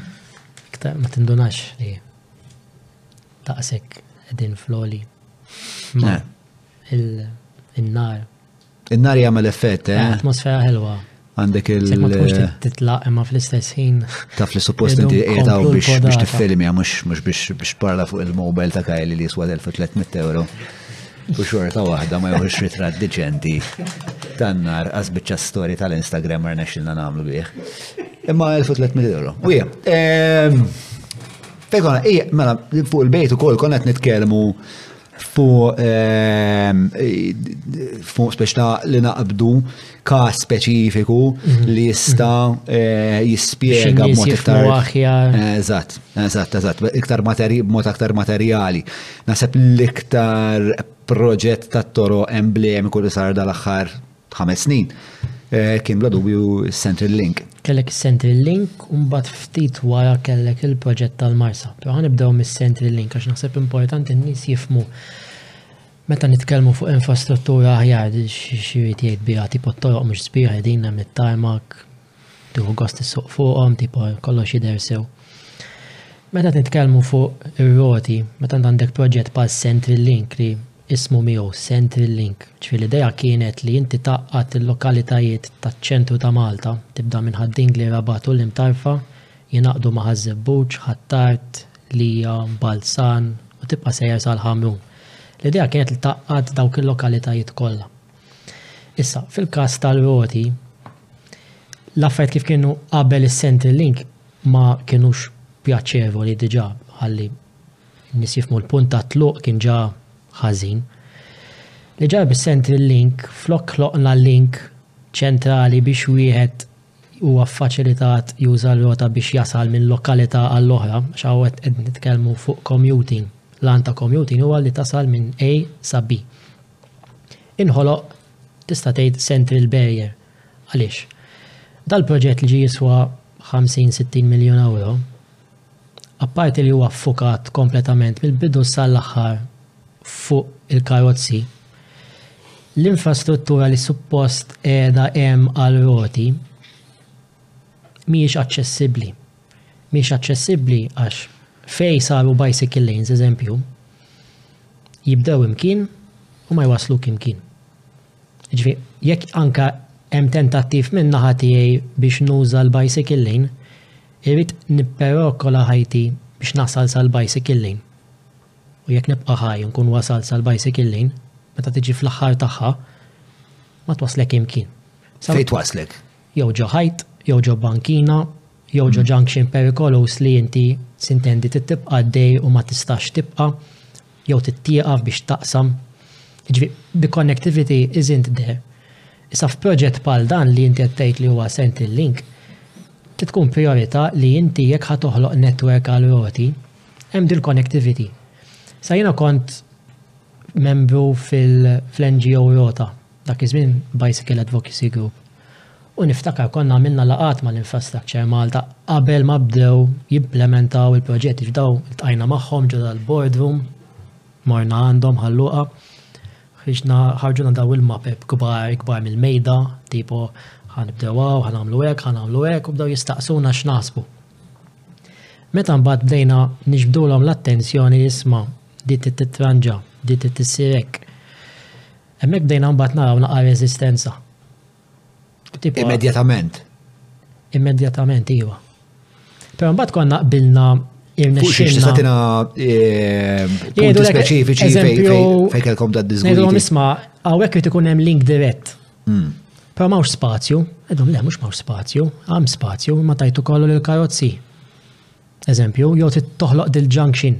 Iktar ma tindunax li taqsek edin flow li. Eh. Il-nar. Il-nar jgħamil effett, eh? eh? Atmosfera ħelwa. Għandek il- Sek ma tkunx eh, titlaq imma fl-istess ħin. Taf li suppost inti qiegħda biex biex tiffilmja mhux biex biex parla fuq il-mobile ta' Kajli li jiswa 1300 euro. U xorta waħda ma joħroġ ritratt diċenti tan-nar għas biċċa story tal-Instagram ma rnexxilna nagħmlu bih. Imma 1300 euro. U hija. Ehm, Fejkona, ija, mela, fuq il-bejt ukoll konna qed nitkellmu fuq ehm, fuq speċta li naqbdu każ speċifiku mhm. li jista' mhm. eh, jispjega b'mod iktar aħjar. Eh, eżatt, eżatt, eżatt, iktar materji b'mod aktar materjali. Naħseb l-iktar proġett ta' toro emblemi kull sar dal-aħħar ħames snin eh, kien bla dubju Central Link. Kellek Central Link u mbagħad ftit wara kellek il-proġett tal-Marsa. Però ħanibdew mis-Central Link għax naħseb importanti n-nies jifmu Meta nitkellmu fuq infrastruttura aħjar, xi jrid jgħid biha tipo t-toroq mhux sbieħ qegħdin hemm it-tarmak, tieħu gost issuq fuqhom, tipo kollox jidher sew. Meta nitkellmu fuq ir-roti, meta għandek proġett bħal Central Link li ismu miegħu Central Link, ġifieri l-idea kienet li inti taqqat il-lokalitajiet taċ-ċentru ta' Malta, tibda minn Ħad-Dingli, Rabat u l-Imtarfa, jingħaqdu ma' Ħaż-Żebbuġ, Ħ'Attard, Lija, Balzan u tibqa' sejjer sal-Ħamrun. L-idea kienet li tgħaqqad dawk il-lokalitajiet kollha. Issa, fil-każ tal-Roti, l-affarijiet kif kienu qabel is-Central Link ma kinux pjaċevoli diġà ħalli n-nies jifhmu l-punt tat-tluq kien ġa ħażin. Li ġara bis-Central Link flok ħloqna link ċentrali biex wieħed huwa ffaċilitat juża r-rota biex jasal minn lokalità għal oħra, għax hawn qed qed nitkellmu fuq commuting, l-għan ta' commuting huwa li tasal minn A sa B. Inħoloq tista' tgħid central barrier. Għaliex? Dal-proġett li ġie jiswa 50, 60 miljun ewro, Apparti li huwa ffukat kompletament mill-bidu sa l-aħħar fuq il-karozzi, l-infrastruttura li suppost qiegħda hemm għar-roti mhijiex aċċessibbli. Mhix aċċessibbli għax fejn saru bicycle lanes eżempju, jibdew imkien u ma jwassluk imkien. Jiġifieri jekk anke hemm tentattiv minn naħa tiegħi biex nuża l-bicycle lane, irrid nipperokola ħajti biex nasal sal-bicycle lane. U jekk nibqa' ħaj u nkun wasalt sal-bicycle lane, meta tiġi fl-aħħar tagħha, ma twasslek imkien. Fejn twasslek? Jew ġo ħajt, jew ġo bankina, jew ġo junction perikoluż li inti sintendi trid tibqa' għaddej u ma tistax tibqa'. jew tittieqaf biex taqsam. Jiġifieri bi connectivity isn't there. Issa f'proġett bħal dan li inti qed tgħid li huwa Centrelink, trid tkun prijorità li inti jekk ħa toħloq network għal roti, hemm din il-connectivity. Sa jiena kont membru fil-NGO Rota, Dak iż-żmien Bicycle Advocacy Group u niftakar konna għamilna laqgħat mal-Infrastructure Malta qabel ma bdew jimplementaw il-proġett jiġifieri daw iltqajna magħhom ġo dal-boardroom morna għandhom Ħal Luqa ħriġna ħarġulna daw il-mapep kbar ikbar mill-mejda tipo ħa nibdew hawn, ħa nagħmlu hekk, ħa nagħmlu hekk u bdew jistaqsuna x'naħsbu. Meta mbagħad bdejna nixbdulhom l-attenzjoni isma' di titranġa, di tissirek. Hemmhekk bdejna mbagħad naraw naqa' reżistenza. Immedjatament. Immedjatament, iva. Però mbagħad konna qbilna irnexxilna. Satina eh, punti speċifiċi fejn kellkom da diżgwidi. Ngħidulhom isma' hawnhekk irid ikun hemm link dirett. Hmm. Però m'hawnx spazju, qedhom le mhux m'hawnx spazju, għam spazju, ma tajtu kollu lil karozzi. Eżempju, jew trid toħloq dil-junction.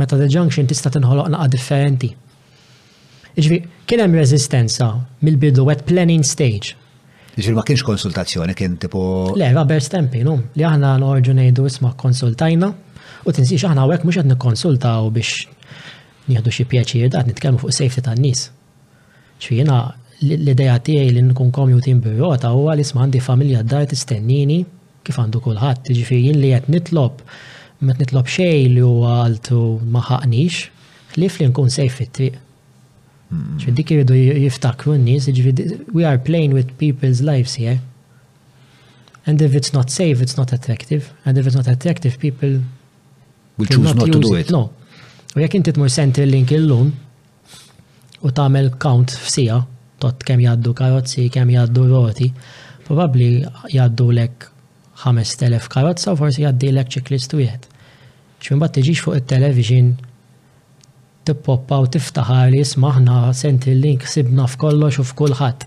Meta dil-junction tista' tinħoloq naqa' differenti. Jiġifieri kien hemm reżistenza mill-bidu at planning stage. Jiġifieri ma kienx konsultazzjoni kien tipu. Le, rubber stamping hu li aħna noħorġu ngħidu isma' kkonsultajna u tinsiex aħna hawnhekk mhux qed nikkonsultaw biex nieħdu xi pjaċir da qed nitkellmu fuq is-safety tan-nies. Ġifieri jiena l-idea tiegħi li nkun commuting bir-rota huwa li isma' għandi familja d-dar tistennini kif għandu kulħadd, jiġifieri jien li qed nitlob, ma nitlob xejn li huwa għaltu ma ħaqnix, ħlief li nkun sejf fit-triq. Ġifieri dik iridu jiftakru n-nies, jiġifieri we are playing with people's lives here. And if it's not safe, it's not attractive. And if it's not attractive, people will choose not, not to do it. it. No. U jekk inti tmur Central Link illum, u tagħmel count f'siegħa, tot kemm jgħaddu karozzi, kemm jgħaddu roti, probabbli jgħaddulek 5000 karozza u forsi jgħaddilek ċiklist wieħed. X'minn bad tiġix fuq it-television tippoppa u tiftaħar li jisma' aħna Central Link sibna f'kollox u f'kulħadd.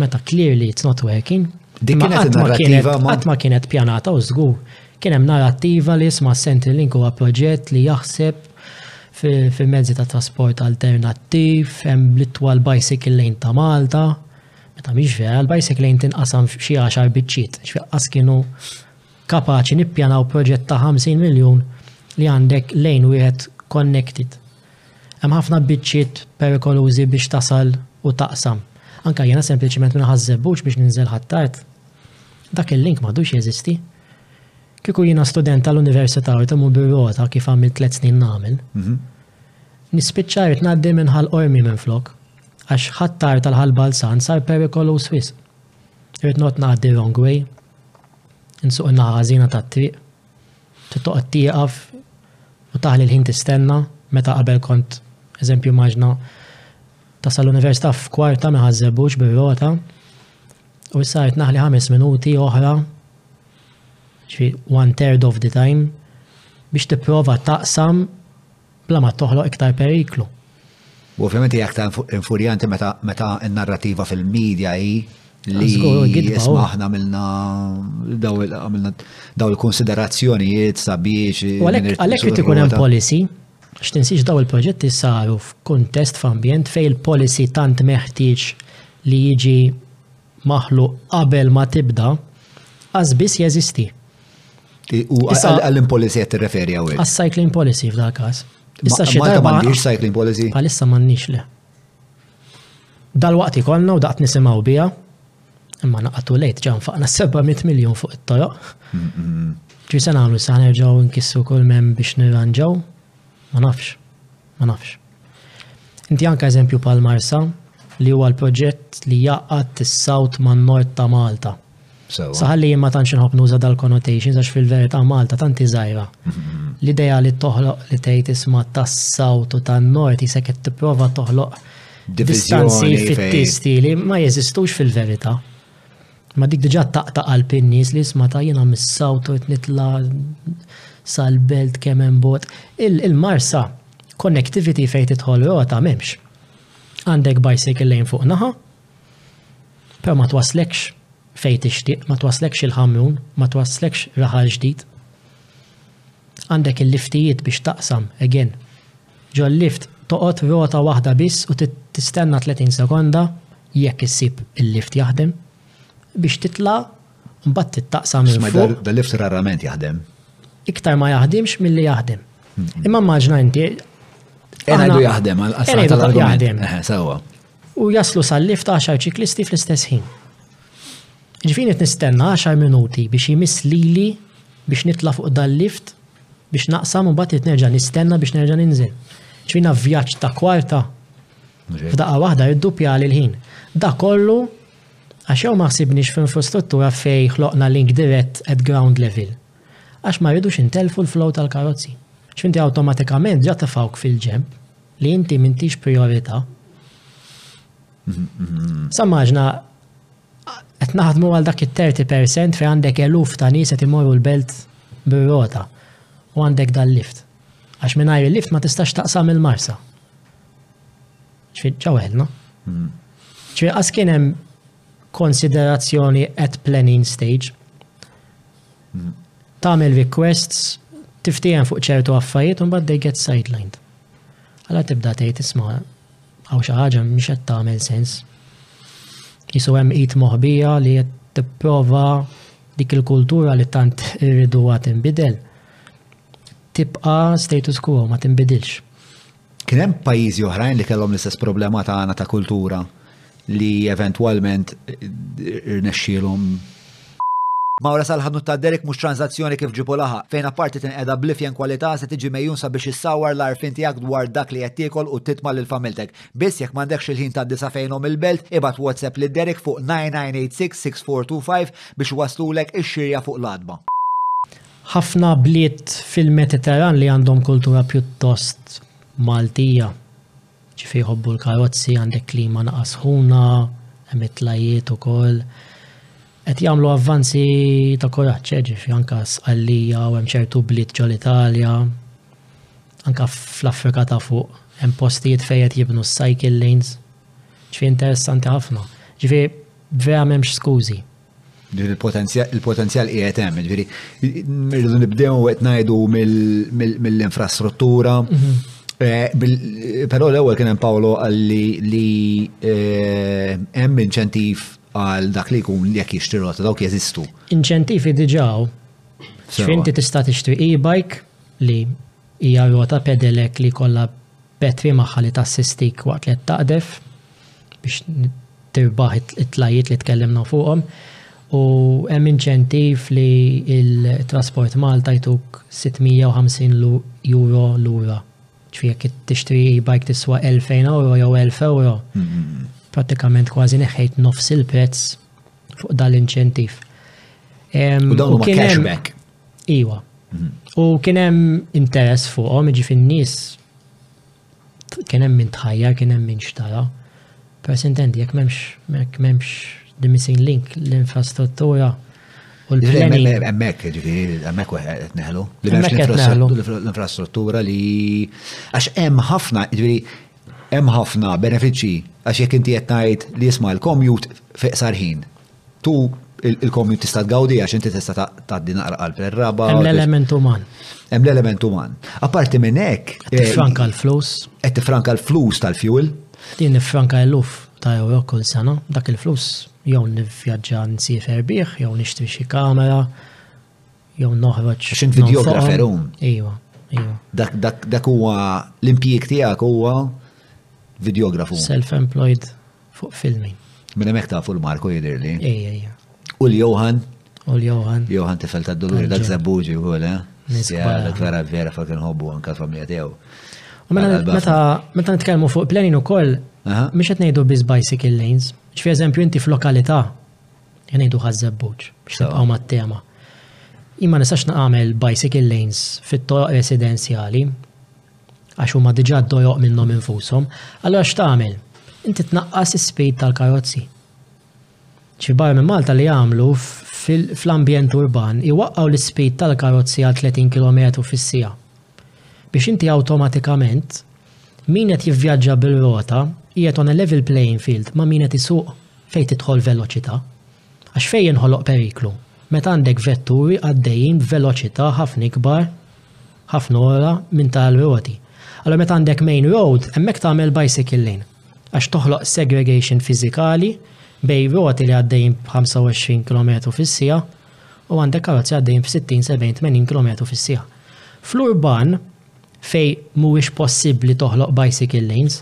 Meta clearly it's not working. Dik kienet il-narrativa. Qatt ma kienet pjanata u żgur. Kien hemm narrativa li jisma' Centrelink huwa proġett li jaħseb fil-mezzi ta' trasport alternattiv, hemm l-itwa l-bicycle lane ta' Malta. Meta mhix vera, l-bicycle lane tinqasam xi għaxar biċċiet, x'fiqqas kienu kapaċi nippjanaw proġett ta' 50 miljun li għandek lejn wieħed connected. Hemm ħafna biċċiet perikolużi biex tasal u taqsam. Anka jiena sempliċiment minn Ħaż-Żebbuġ biex ninżel Ħ'Attard. Dak il-link m'għadux jeżisti. Kieku jiena student tal-università u rrid immur bir-rota kif għamilt tliet snin nagħmel, mhm. nispiċċa rrid ngħaddi minn Ħal Qormi minflok għax ħattar tal-ħal Balzan sar perikolu swis. Irrid not ngħaddi wrong way, insuq naħażina tat-triq. Toqgħod tieqaf u taħli l-ħin tistenna meta qabel kont, eżempju maġna, tasal l-università f'kwarta ma ħażżebux bir-rota u issa qed naħli ħames minuti oħra one third of the time biex tipprova taqsam bla ma toħloq iktar periklu. Ovvjament hija aktar infurjanti meta n-narrativa fil-medja hi li jisma' aħna għamilna daw il-konsiderazzjonijiet sabiex. Għalhekk irid ikun hemm policy, x'tinsiex daw il-proġetti saru f'kuntest f'ambjent fejn il-policy tant meħtieġ li jiġi maħluq qabel ma tibda, qas biss jeżisti. U għal-in policy għed t-referi għawek? Għas-cycling policy f'dal kas. Issa xie darba. Ma mandiġ cycling policy? Għalissa mandiġ le. Dal-waqt ikonna u daqt nisimaw bija, imma naqatu lejt ġan faqna 700 miljon fuq it-toroq. Ġi sena għamlu sa' nerġaw nkissu kol mem biex nirranġaw, ma nafx. Ma nafx. Inti anke eżempju bħal Marsa li huwa l-proġett li jgħaqqad is-South man-Nord ta' Malta. Saħalli jien ma tantx inħobb nuża dal-connotations għax fil-verità Malta tant iżgħira. L-idea li toħloq li tgħid isma' tas-South u tan-Nord jisek qed tipprova toħloq distanzi fit-tisti li ma jeżistux fil-verità. Ma dik diġa taqta qalb in-nies li isma ta' jiena mis-sawt u nitla sal-belt kemm hemm bot. Il-marsa connectivity fejn tidħol rota m'hemmx. Għandek bicycle lane fuq naħa, però ma twasslekx fejn tixtieq, ma twasslekx il-ħamrun, ma twasslekx raħal ġdid. Għandek il-liftijiet biex taqsam, again, Ġol-lift toqgħod rota waħda biss u tistenna 30 sekonda, jekk issib il-lift jaħdem, biex titla' u mbagħad tittaqsa minn fuq. Isma' dal-lift rarament jaħdem. Iktar ma jaħdimx milli jaħdem. Imma immaġna inti. Għandu jaħdem għal-qasam tal-argument. Jaħdem. Sewa. U jaslu sal-lift 10 ċiklisti fl-istess ħin. Jiġifieri qed nistenna għaxar minuti biex jmiss lili biex nitla' fuq dal-lift biex naqsam u mbagħad irid nerġa' nistenna biex nerġa' ninżel. Jiġifieri naf vjaġġ ta' kwarta f'daqqa waħda rduppjali l-ħin. Dak kollu għax jew ma ħsibniex f'infrastruttura fejn ħloqna link dirett at ground level. Għax ma rridux intellfu l-flow tal-karozzi. Għax inti awtomatikament ġa tefgħuk fil-ġenb li inti m'intix prijorità. Sa mmaġna Qed naħdmu għal dak it-thirty percent fejn għandek eluf ta' nies qed imorru l-belt bir-rota u għandek dal-lift. Għax mingħajr il-lift ma tistax taqsam il-Marsa. Ġifieri ġewħelna. Hmm. Ġifieri qas kien hemm konsiderazzjoni at planning stage. Hmm. Tagħmel requests tiftijem fuq ċertu affarijiet u mbagħad they get sidelined. Għala tibda tgħid isma' Hawn xi ħaġa mhix qed tagħmel sens. Jisu hemm id moħbija li qed tipprova dik il-kultura li tant irridu għat inbidel tibqa status quo ma tinbidilx. Kien hemm pajjiżi oħrajn li kellhom l-istess problema tagħna ta' kultura li eventwalment irnexxielhom Mawra sal-ħanut ta' Derek mhux tranzazzjoni kif ġipu laħa, fejn apparti tinqeda blifjen kwalità se tiġi mejjun sabiex issawar l-arfin tiegħek dwar dak li qed tiekol u titma' lil familtek. Biss jekk m'għandekx il-ħin tgħaddi sa fejnhom il-belt, ibgħat WhatsApp lil Derek fuq 9986-6425 biex iwasslulek ix-xirja fuq l-għatba. Ħafna bliet fil-Mediterran li għandhom kultura pjuttost Maltija. Ġifi jħobbu l-karozzi, għandek klima naqa' sħuna, hemm it-tlajjiet ukoll. Qed jagħmlu avvanzi ta' kuraġġ, eh, ġifi anka Sqallija u hemm ċertu bliet ġol-Italja. Anka fl-Afrika ta' fuq hemm postijiet fejn qed jibnu s-cycle lanes. Ġifi interessanti ħafna. Ġifi vera m'hemmx skużi. Il-potenzjal qiegħed hemm, ġifieri rridu nibdew qed ngħidu mill-infrastruttura. Mhm. Eh, però l-ewwel kien hemm Paolo għalli li eh, hemm inċentiv għal dak li jkun jekk jixtri rota dawk jeżistu. Inċentivi diġaw. X'inti tista' tixtri e-bike li hija rota pedelek li kollha Battery magħha li tassistik waqt li qed taqdef biex tirbaħ it-tlajjiet li tkellimna fuqhom u hemm inċentiv li il-Trasport Malta jtuk 650 lu euro lura. Ġifieri jekk tixtri e-bike tiswa 2000 euro jew 1000 euro, prattikament kważi neħħejt nofs il-prezz fuq dal-inċentiv. U dawn huma cashback. Iwa. Mhm. U kien hemm interess fuqhom, jiġi fin-nies kien hemm min tħajjar, kien hemm min xtara. Per intendi, jekk m'hemmx jekk m'hemmx the missing link l-infrastruttura u l-planning. Hemmhekk, ġifieri, hemmhekk qed neħlu. L-infrastruttura li għax hemm ħafna, ġifieri, hemm ħafna benefiċċji għax jekk inti qed tgħid li jisma' l-commute fiqsar ħin. Tu il-commute tista' tgawdi għax inti tista' tgħaddi naqra qalb ir-raba. Hemm l-element uman. Hemm l-element uman. Apparti minn hekk. Qed tifranka eh, l-flus. Qed tifranka l-flus tal-fuel. Din nifranka eluf ta' euro kull sena, dak il-flus jew nivvjaġġa nsifer bih, jew nixtri xi kamera, jew noħroġ. X'int videografer hum. Iva, iva. Dak huwa l-impjieg tiegħek huwa videografu. Self-employed Fuq filmi. Minn hemmhekk tafu l-Marku jidhirli. Ejja, ejja. U l-Johan? U l-Johan. Johan tifel ta' doluri, dak żebbuġi u le. Dak vera vera fuq inħobbu anka familja tiegħu. Mela, meta meta nitkellmu fuq planin ukoll, mhux qed ngħidu biss bicycle lanes. X'fi eżempju inti f'lokalità ngħidu ħażebbuġ biex nibqgħu mat-tema. Imma nistax nagħmel bicycle lanes fit-toroq residenzjali għax huma diġà dojoq minnhom infushom, allura x'tagħmel? Inti tnaqqas is-speed tal-karozzi. Xi barra minn Malta li jagħmlu fl-ambjent urban iwaqqgħu l-ispeed tal-karozzi għal 30 kilometru fis-siegħa. Biex inti awtomatikament min qed jivvjaġġa bir-rota qiegħed on a level playing field ma' min qed isuq fejn tidħol veloċità. Għax fejn jinħoloq periklu? Meta għandek vetturi għaddejjin b'veloċità ħafna ikbar Ħafna ora minn ta' l-roti. Allura meta għandek main road, hemmhekk tagħmel bicycle lane. Għax toħloq segregation fiżikali bejn roti li għaddejjin b'25 kilometru fis-siegħa u għandek karozzi għaddejjin b'60, 70, 80 kilometru fis-siegħa. Fl-urban, fej mhuwiex possibbli toħloq bicycle lanes,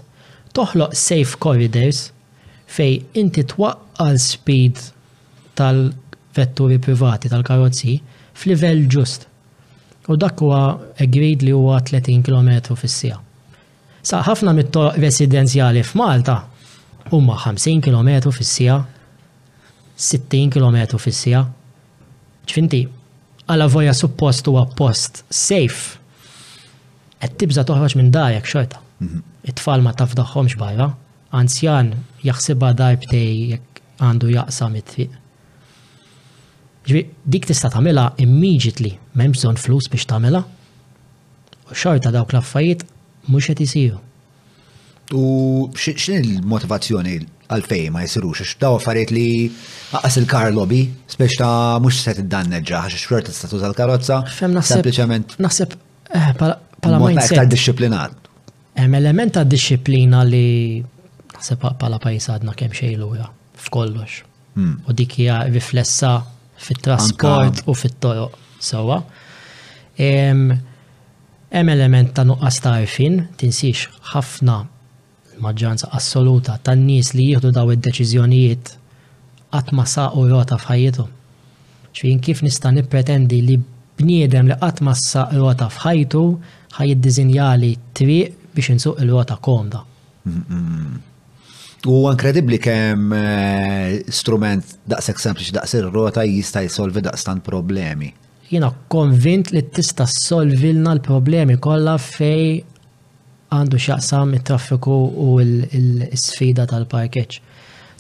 toħloq safe corridors fej inti twaqqal speed tal-vetturi privati tal-karozzi f'livell ġust. u dak huwa agreed li huwa 30 kilometru fis-siegħa. Sa ħafna mit-toroq residenzjali f'Malta huma 50 kilometru fis-siegħa, 60 kilometru fis-siegħa. Ġifinti, għala voja suppost huwa post safe qed tibża' toħroġ minn darek xorta. Mhm. It-tfal ma tafdaħħomx barra, anzjan jaħsibha darbtej jekk għandu jaqsam it-triq. Jiġifieri dik tista' tagħmilha immediately, m'hemmx bżonn flus biex tagħmilha. U xorta dawk l-affarijiet mhux qed isiru. U x'in il-motivazzjoni għalfejn ma jsirux? Għax daw affarijiet li aqas il-car lobby, spex ta' mhux se tiddanneġġa għax xorta tista' tuża l-karozza. Fem naħseb. Sempliċement. Naħseb eh, pala mindset. Aktar disciplinat. Hemm element ta' disciplina li naħseb pala pajjiż għadna kemm xejlu f'kollox. u dik hija riflessa fit-trasport u fit-toroq sewwa. Hemm element ta' nuqqas ta' għarfien, tinsiex ħafna maġġoranza assoluta tan-nies li jieħdu daw id-deċiżjonijiet qatt ma saqu rota f'ħajjithom. Xfin kif nista' nippretendi li bniedem li qatt ma saq rota f'ħajtu ħaj iddiżinjali triq biex insuq il-rota komda. U inkredibbli kemm eh, strument daqshekk sempliċi daqs ir-rota jista' jsolvi daqstant problemi. Jiena konvint li tista' solvilna l-problemi kollha fej għandu x'jaqsam it-traffiku u l-sfida tal-parkeġġ.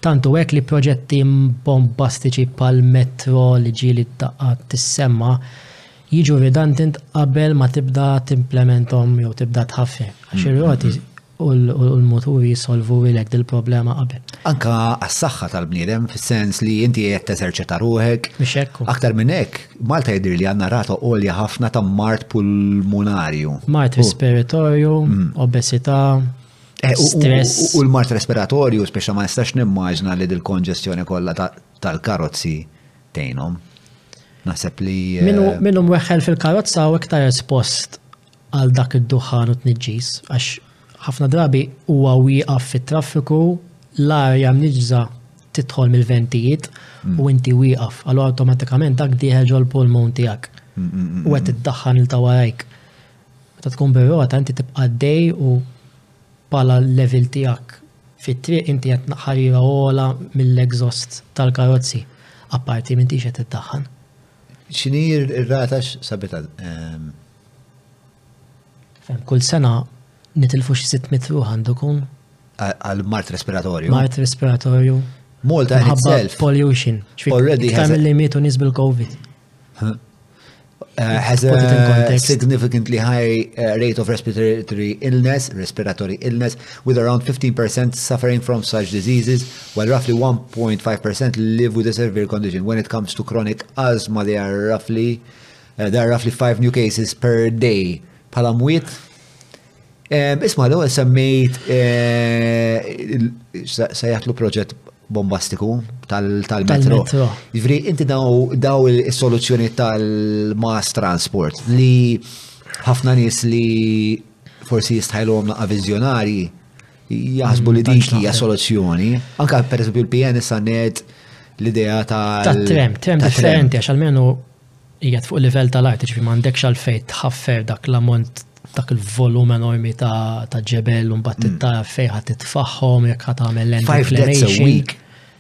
Tantu hekk li proġetti bombastiċi pal-metro li ġieli daqqa tissemma' jiġu redundant qabel ma tibda timplamenthom jew tibda tħaffi. Għax ir-roti u l-muturi jissolvu ilek dil-problema qabel. Anka għas-saħħa tal-bniedem, fis-sens li inti qed teżerċita ruħek. Biex hekk. Aktar minn hekk, Malta jidhir li għandna rata għolja ħafna ta' mart pulmunarju. Mart respiratorju, mm. obesità, eh, stress. U l-mart respiratorju, speċa ma nistax nimmaġna li dil-konġestjoni kollha tal-karozzi tgħinhom. Naħseb li. Min hu mweħħel fil-karozza u iktar espost għal dak id-duħħan u t-tniġġis għax ħafna drabi huwa wieqaf fit-traffiku l-arja mniġża tidħol mill-ventijiet mm. u inti wieqaf, allura awtomatikament dak dieħel ġol pulmun tiegħek. Mm, mm, u qed iddaħħan il tawarajk. Meta tkun bir-rota inti tibqa' dej u bħala l-level tiegħek fit-triq inti qed ħarira ogħla mill-exhaust tal-karozzi, apparti m'intix qed iddaħħan. X'inhi r-rata sabitha? Kull sena nitilfu xi 600 ruħ għandu kun. Għal mart respiratorju. Mart respiratorju. Malta itself. Pollution. Already. Iktar mill-li mietu nies bil-COVID. has a uh, significantly high uh, rate of respiratory illness, respiratory illness, with around 15% suffering from such diseases, while roughly 1.5% live with a severe condition. When it comes to chronic asthma, there are roughly uh, there are roughly five new cases per day. Palamwit, Isma' l-ewwel semmejt se jaħtlu proġett bombastiku tal-metro. Ġifri, inti daw il-soluzzjoni tal-mass transport li ħafna nies li forsi jistħajlu għom naqa vizjonari jaħsbu li dik hija soluzzjoni. Anka per esempio l-PN issa l-idea ta' trem, trem differenti għax almenu qiegħed fuq livell tal-art, jiġifieri m'għandekx għalfejn tħaffer dak l-ammont dak il-volum enormi ta' ġebel u mbagħad hmm. tara fejn ħadd titfaħħom jekk ħadd tagħmel land Five deaths a week.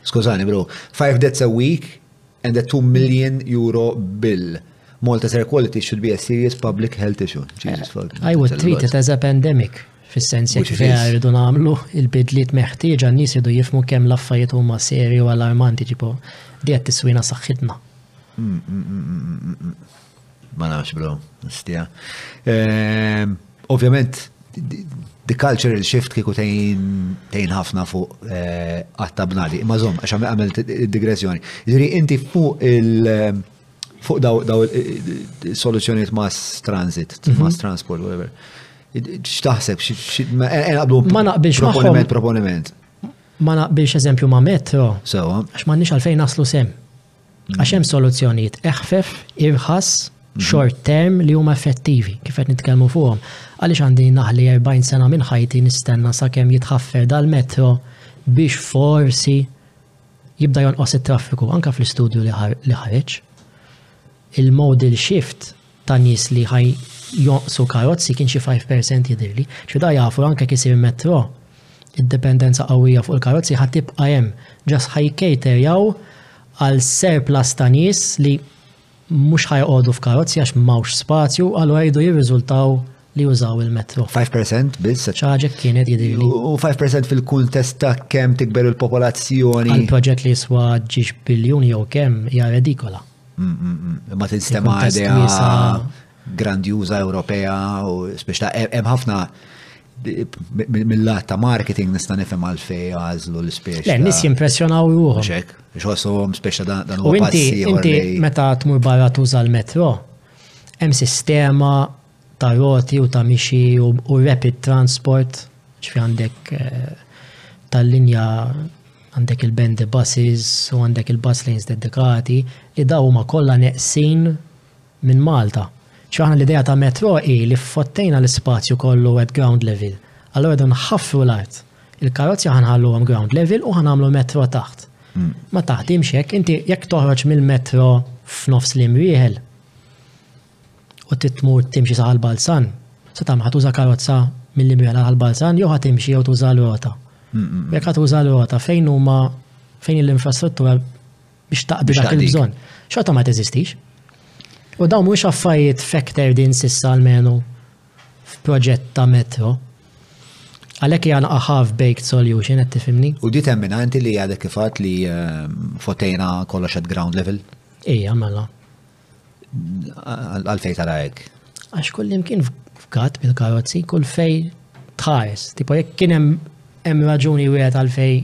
Skużani bro, five deaths a week and a 2 million euro bill. Malta's air quality should be a serious public health issue. Jesus fuck. I would treat it as a pandemic fis-sens jekk vera rridu nagħmlu il-bidliet meħtieġa n-nies idu jifmu kemm l-affarijiet huma serju alarmanti ġipu di qed tiswina saħħitna. Ma nafx bro, stija. Ehm, ovvjament, the cultural shift kiku tejn ħafna fuq eh, għatta bnadi. Ma zom, għax għamil digressjoni. Ġiri, inti fuq il- eh, fuq daw daw eh, soluzzjoniet mass transit, mhm. mass transport, whatever. X'taħseb, għabdu ma naqbilx proponiment, proponiment. Ma naqbilx eżempju ma metro. Sewa. Għax ma nix għalfejn naslu sem. Għax hemm soluzzjonijiet eħfef, irħas, short term li huma effettivi kif qed nitkellmu fuqhom. Għaliex għandi naħli 40 sena minn ħajti nistenna sakemm jitħaffer dal-metro biex forsi jibda jonqos it-traffiku anke fl-istudju li ħareġ. Il-modal shift ta' nies li ħa jonqsu karozzi kien xi five percent jidhirli. Ċfida jafu anke jekk isir metro, id-dipendenza qawwija fuq il-karozzi ħa tibqa' hemm. Just ħa jikcaterjaw għal surplus ta' nies li mhux ħa joqogħdu f'karozzi għax m'hawnx spazju allura jridu jirriżultaw li jużaw il-metro. 5% biss. ċaġek kienet jidhirli. U 5% fil-kuntest ta' kemm tikber il-popolazzjoni. Għal proġett li jiswa ġiex biljun jew kemm hija redikola. Mm, mm, mm. Ma tinstema idea grandjuża Ewropea u spiex ta' hemm ħafna mill-lat ta' marketing nista' nifhem għal fej għażlu l-ispiex. Le, nis jimpressjonaw juhom. Xek, xossom spiex ta' dan u inti, inti meta tmur barra tuża l-metro, hemm sistema ta' roti u ta' mixi u rapid transport, ġifi għandek tal-linja għandek il-bendy buses u għandek il-bus lanes dedikati, li dawn huma kollha neqsin minn Malta. Ġifi aħna l-idea ta' metro hi li fottejna l-ispazju kollu at ground level, allura rridu nħaffru l-art. Il-karozzi ħa nħalluhom ground level u ħa nagħmlu metro taħt. Ma taħdimx hekk, inti jekk toħroġ mill-metro f'nofs l-Imrieħel, u trid tmur timxi sa Ħal Balzan, se tagħmel, ħa tuża karozza mill-Imriħla għal Ħal Balzan jew ħa timxi jew tuża l-rota? Jekk ħa tuża l-rota, fejn huma fejn hi l-infrastruttura biex taqdi dak il-bżonn? Xorta ma teżistix. U dawn mhux affarijiet factored in sissa almenu f'proġett ta' metro. Għalhekk hija a half-baked solution qed tifhimni. U di temminanti li għadek kifat li ehm, fotejna kollox at ground level? Ija, mela. Għalfej tara hekk? Għax kull imkien f'gat bil-karozzi, kull fej tħares. Tipo jekk kien hemm raġuni wieħed għalfej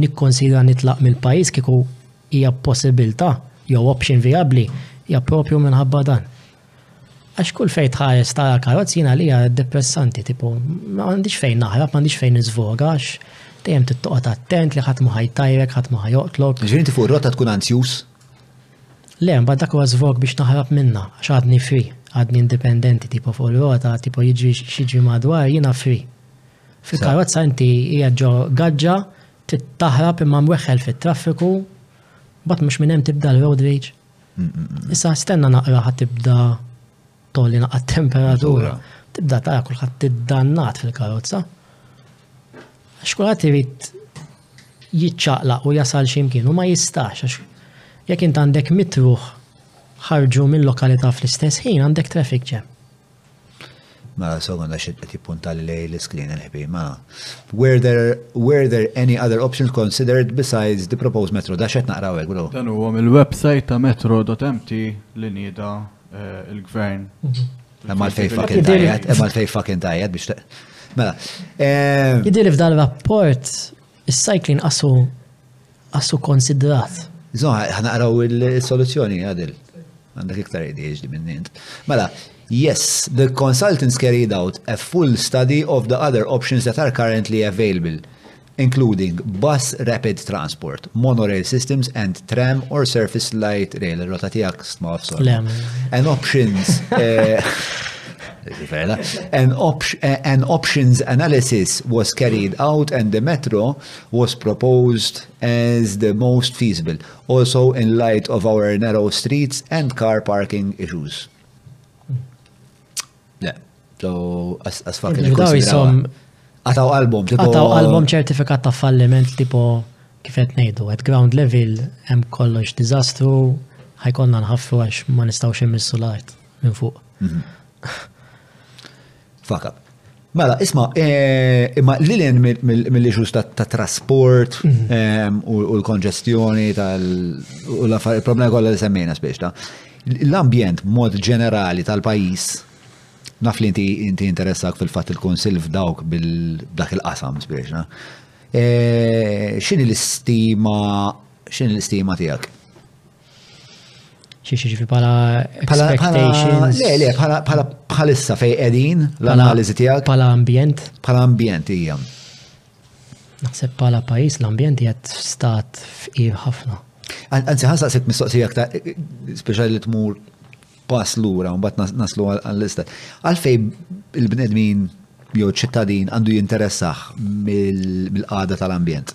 nikkonsidra nitlaq mill-pajjiż kieku hija possibilità jew option viabli hija propju minħabba dan. Għax kull fejn tħares tara karozzi jiena li depressanti, tipo, ma għandix fejn naħrab, ma għandix fejn nizvoga, għax dejjem tittoqgħod attent li ħadd ma ħajtajrek, ħadd ma ħajoqtlok. Ġifieri fuq rota tkun anzjuż? Le, imbagħad dak huwa żvog biex naħrab minnha, għax għadni free, għadni indipendenti, tipo fuq rota, tipo jiġri x'jiġri madwar, jiena free. Fil-karozza inti qiegħed ġo gaġġa, trid taħrab imma mweħħel fit-traffiku, mbagħad mhux minn hemm tibda l-road rage. Issa stenna naqra ħa tibda Tolli naqqa temperatura. Tibda tara kulħadd tiddannat fil-karozza. Għax kulħadd irid jiċċaqlaq u jasal ximkien u ma jistax għax jekk int għandek mitruħ ħarġu mill-lokalità fl-istess ħin għandek traffic jam. Mela, so għanda xit qed jippunta li lej l-isklin il-ħbi, ma. Were there, were there any other options considered besides the proposed metro? Da xet naqraw għek, bro. Dan huwa mill-website ta' metro.mt li nida il-gvern. Emma l-fej fucking tajjed, emma l-fej fucking tajjed biex Mela. Eh, Jidiri f'dan rapport, il-cycling għasu għasu konsidrat. Zoħ, ħana għaraw il-soluzjoni għadil. Għandek iktar ADHD minni int. Mela, yes, the consultants carried out a full study of the other options that are currently available including bus rapid transport, monorail systems, and tram or surface light rail. Rotatijak And options. uh, an, op uh, an options analysis was carried out and the metro was proposed as the most feasible, also in light of our narrow streets and car parking issues. Le, so as fucking jisom. Għataw album, tipo. Għataw album ċertifikat ta' falliment, tipo, kifet nejdu, at ground level, hemm kollox dizastru, ħajkonna nħaffu għax ma nistawx immissu l-art minn fuq. Mhm. Faka. Mela, isma, eh, imma l-lin mill-issues ta' trasport mhm. ehm, u l-konġestjoni tal-problema kollha li semmejna spiex ta' L-ambjent b'mod ġenerali tal-pajjiż, naf li inti inti interessak fil-fatt il-Kunsill f'dawk bil-dak il-qasam spiexna. E, x'inhi l-istima x'inhi l-istima tiegħek? Xi ġifi bħala expectations? Le, le, bħala bħalissa fej qegħdin l-analiżi tiegħek. Bħala ambjent? Bħala ambjent hija. Naħseb bħala pajjiż l-ambjent qiegħed f'stat fqir ħafna. Anzi, ħan saqsik mistoqsija aktar, speċjali li tmur pass lura, mbagħad naslu għall-istat. Għalfej il-bnedmin jew ċittadin għandu jinteressaħ mill-qada tal-ambjent?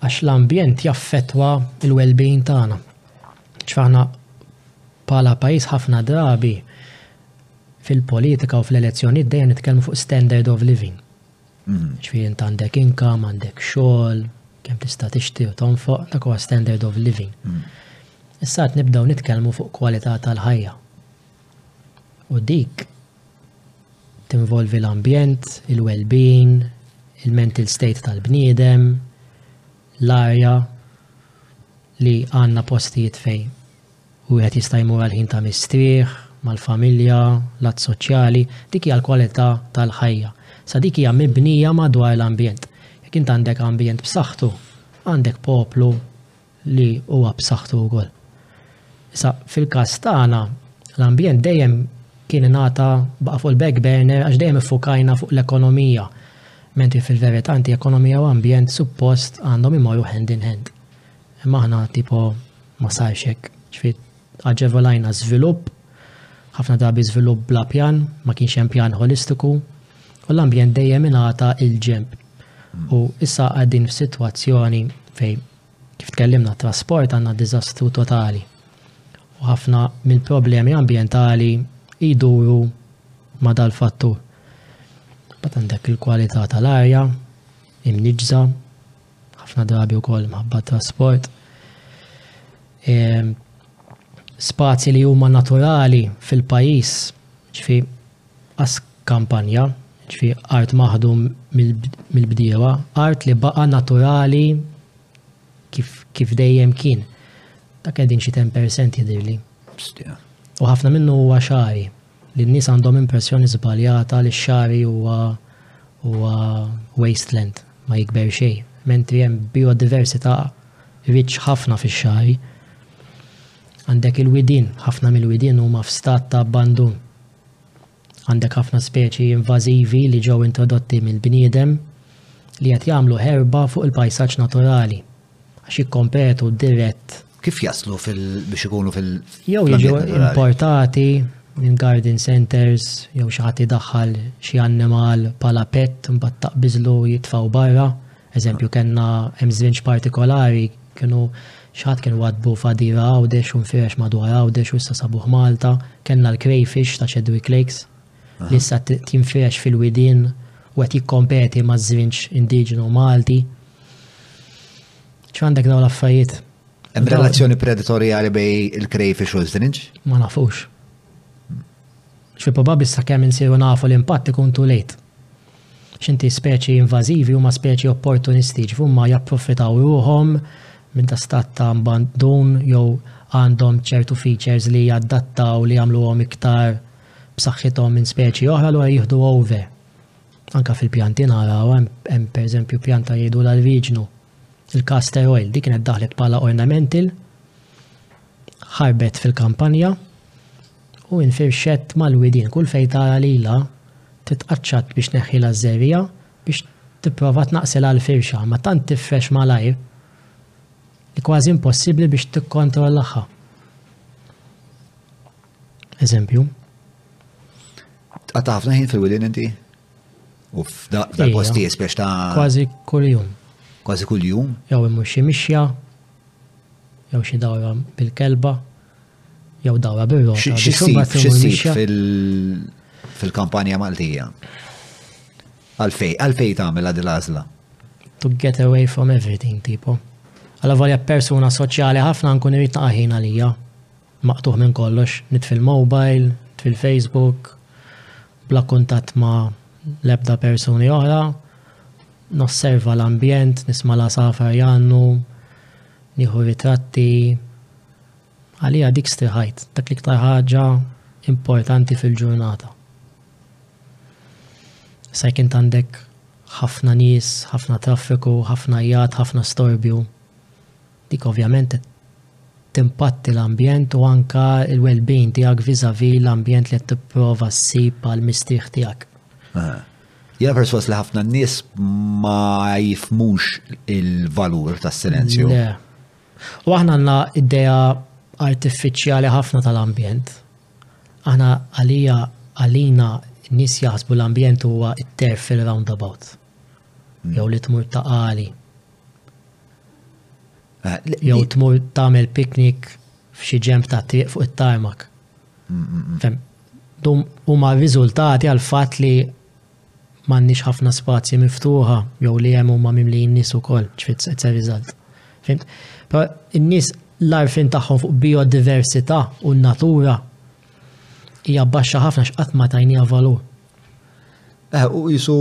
Għax l-ambjent jaffettwa l-wellbeing tagħna. Ċfana bħala pajjiż ħafna drabi fil-politika u fl-elezzjonijiet dejjem nitkellmu fuq standard of living. Mhm. Ġifieri int għandek income, għandek xogħol, kemm tista' tixti u tonfoq, dak huwa standard of living. Mhm. Issa qed nibdew nitkellmu fuq kwalità tal-ħajja. U dik tinvolvi l-ambjent, il-well-being, il-mental state tal-bniedem, l-arja li għandna postijiet fejn wieħed jista' jmur għal ħin ta' mistrieħ, mal-familja, lat soċjali, dik hija l-kwalità tal-ħajja. Sa dik hija mibnija madwar l-ambjent. Jekk int għandek ambjent b'saħħtu, għandek poplu li huwa b'saħħtu wkoll. Issa, fil-każ tagħna, l-ambjent dejjem kien ingħata baqa' fuq il-back burner għax dejjem iffukajna fuq l-ekonomija. Mentri fil-verità inti ekonomija u ambjent suppost għandhom imorru hand in hand. Imma aħna tipo ma sarx hekk. Ġifieri aġevolajna żvilupp, ħafna drabi żvilupp bla pjan, ma kienx hemm pjan holistiku, u l-ambjent dejjem ingħata il-ġemp. U issa qegħdin f'sitwazzjoni fejn Kif tkellimna t-trasport għandna diżastru totali u ħafna mill-problemi ambjentali jduru ma' dal-fattur. Bat għandek il-kwalità tal-arja, imniġża, ħafna drabi wkoll mħabba trasport. Spazji li huma naturali fil-pajjiż, ġifi Qas kampanja, jiġifieri art maħdum mill-bdiewa, art li baqa' naturali kif dejjem kien. Dak qegħdin xi 10% jidhirli. U ħafna minnu huwa xagħri li n-nies għandhom impressjoni żbaljata li x-xagħri huwa huwa wasteland ma jikber xejn, mentri hemm biodiversità riċ ħafna fix-xagħri. Għandek il-widien, ħafna mill-widien huma f'stat ta' abbandun. Għandek ħafna speċi invażivi li ġew introdotti mill-bniedem li qed jagħmlu ħerba fuq il-pajsaġġ naturali għax jikkompetu dirett. Kif jaslu biex ikunu fil Jew jiġu importati minn garden centers jew xi ħadd idaħħal xi annimal bħala pet mbagħad taqbiżlu jitfgħu barra. Eżempju kellna hemm żwinġ partikolari kienu Xi ħadd kien waddbu f'għadira Għawdex u nfirex madwar Għawdex u issa sabuh Malta. Kellna l-crayfish ta' Chedwick Lakes li issa qed jinfirex fil-widien u qed jikkompeti maż-żrinġ indiġenu Malti. X'għandek dawn l-affarijiet? Hemm relazzjoni predatorjali bej il-crayfish u ż-żrinġ? Ma nafux. X'fi probabbli sakemm insiru nafu l-impatt ikun too late. X'inti speċi invażivi huma speċi opportunistiċi f'huma japproffitaw ruħhom minn da stat ta' mbandun jew għandhom ċertu features li jadattaw li jagħmluhom iktar b'saħħithom minn speċi oħra allura jieħdu over. Anka fil-pjanti naraw hemm pereżempju pjanta jgħidulha l-viġnu. Il-castor oil dik kienet daħlet bħala ornamental Ħarbet fil-kampanja u infirxet mal-widien kull fejn tara lilha titqaċċat biex tneħħilha ż-żerriegħa biex tipprova tnaqqsilha l-firxa imma tant tifrex malajr li kważi impossibbli biex tikkontrollagħha. Eżempju. Tqatta' ħafna ħin fil-widien inti? U f'dal-postijiet biex ta' Kważi kuljum. Kważi kuljum? Jew imur xi mixja, jew xi dawra bil-kelba, jew dawra bir-rota. X'issir fil-kampanja Maltija? Għalfej, għalfej tagħmel għad l-għażla? To get away from everything, tipo. Għalla volja persuna soċjali ħafna nkun irrit naqaħin għalija. Maqtuħ minn kollox, nitfil mobile, nitfil Facebook, bla kuntat ma' lebda persuni oħra, Nosserva l-ambjent, nisma' l-għasafar jgħannu, nieħu ritratti. Għalija dik strieħajt, dak l-iktar ħaġa importanti fil-ġurnata. Sa kien għandek ħafna nies, ħafna traffiku, ħafna jgħat, ħafna storbju. Dik ovvjament qed timpatti l-ambjent u anke l-well-being tiegħek vis-à-vis l-ambjent li qed tipprova ssib għall-mistrieħ tiegħek. Jiena perswas li ħafna nies ma jifmux il-valur tas-silenzju. Le. U aħna għandna idea artifiċjali ħafna tal-ambjent. Aħna għalija għalina nis jaħsbu l-ambjent huwa it-terf fil-roundabout. Hmm. Jew li tmur ta' għali. Jew tmur tagħmel picnic f'xi ġemp ta' triq fuq it-tarmak. Dum huma riżultati għal fatt li m'għandniex ħafna spazji miftuħa jew li hemm huma mimlijin nies ukoll, ġifiet se riżult. Fimt? Però n-nies l-arfin tagħhom fuq biodiversità u n-natura hija baxxa ħafna x'qatt ma tajniha valur. Eh, u jisu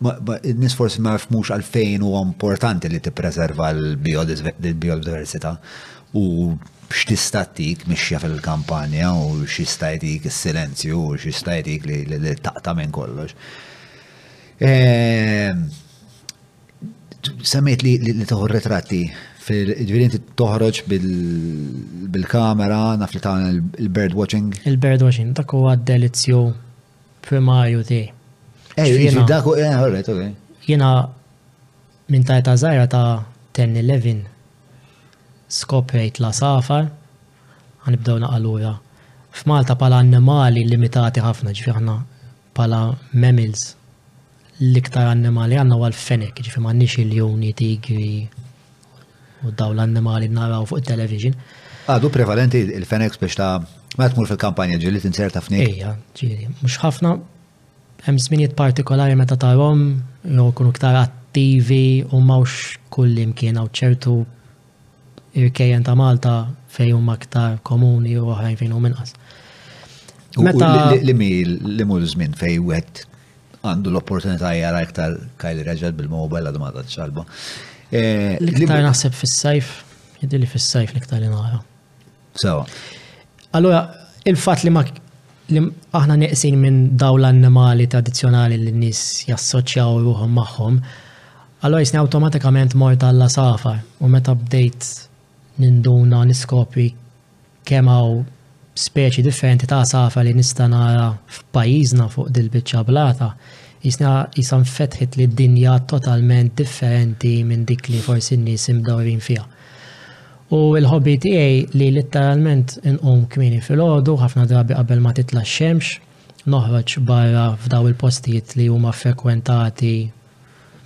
n-nis forsi ma jafmux għalfejn huwa importanti li tippreserva l-biodiversità u x'tista' tik mixja fil-kampanja u x'jista' jtik is-silenzju u x'jista' jtik li taqta' minn kollox. Ehm, Semmejt li li toħu retratti fil-ġviri inti toħroġ bil-kamera, naf li ta' il-bird watching. Il-bird watching, dak huwa delizju primarju ti. Ej, ġviri dak u, eh, alright, ok. Jena minn ta' ta' zaħira ta' 10-11 skoprejt la safar, għanibdaw naqalura. F'Malta pala annimali limitati ħafna ġviri ħna Bħala mammals, l-iktar annimal li għandna huwa l-fenek, jiġifieri m'għandniex il-ljuni, tigri u dawn l-annimali naraw fuq it-television. Għadu prevalenti il-fenek biex ta' ma tmur fil-kampanja ġili tinserta f'nik. Ejja, ġili, mhux ħafna hemm żminijiet partikolari meta tarhom jew ikunu iktar attivi u mawx kull imkien hawn ċertu irkejjen ta' Malta fejn huma aktar komuni u oħrajn fejn huma inqas. Meta li mi li mur żmien fejn wieħed għandu l-opportunità jara iktar Kylie Raġel bil-mobile għadu ma ta' ċalba. Eh, l-iktar naħseb fis-sajf, jidili fis-sajf l-iktar li nara. Sewa. Allora, il-fatt li ma li aħna neqsin minn daw l-annimali tradizjonali li n-nis jassoċjaw ruħom maħħom, allora jisni automatikament mort għalla safar u meta bdejt ninduna niskopri kemm hawn speċi differenti ta' safar li nista' nara f'pajjiżna fuq dil-biċċa blata, jisna jisan fetħit li dinja totalment differenti minn dik li forsi n-nies imdawrin fija. U l-hobby tiegħi li litteralment inqum kmieni filgħodu, ħafna drabi qabel ma titla' x-xemx, noħroġ barra f'daw il-postijiet li huma frekwentati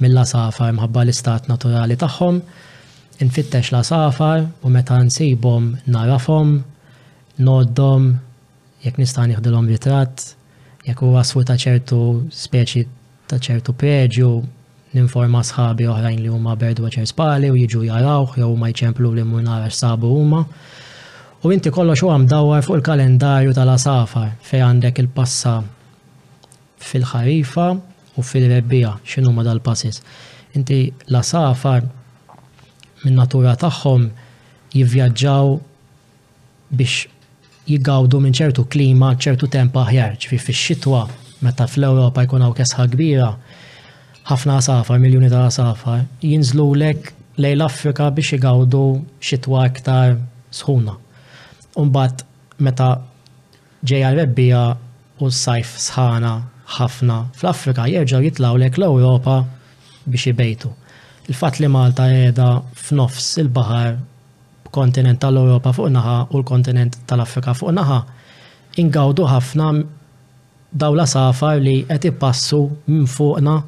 mill-għasafar mħabba l-istat naturali tagħhom, infittex l-għasafar u meta nsibhom nagħrafhom, ngħoddhom, jekk nista' nieħdilhom ritratt, jekk huwa sfur ta' ċertu speċi ta' ċertu preġju, ninforma sħabi oħrajn li huma birdwatchers bħali u jiġu jarawh jew huma jċempluli mmur nara x'sabu huma. U inti kollox huwa mdawwar fuq il-kalendarju tal-għasafar fejn għandek il-passa fil-ħarifa u fil-rebbija x'inhuma dal-passes. Inti l-għasafar min-natura tagħhom jivvjaġġaw biex jgawdu minn ċertu klima, ċertu temp aħjar. Ġifi fix-xitwa, meta fl-Ewropa jkun hawn kesħa kbira, ħafna għasafar, miljuni ta' għasafar, jinżlulek lejn l-Afrika biex jgawdu xitwa iktar sħuna. Umbat, meta ġeja rebbija u s-sajf sħana ħafna fl-Afrika, jerġaw jitlaw lek l-Ewropa biex jibejtu. Il-fat li Malta edha f'nofs il-bahar b'kontinent tal-Ewropa fuq naħa u l-kontinent tal-Afrika fuq naħa, ingawdu ħafna dawn l-għasafar li qed ipassu minn fuqna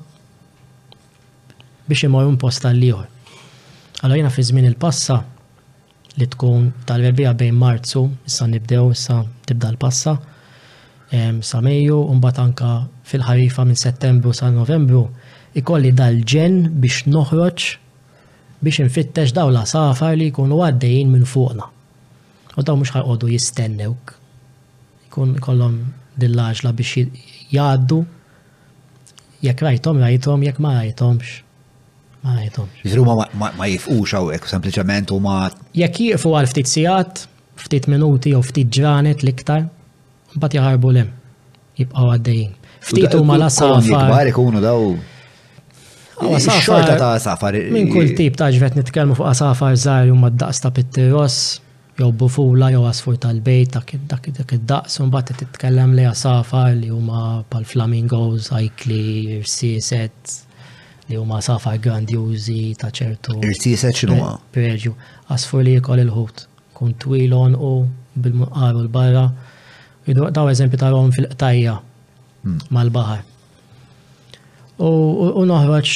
biex imorru minn post għal ieħor. Allora jiena fi żmien il-passa li tkun tal-rebija bejn Marzu, issa nibdew, issa tibda l-passa, sa Mejju, mbagħad anka fil-ħarifa minn Settembru sa Novembru, ikolli dal-ġen biex noħroġ biex infittex dawn l-għasafar li jkunu għaddejjin minn fuqna. U dawn mhux ħajqogħdu jistennewk. Jkun ikollhom din l-għaġla biex jgħaddu jekk rajthom rajthom jekk ma rajthomx ma rajthomx. Jiġri huma ma jifqux hawnhekk sempliċement huma Jekk jieqfu għal ftit sigħat, ftit minuti jew ftit ġranet l-iktar, Mbagħad jaħarbu lem, jibqgħu għaddejjin. Ftit huma la safar. Jikbar ikunu daw. Xorta ta' safar. Minn kull tip ta' ġvet nitkellmu fuq safar żgħar huma d-daqs ta' pittiros, jew bufula, jew asfur tal-bejt, dak id-daqs, un bat titkellem li safar li huma pal flamingos, ajkli, irsiset, li huma safar grandjużi ta' ċertu. Irsiset x'inhuma? Preġu, asfur li jkoll il-ħut. Kun twil għonqu bil-munqaru l-barra. Daw eżempju tarom fil-qtajja hmm. mal-bahar. U noħroġ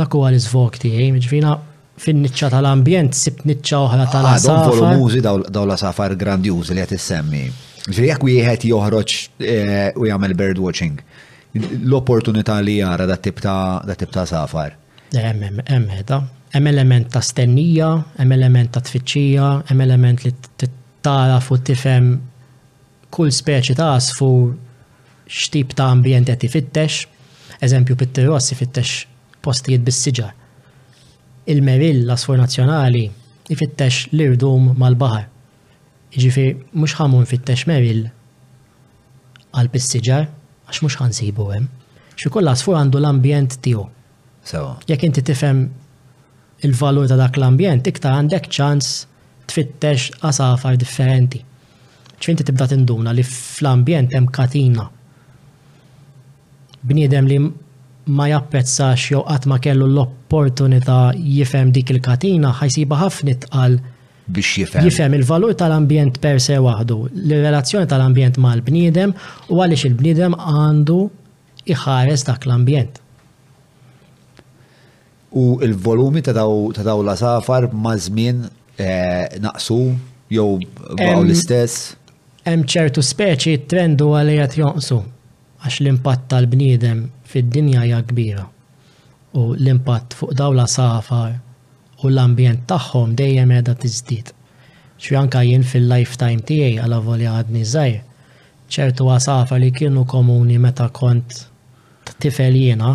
dak huwa l-iżvok tiegħi, ġvina fin-niċċa tal-ambjent sibt niċċa oħra ah, tal-asafar. Għadhom volumużi daw l-asafar grandjużi li qed issemmi. Ġifieri jekk wieħed joħroġ eh, u jagħmel bird watching, l-opportunità li jara dat tip ta' safar. Hemm hemm hemm qiegħda. Hemm element ta' stennija, hemm element ta' tfittxija, hemm element li tagħraf u tifhem kull speċi ta' għasfur x'tip ta' ambjent qed ifittex. Eżempju, Pittirross ifittex postijiet bis-siġar. Il-Meril, l-għasfur nazzjonali, ifittex l-irdum mal-baħar. Jiġifieri mhux ħa mmur nfittex Merrill qalb is-siġar għax mhux ħa nsibu hemm. Xi kull għasfur għandu l-ambjent tiegħu. Sewa. Jekk inti tifhem il-valur ta' dak l-ambjent, iktar għandek ċans tfittex għasafar differenti. Ġifieri inti tibda tinduna li fl-ambjent hemm katina. Bniedem li ma japprezzax jew qatt ma kellu l-opportunità jifhem dik il-katina ħajsiba ħafna tqal biex jifhem. Jifhem il-valur tal-ambjent per se waħdu, l-relazzjoni tal-ambjent mal-bniedem u għaliex il-bniedem għandu iħares dak l-ambjent. U il-volumi ta' daw la safar ma' żmien eh, naqsu jew baqgħu l-istess? Hemm ċertu speċi trendu għalija jonqsu għax l-impatt tal-bniedem fid-dinja hija kbira. u l-impatt fuq dawn l-għasafar u l-ambjent tagħhom dejjem qiegħda tiżdied. Ġifieri anke jien fil-lifetime tiegħi alavolja għadni żgħir, ċertu għasafar li kienu komuni meta kont tifel jiena,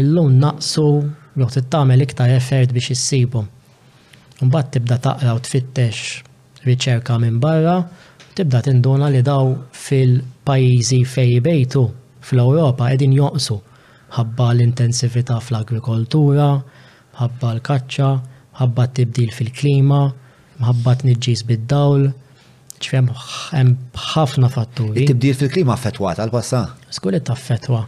illum naqsu jew trid tagħmel iktar effort biex issibhom. Imbagħad tibda taqra u tfittex riċerka minn barra, tibda tinduna li dawn fil-pajjiżi fejn jbejtu fl-Ewropa qegħdin jonqsu. mħabba l-intensività fl-agrikoltura, mħabba l-kaċċa, mħabba t-tibdil fil-klima, mħabba t-tniġġis bid-dawl, ċfem hemm ħafna fatturi. It-tibdil fil-klima affettwat għal-passa? Skur li taffettwa.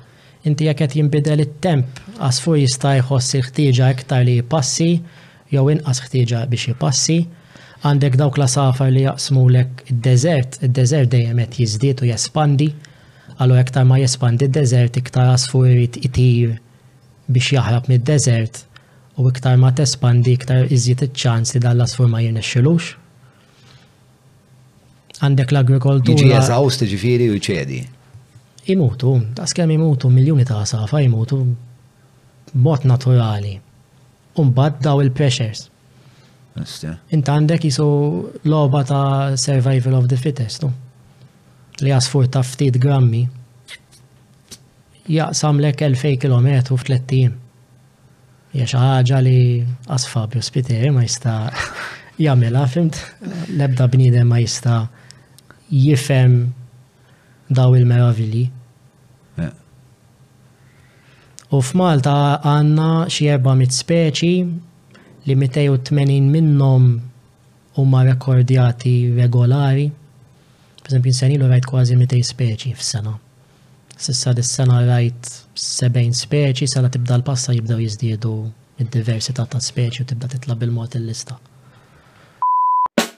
Inti jekk qed jinbidel it-temp, għasfur jista' jħoss il-ħtieġa iktar li jpassi jew inqas ħtieġa biex jipassi. Għandek dawk l-għasafar li jaqsmulek id-deżert, id-deżert dejjem qed jiżdied u jespandi, allura iktar ma jespandi d-deżert iktar għasfur irid itir biex jaħrab mid-deżert u iktar ma tespandi iktar iżjed iċ-ċans li dan l-għasfur ma jirnexxilux. Għandek l-agrikoltura. Jiġi eżawst ġifieri u jċedi. Imutu, ta' skemm imutu miljuni ta' għasafar imutu b'mod naturali. Umbagħad daw il-pressures. Int għandek jisu loba ta' survival of the fittest, no? Li jasfur ta' ftit grammi. Jaqsam lek 2000 km f'3 tim. Hija xi ħaġa li asfabju spiteri ma jista' jagħmilha, fimt? L-ebda bniedem ma jista' jifhem daw il-meravilji. U f'Malta għandna xi 400 speċi li 280 minnhom huma rekordjati regolari. Pereżempju, senilu rajt kważi 200 speċi f'sena. Sissa dis-sena rajt 70 speċi, sena tibda l-passa jibdew jiżdiedu id-diversità ta' speċi u tibda titla' bil-mod il-lista.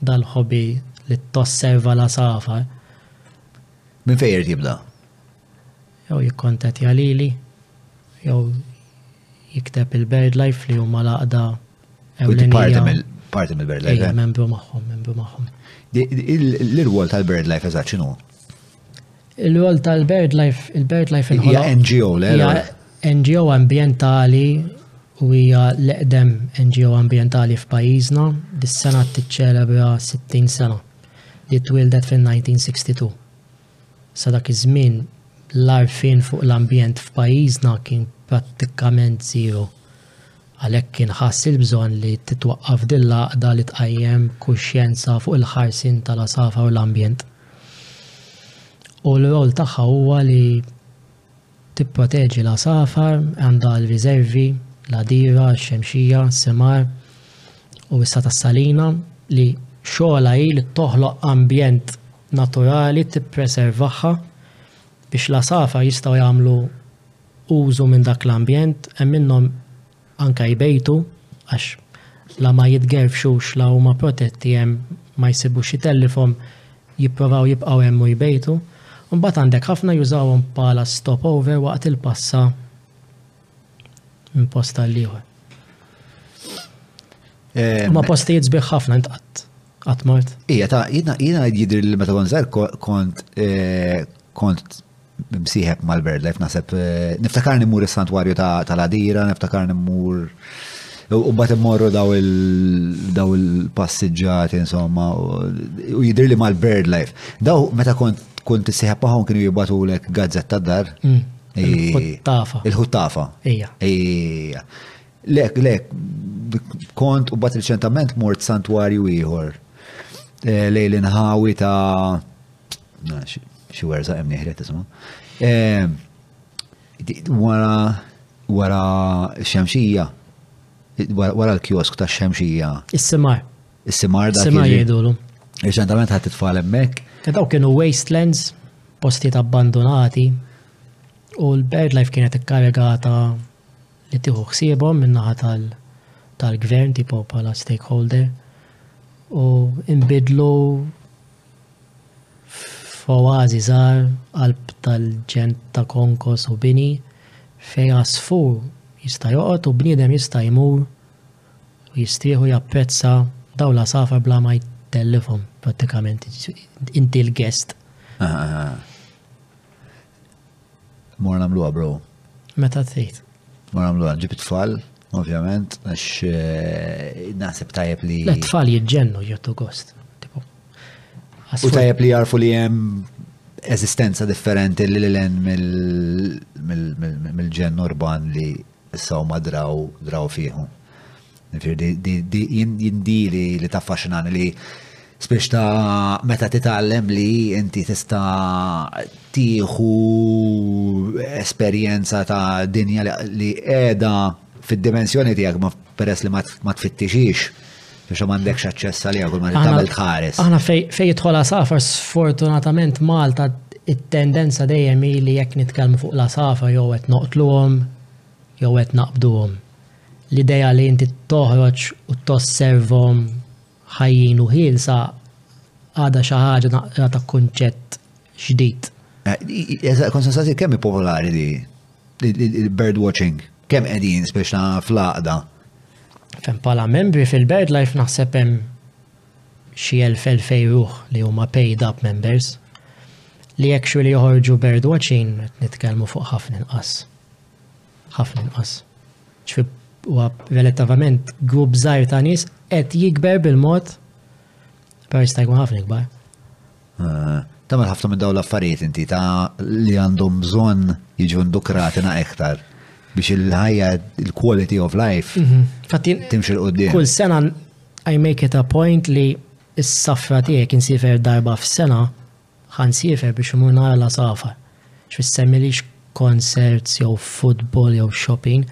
dal-hobby li tosserva l-għasafar. Minn fejn irid jibda? Jew jikkontattja lili, jew jikteb il-BirdLife li huma l-għaqda ewlenija. Parti mill-BirdLife. Eh? Membru magħhom, membru magħhom. L-irwol tal-BirdLife eżatt x'inhu? Il-rol tal-BirdLife, il-BirdLife inħoloq. Hija NGO, le? Hija NGO ambjentali u hija l-eqdem NGO ambjentali f'pajjiżna, dis-sena tiċċelebra 60 sena li twildet fin-1962. Sa dak iż-żmien l-arfin fuq l-ambjent f'pajjiżna kien prattikament zero. Għalhekk kien ħass il-bżonn li titwaqqaf din l-għaqda li tqajjem kuxjenza fuq il-ħarsin tal-għasafar u l-ambjent. u l-rol tagħha huwa li tipproteġi l-għasafar, għandha l-riżervi, l-għadira, x-xemxija, s-semar u issa tas-salina li xogħolha hi li toħloq ambjent naturali tippreservaha biex l-għasafar jistgħu jagħmlu użu minn dak l-ambjent hemm minnhom anke jbejtu għax la ma jitgerfxux la huma protetti hemm ma jsibux xi tellifhom jipprovaw jibqgħu hemm u jbejtu. Imbagħad għandek ħafna jużawhom bħala stop over waqt il-passa minn post għall-ieħor. Ma postijiet sbieħ ħafna intqatt. Qatt mort? Ija, ta' jina jina jidri li meta konzer kont eh, kont msiħeb mal-Birdlife naħseb eh, niftakarni mur is-santwarju tal-Adira, niftakarni mur u bat immorru daw il-passiġġati insomma u jidri li mal-Birdlife. Daw meta kont kont issiħeb magħhom kienu jibatulek gazzetta dar. Mm. Il-ħuttafa. Il-ħuttafa. Ija. Ija. Lek, lek, kont u bat il-ċentament mort santwarju ieħor eh, lej l-inħawi ta' xi werza hemm nieħret isma. Eh, wara wara xemxija wara l-kiosk ta' xemxija. Is-simar. Is-simar dak. Is-simar jgħidulu. Reċentament ħadd titfal hemmhekk. E daw kienu wastelands, postijiet abbandonati, u l-birdlife kienet ikkarigata li tieħu ħsiebhom min-naħa tal-gvern tipo bħala stakeholder u nbidlu f'oażi żgħar qalb tal-ġenn ta' konkos u bini fejn għasfur jista' joqgħod u bniedem jista' jmur u jistrieħ u japprezza dawn l-għasafar bla ma jtellifhom prattikament. Inti l-guest. Ah, ah, ah. Mor nagħmluha bro. Meta trid. Mor nagħmluha ġib it-tfal, ovvjament, għax eh, naħseb tajjeb li. L-tfal jiġġennu jottu gost. U tajjeb li jarfu li hemm eżistenza differenti li l-len mill-ġen urban li Issa huma draw, draw fihom. Jiġifieri di, di, jien di li, li taffaxinani li spiex ta' meta titgħallem li inti tista' tieħu esperjenza ta' dinja li qiegħda fid-dimensjoni tiegħek ma peress li ma tfittixix Biex ma għandekx aċċess għalija kull ma tagħmel tħares. Aħna fejn jidħol għasafar sfortunatament Malta it-tendenza dejjem hi li jekk nitkellmu fuq l-għasafar jew qed noqtluhom jew qed naqbduhom. L-idea li inti toħroġ u tosservom ħajjin u ħielsa għada xi ħaġa naqra ta' kunċett ġdid. Eh, Konsensati kemm popolari li il-bird watching, kemm qegħdin spiex ta' fl-għaqda? Fem pala membri fil-bird life naħseb hemm xi elf elfej ruħ li huma paid up members li actually joħorġu bird watching nitkellmu fuq ħafna inqas. Ħafna inqas. Ġifi huwa relattivament grupp żgħir ta' nies qed jikber bil-mod per jista' jkun ħafna ikbar. Tamel ħafna minn daw l-affarijiet inti ta' li għandhom bżonn jiġu ndukrati na' iktar biex il-ħajja, il-quality of life, mhm. timx il-qoddim. Kull sena, I make it a point li s-safra tiegħek insifer darba f'sena, ħan sifer biex imur nara la safar. X'fissemilix konserts jew football jew shopping,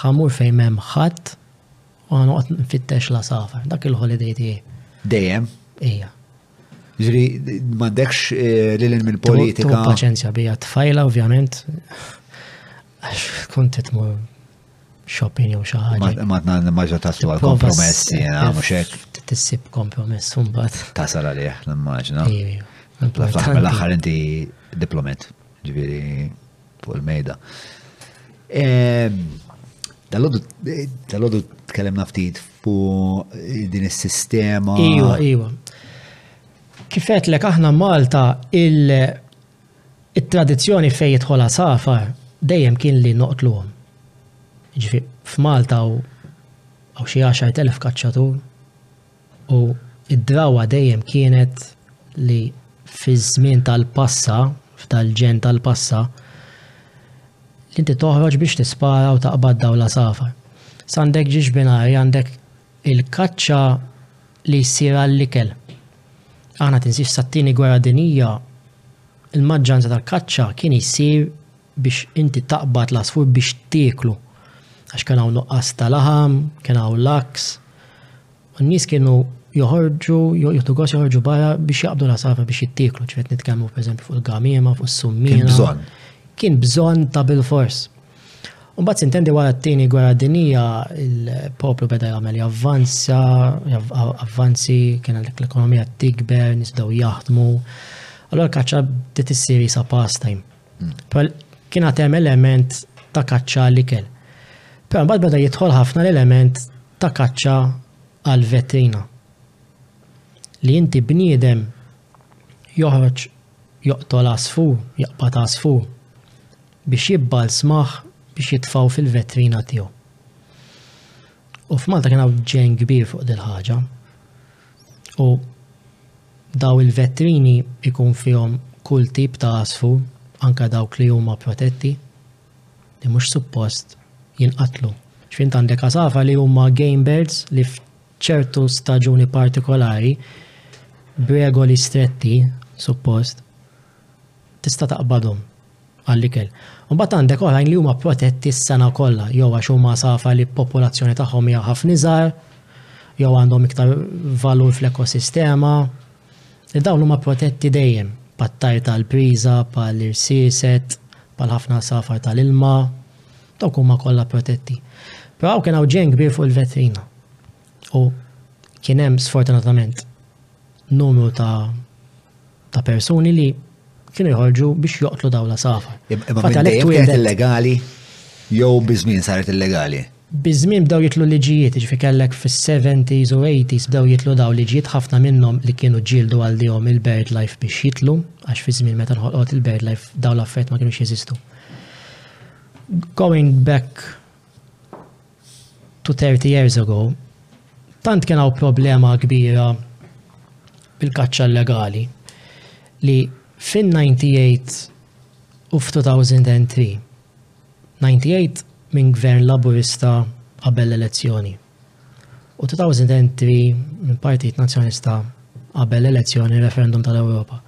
ħamur fejn hemm ħadd u ħanoqgħod nfittex la safar. Dak il-holiday tiegħi. Dejjem? Ija. Ġri, mandekx eh, li l-in mill-politika. Tu paċenzja bija tfajla, ovvjament. Kont titmu shopping jew xi ħaġa. Ma maġa taslu għal kompromess jiena mhux hekk. Tissib kompromess mbagħad. Tasal għalih l-immaġna. L-aħħar inti diplomat. Ġifieri fuq il-mejda. Dal-għodu tkellimna ftit fuq din is-sistema. Iwa, iwa. Kifet lek aħna Malta il-tradizzjoni fej jitħola safar dejjem kien li noqtluhom. Ġifi, f'Malta u għaw xie 10.000 kaċċatur U d-drawwa dejjem kienet li fiż-żmien tal-passa, f'dal-ġenn tal-passa, li inti toħroġ biex tispara u taqbad dawn l-għasafar. S'għandek ġiex binari għandek il-kaċċa li ssir għall-ikel. Aħna tinsiex sat-Tieni Gwerra Dinjija l-maġġanza tal-kaċċa kien jsir biex inti taqbad l-għasfur biex tieklu. Għax kien hawn nuqqas ta' laħam, kien hawn laks, U n-nies kienu joħorġu, jieħdu gost joħorġu barra biex jaqbdu l-għasafar biex jittieklu, ċvet nitkellmu pereżempju fuq il-gamiema, fuq is-summina. Kien bżonn. Kien bżonn ta' bil-fors. U mbagħad sintendi wara t-tieni gwerra dinija il-poplu beda jagħmel javvanza, avvanzi, kien għandek l-ekonomija tikber, nisdew jaħdmu. Allora l-kaċċa bdiet issir sa pastime. Mm. Kien għatem element ta' kaċċa li kell. Però mbagħad beda jidħol ħafna l-element ta' kaċċa għall-vetrina. Li inti bniedem joħroġ joqtol għasfur, jaqbad għasfur, biex jibbalsmah biex jitfgħu fil-vetrina tiegħu. U f'Malta kien hawn ġen kbir fuq dil-ħaġa. U daw il-vetrini ikun fihom kull tip ta' għasfur, anka dawk li huma protetti. li mhux suppost jinqatlu. Ġifieri int għandek għasafar li huma game birds li f'ċertu staġuni partikolari b'regoli stretti suppost tista' taqbadhom għall-ikel. Mbagħad għandek oħrajn li huma protetti s-sena kollha jew għax huma għasafar li popolazzjoni tagħhom hija ħafna iżgħar jew għandhom iktar valur fl-ekosistema. li dawn huma protetti dejjem bħat-tajr tal-priża, bħal irsieset, bħal ħafna għasafar tal-ilma, dawk huma kollha protetti. Però hawn kien hawn ġenn kbir fuq il-vetrina. U kien hemm sfortunatament numru ta' ta' persuni li kienu jħorġu biex joqtlu daw la safar. Imma minn dejjem kienet illegali jew biżmien saret illegali? Biż-żmien bdew jitlu liġijiet, jiġifieri kellek fis-seventies u eighties bdew jitlu dawn liġijiet ħafna minnhom li kienu ġġieldu għaldihom il-birdlife biex jitlu għax fiż-żmien meta nħolqot il-birdlife dawn l-affarijiet ma kinux jeżistu. Going back to 30 years ago, tant kien hawn problema kbira bil-kaċċa legali li fin-98 u f'2003 98 minn Gvern Laburista qabel l-elezzjoni u 2003 minn Partit Nazzjonista qabel l-elezzjoni referendum tal-Ewropa.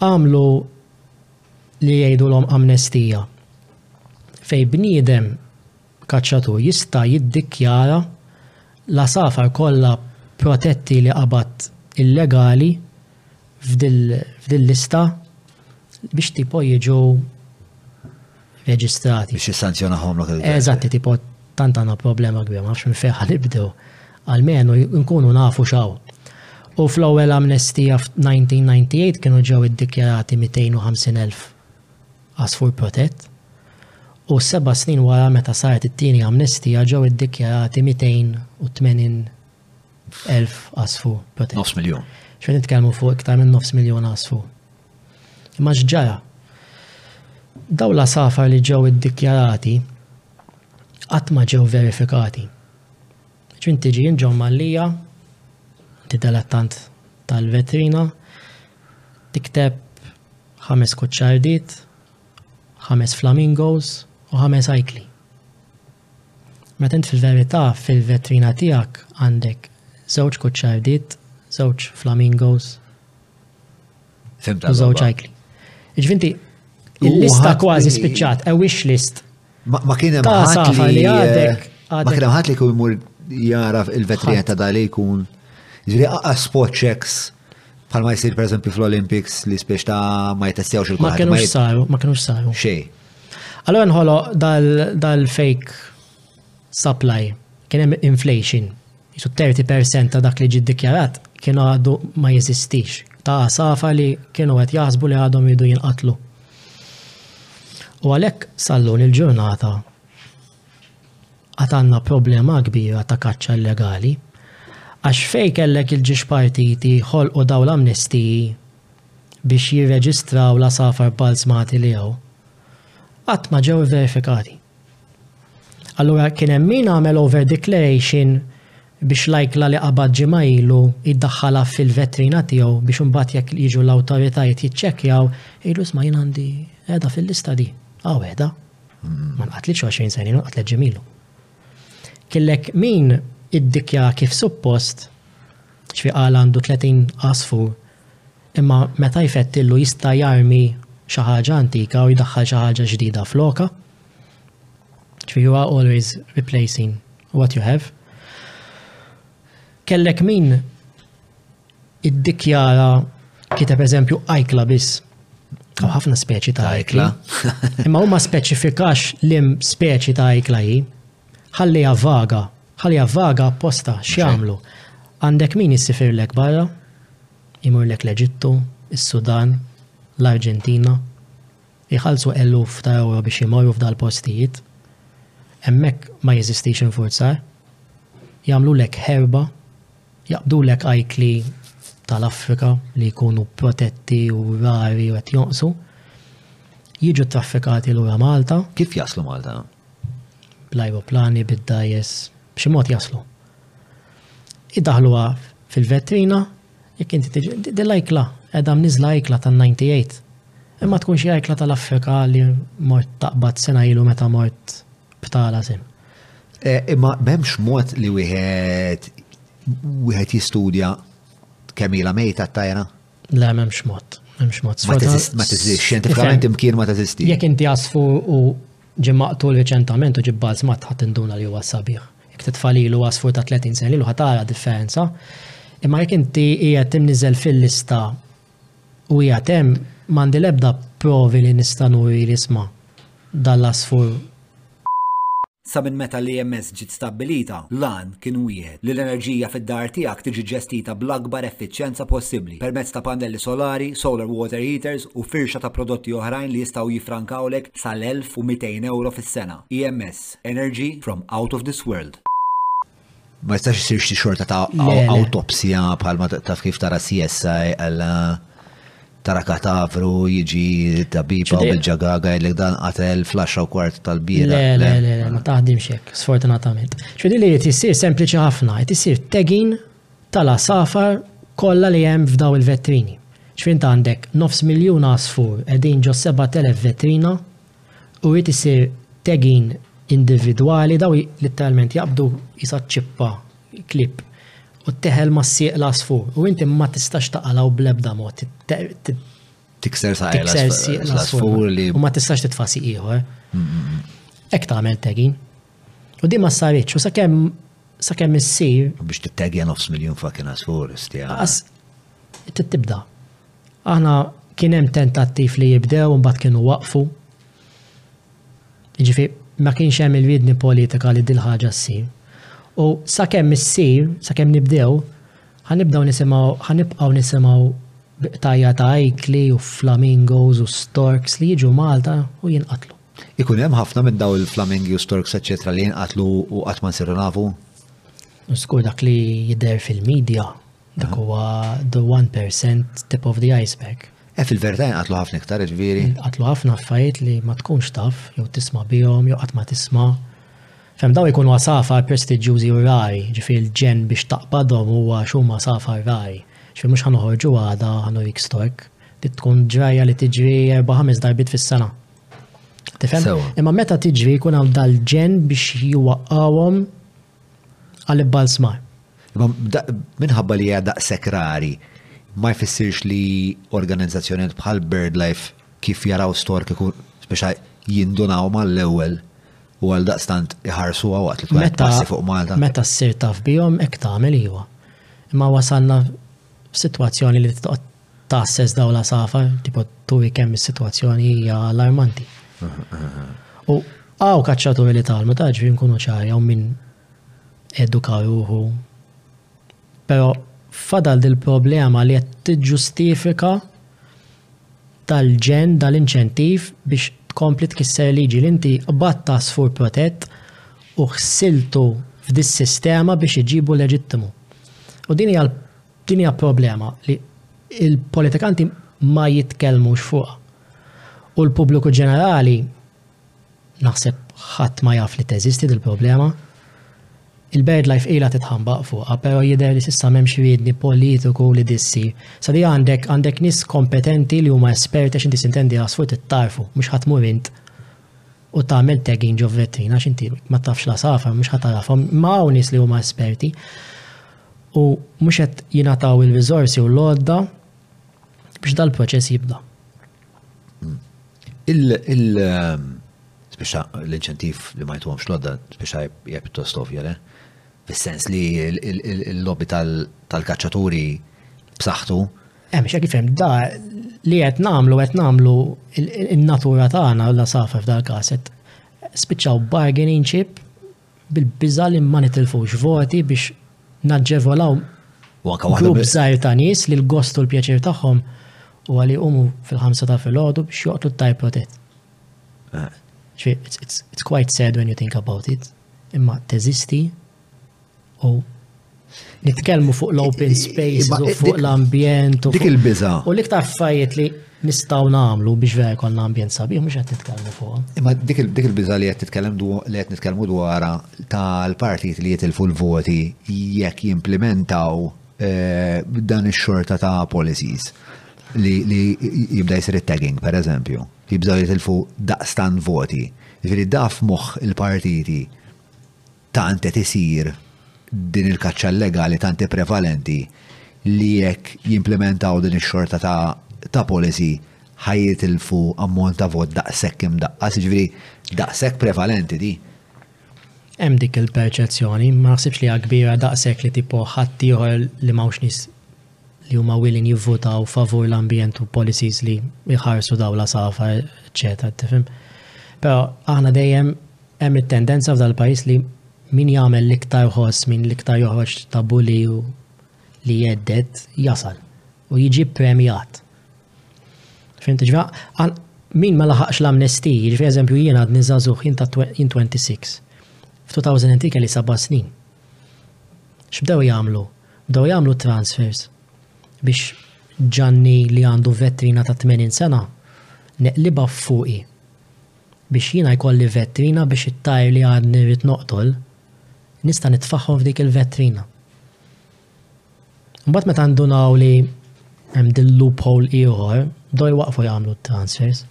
Għamlu li jgħidulhom amnestija fej bniedem kaċċatur jista' jiddikjara l-għasafar kollha protetti li qabad illegali f'dil lista biex tipo jiġu reġistrati. Biex jissanzjonahom l Eżatti, tipo tant għandna problema kbir, ma nafx minn fejn ħanibdew. Almenu nkunu nafu xaw. U fl-ewwel amnestija f'1998 kienu ġew iddikjarati 250,000 għasfur protett. U seba' snin wara meta saret it-tieni amnestija ġew iddikjarati 280 elf għasfu protett. Nofs miljon. X'qed nitkellmu fuq iktar minn nofs miljon għasfu. Imma x'ġara? Daw la safar li ġew iddikjarati qatt ma ġew verifikati. Ġin tiġi jinġom mallija, ti delattant tal-vetrina, tikteb ħames kuċċardit, ħames flamingos u ħames ajkli. Meta int fil-verità fil-vetrina tiegħek għandek żewġ kuċċardiet, żewġ flamingos u żewġ ajkli. Jiġifieri inti il-lista kważi spiċċat, a wish list. Ma kien hemm ħadd li għadek. Ma kien hemm ħadd li jkun jmur jaraf il-vetrina ta' dali jkun. Ġifieri aqas spot checks Bħal ma jisir per eżempju fl-Olympics li spiex ta' ma jtestjawx il-kulħadd. Ma kienux saru, ma kienux saru. Xej. Allora nħolo dal-fake supply kien hemm inflation. Jisu 30% ta' dak li ġi dikjarat kien għadu ma jeżistix. Ta' safa li kienu għet jaħsbu li għadhom jidu jinqatlu. U għalek sallun il-ġurnata Għad għandna problema kbira ta' kaċċa illegali. Għax fejn kellek il-ġiex partiti ħolqu dawn l-amnistiji biex jirreġistraw l-għasafar bbalżmati li hawn, qatt ma ġew ivverifikati. Allura kien hemm min għamel over declaration biex l-ajkla li qabad ġimgħa ilu jiddaħħalha fil-vetrina tiegħu biex imbagħad jekk jiġu l-awtoritajiet jiċċekkjaw jgħidlu isma' jien għandi qiegħda fil-lista di, hawn qiegħda. Ma nqatlitx 20 sena ilu nqatlet ġemilu. Killek min iddikja kif suppost ċfi għal għandu 30 għasfur imma meta jfettillu jista' jarmi xi ħaġa antika u jdaħħal xi ħaġa ġdida floka. Ċfi you are always replacing what you have. Kellek min iddikjara kiteb eżempju ajkla biss. Għaw ħafna speċi ta' ajkla. Imma huma speċifikax lim speċi ta' ajkla hi. Ħalli vaga, ħalli vaga apposta x'jagħmlu. Għandek min jissifirlek barra, imurlek l-Eġittu, is-Sudan, l-Arġentina. Iħallsu eluf ta' ewro biex imorru f'dal-postijiet. Hemmhekk ma jeżistix infurzar. Jagħmlulek ħerba, jaqbdulek ajkli tal-Afrika li jkunu protetti u rari u qed jonqsu. Jiġu ttraffikati lura Malta. Kif jaslu Malta? Bl-ajruplani, bid-dgħajjes, b'xi mod jaslu. Idaħluha fil-vetrina, Jekk inti tiġi, din l-ajkla qiegħda mniżżla ajkla tan-98. Imma tkun xi ajkla tal-Afrika li mort taqbad sena ilu meta mort btala sin. Eh, imma m'hemmx mod li wieħed wieħed jistudja kemm ilha mejta t-tajra? Le, m'hemmx mod. M'hemmx mod. Ma teżist xjentifikament imkien ma teżisti. Jekk inti jasfu u Ġie maqtul riċentament u ġie bbalżmat ħa tinduna li huwa sabiħ. Jekk titfa' lilu għasfur ta' 30 sena lilu ħa tara differenza. Imma jekk inti qiegħed tinniżel fil-lista u hija tem, m'għandi l-ebda provi li nista' nuri li sma' dan l-għasfur Sa minn meta l-EMS ġiet stabbilita, l-għan kien wieħed, li l-enerġija fid-dar tiegħek tiġi ġestita bl-akbar effiċjenza possibbli permezz ta' pannelli solari, solar water heaters u firxa ta' prodotti oħrajn li jistgħu jiffrankawlek sal-1,200 ewro fis-sena. EMS, energy from out of this world. Ma jistax isir xi xorta ta' awtopsija bħalma taf kif tara CSI għal tara katavru jiġi tabiba u bil-ġagaga li dan qatel flasha u kwart tal-bira. Le, le, le, ma taħdim xek, sfortunatament. ċudi li jtisir sempliċi ħafna, jtisir tegin tal-għasafar kollha li hemm f'dawn il-vetrini. Ċfint għandek nofs miljun għasfur qegħdin ġo 7,000 vetrina u jrid isir tagging individwali, dawn litteralment jaqbdu qisha ċippa, clip, u tteħel ma' sieq l-għasfur u inti ma tistax taqalgħu bl-ebda mod, tikser saqajla l-għasfur li. U ma tistax titfasi ieħor. Ek tagħmel tagging. U di ma saritx, u sakemm sakemm issir. U biex tittegja nofs miljun fucking as forest, ja. As tibda. Aħna kien hemm tentattiv li jibdew u mbagħad kienu waqfu. Ġifi, ma kienx hemm il-riedni politika li dil ħaġa ssir. U sakemm issir, sakemm nibdew, ħanibdew nisimgħu, ħanibqgħu nisimgħu tajja ta' ajkli u flamingos u storks li jiġu Malta u jinqatlu. Ikun hemm ħafna minn daw il-flamingi u storks eċċetera li jinqatlu u qatt ma nsiru nafu? Żgur dak li jidher fil-medja dak ah. huwa the 1% tip of the iceberg. E fil-verità jinqatlu ħafna iktar, ġviri. Jinqatlu ħafna affarijiet li ma tkunx taf, jew tisma' bihom, jew qatt ma tisma'. Fem daw ikunu għasafar prestiġjużi u rari, ġifir l-ġen biex taqpadhom huwa xumma safar rari. Ġifir mhux ħanoħorġu għada ħanu jik stork. Li tkun ġrajja li tiġri 4-5 darbit fis-sena. Tifhem? Imma meta tiġri jkun hawn dal-ġen biex juwaqqawhom għal ibbalsmar. Imma minħabba li hija daqshekk rari, ma jfissirx li organizzazzjonijiet bħal BirdLife kif jaraw stork ikun biex jindunaw mal-ewwel u għal daqstant iħarsu għawat li tkun passi fuq Malta. Meta s-sir taf bihom ek tagħmel iwa. Imma wasalna f'sitwazzjoni li tgħasses dawn l-għasafar, tipo turi kemm is-sitwazzjoni hija allarmanti. U għaw kaċċaturi li tagħmlu ta' ġri nkunu ċari hawn min eduka ruħu. Però fadal dil-problema li qed tiġġustifika tal-ġen dal-inċentiv biex tkompli tkisser liġi li inti qbad ta' sfur protett u ħsiltu f'dis-sistema biex iġibu leġittimu. U din hija Din hija problema li l-politikanti ma jitkellmux fuqha. U l-pubbliku ġenerali naħseb ħadd ma jaf li teżisti dil-problema. Il-BirdLife ilha titħambaq fuqha, però jidher li s'issa m'hemmx riedni politiku li dissi. Sa di għandek għandek nies kompetenti li huma esperti għax inti sintendi għasfur tittarfu, mhux ħadd mur int u tagħmel tagging ġo vetrina għax inti ma tafx la safa, mhux ħadd tarafhom, ma hawn nies li huma esperti. u mhux qed jingħataw ir-riżorsi u l-għodda biex dal-proċess jibda. Speċa l-inċentiv li ma jtuhomx l-għodda, speċa jgħib pjuttost ovvja, le? Fis-sens li l-lobby tal-kaċċaturi b'saħħtu. Hemm xi kif hemm da li qed nagħmlu qed nagħmlu in-natura tagħna la safa f'dal każ qed spiċċaw bargaining chip bil-biża' li ma nitilfux voti biex naġġevolaw grupp żgħir ta' nies li l-gost u l-pjaċir tagħhom huwa li jqumu fil-ħamsa ta' filgħodu biex joqtlu t-tajr protett. It's quite sad when you think about it, imma teżisti u Nitkellmu fuq l-open space, fuq l-ambjent. Dik il-biża. U l-iktar fajjiet li nistaw namlu biex vera jkollna ambjent sabiħ mhux qed nitkellmu fuq. Imma dik il-biża li qed titkellem li qed nitkellmu dwarha tal-partijiet li jitilfu l-voti jekk jimplementaw eh, dan ix-xorta ta' policies li jibda jisir it-tagging pereżempju, li jibda jitilfu daqstan voti. Ġifieri daf moħħ il-partiti tant qed isir din il-kaċċa illegali tant hi prevalenti li jekk jimplimentaw din ix-xorta ta' policy ħajjitilfu ammont ta' vot daqshekk imdaqqa, jiġifieri daqshekk prevalenti di. Hemm dik il-perċezzjoni, ma naħsibx li hija kbira daqshekk li tipo ħadd ieħor li m'hawnx nies li huma willing jivvutaw favur l-ambjent u policies li jħarsu dawla safa, eċċetera, tifhem. Però aħna dejjem Hemm it-tendenza f'dan il-pajjiż li min jagħmel l-iktar ħoss, min l-iktar joħroġ ta' bully u li jgħedded jasal u jiġi premjat. Fimti ġra, min ma laħaqx l-amnesti, ġifri eżempju jien għadni zazuħ jien 26. F-2003 kelli saba snin. X'bdew jagħmlu? Bdew jagħmlu transfers biex ġanni li għandu vetrina ta' 80 sena neqliba fuqi Biex jiena jkolli vetrina biex it-tajr li għadni rrid noqtol, nista' nitfagħhom f'dik il-vetrina. Imbagħad meta ndunaw li hemm din loophole ieħor, bdew iwaqqfu jagħmlu t-transfers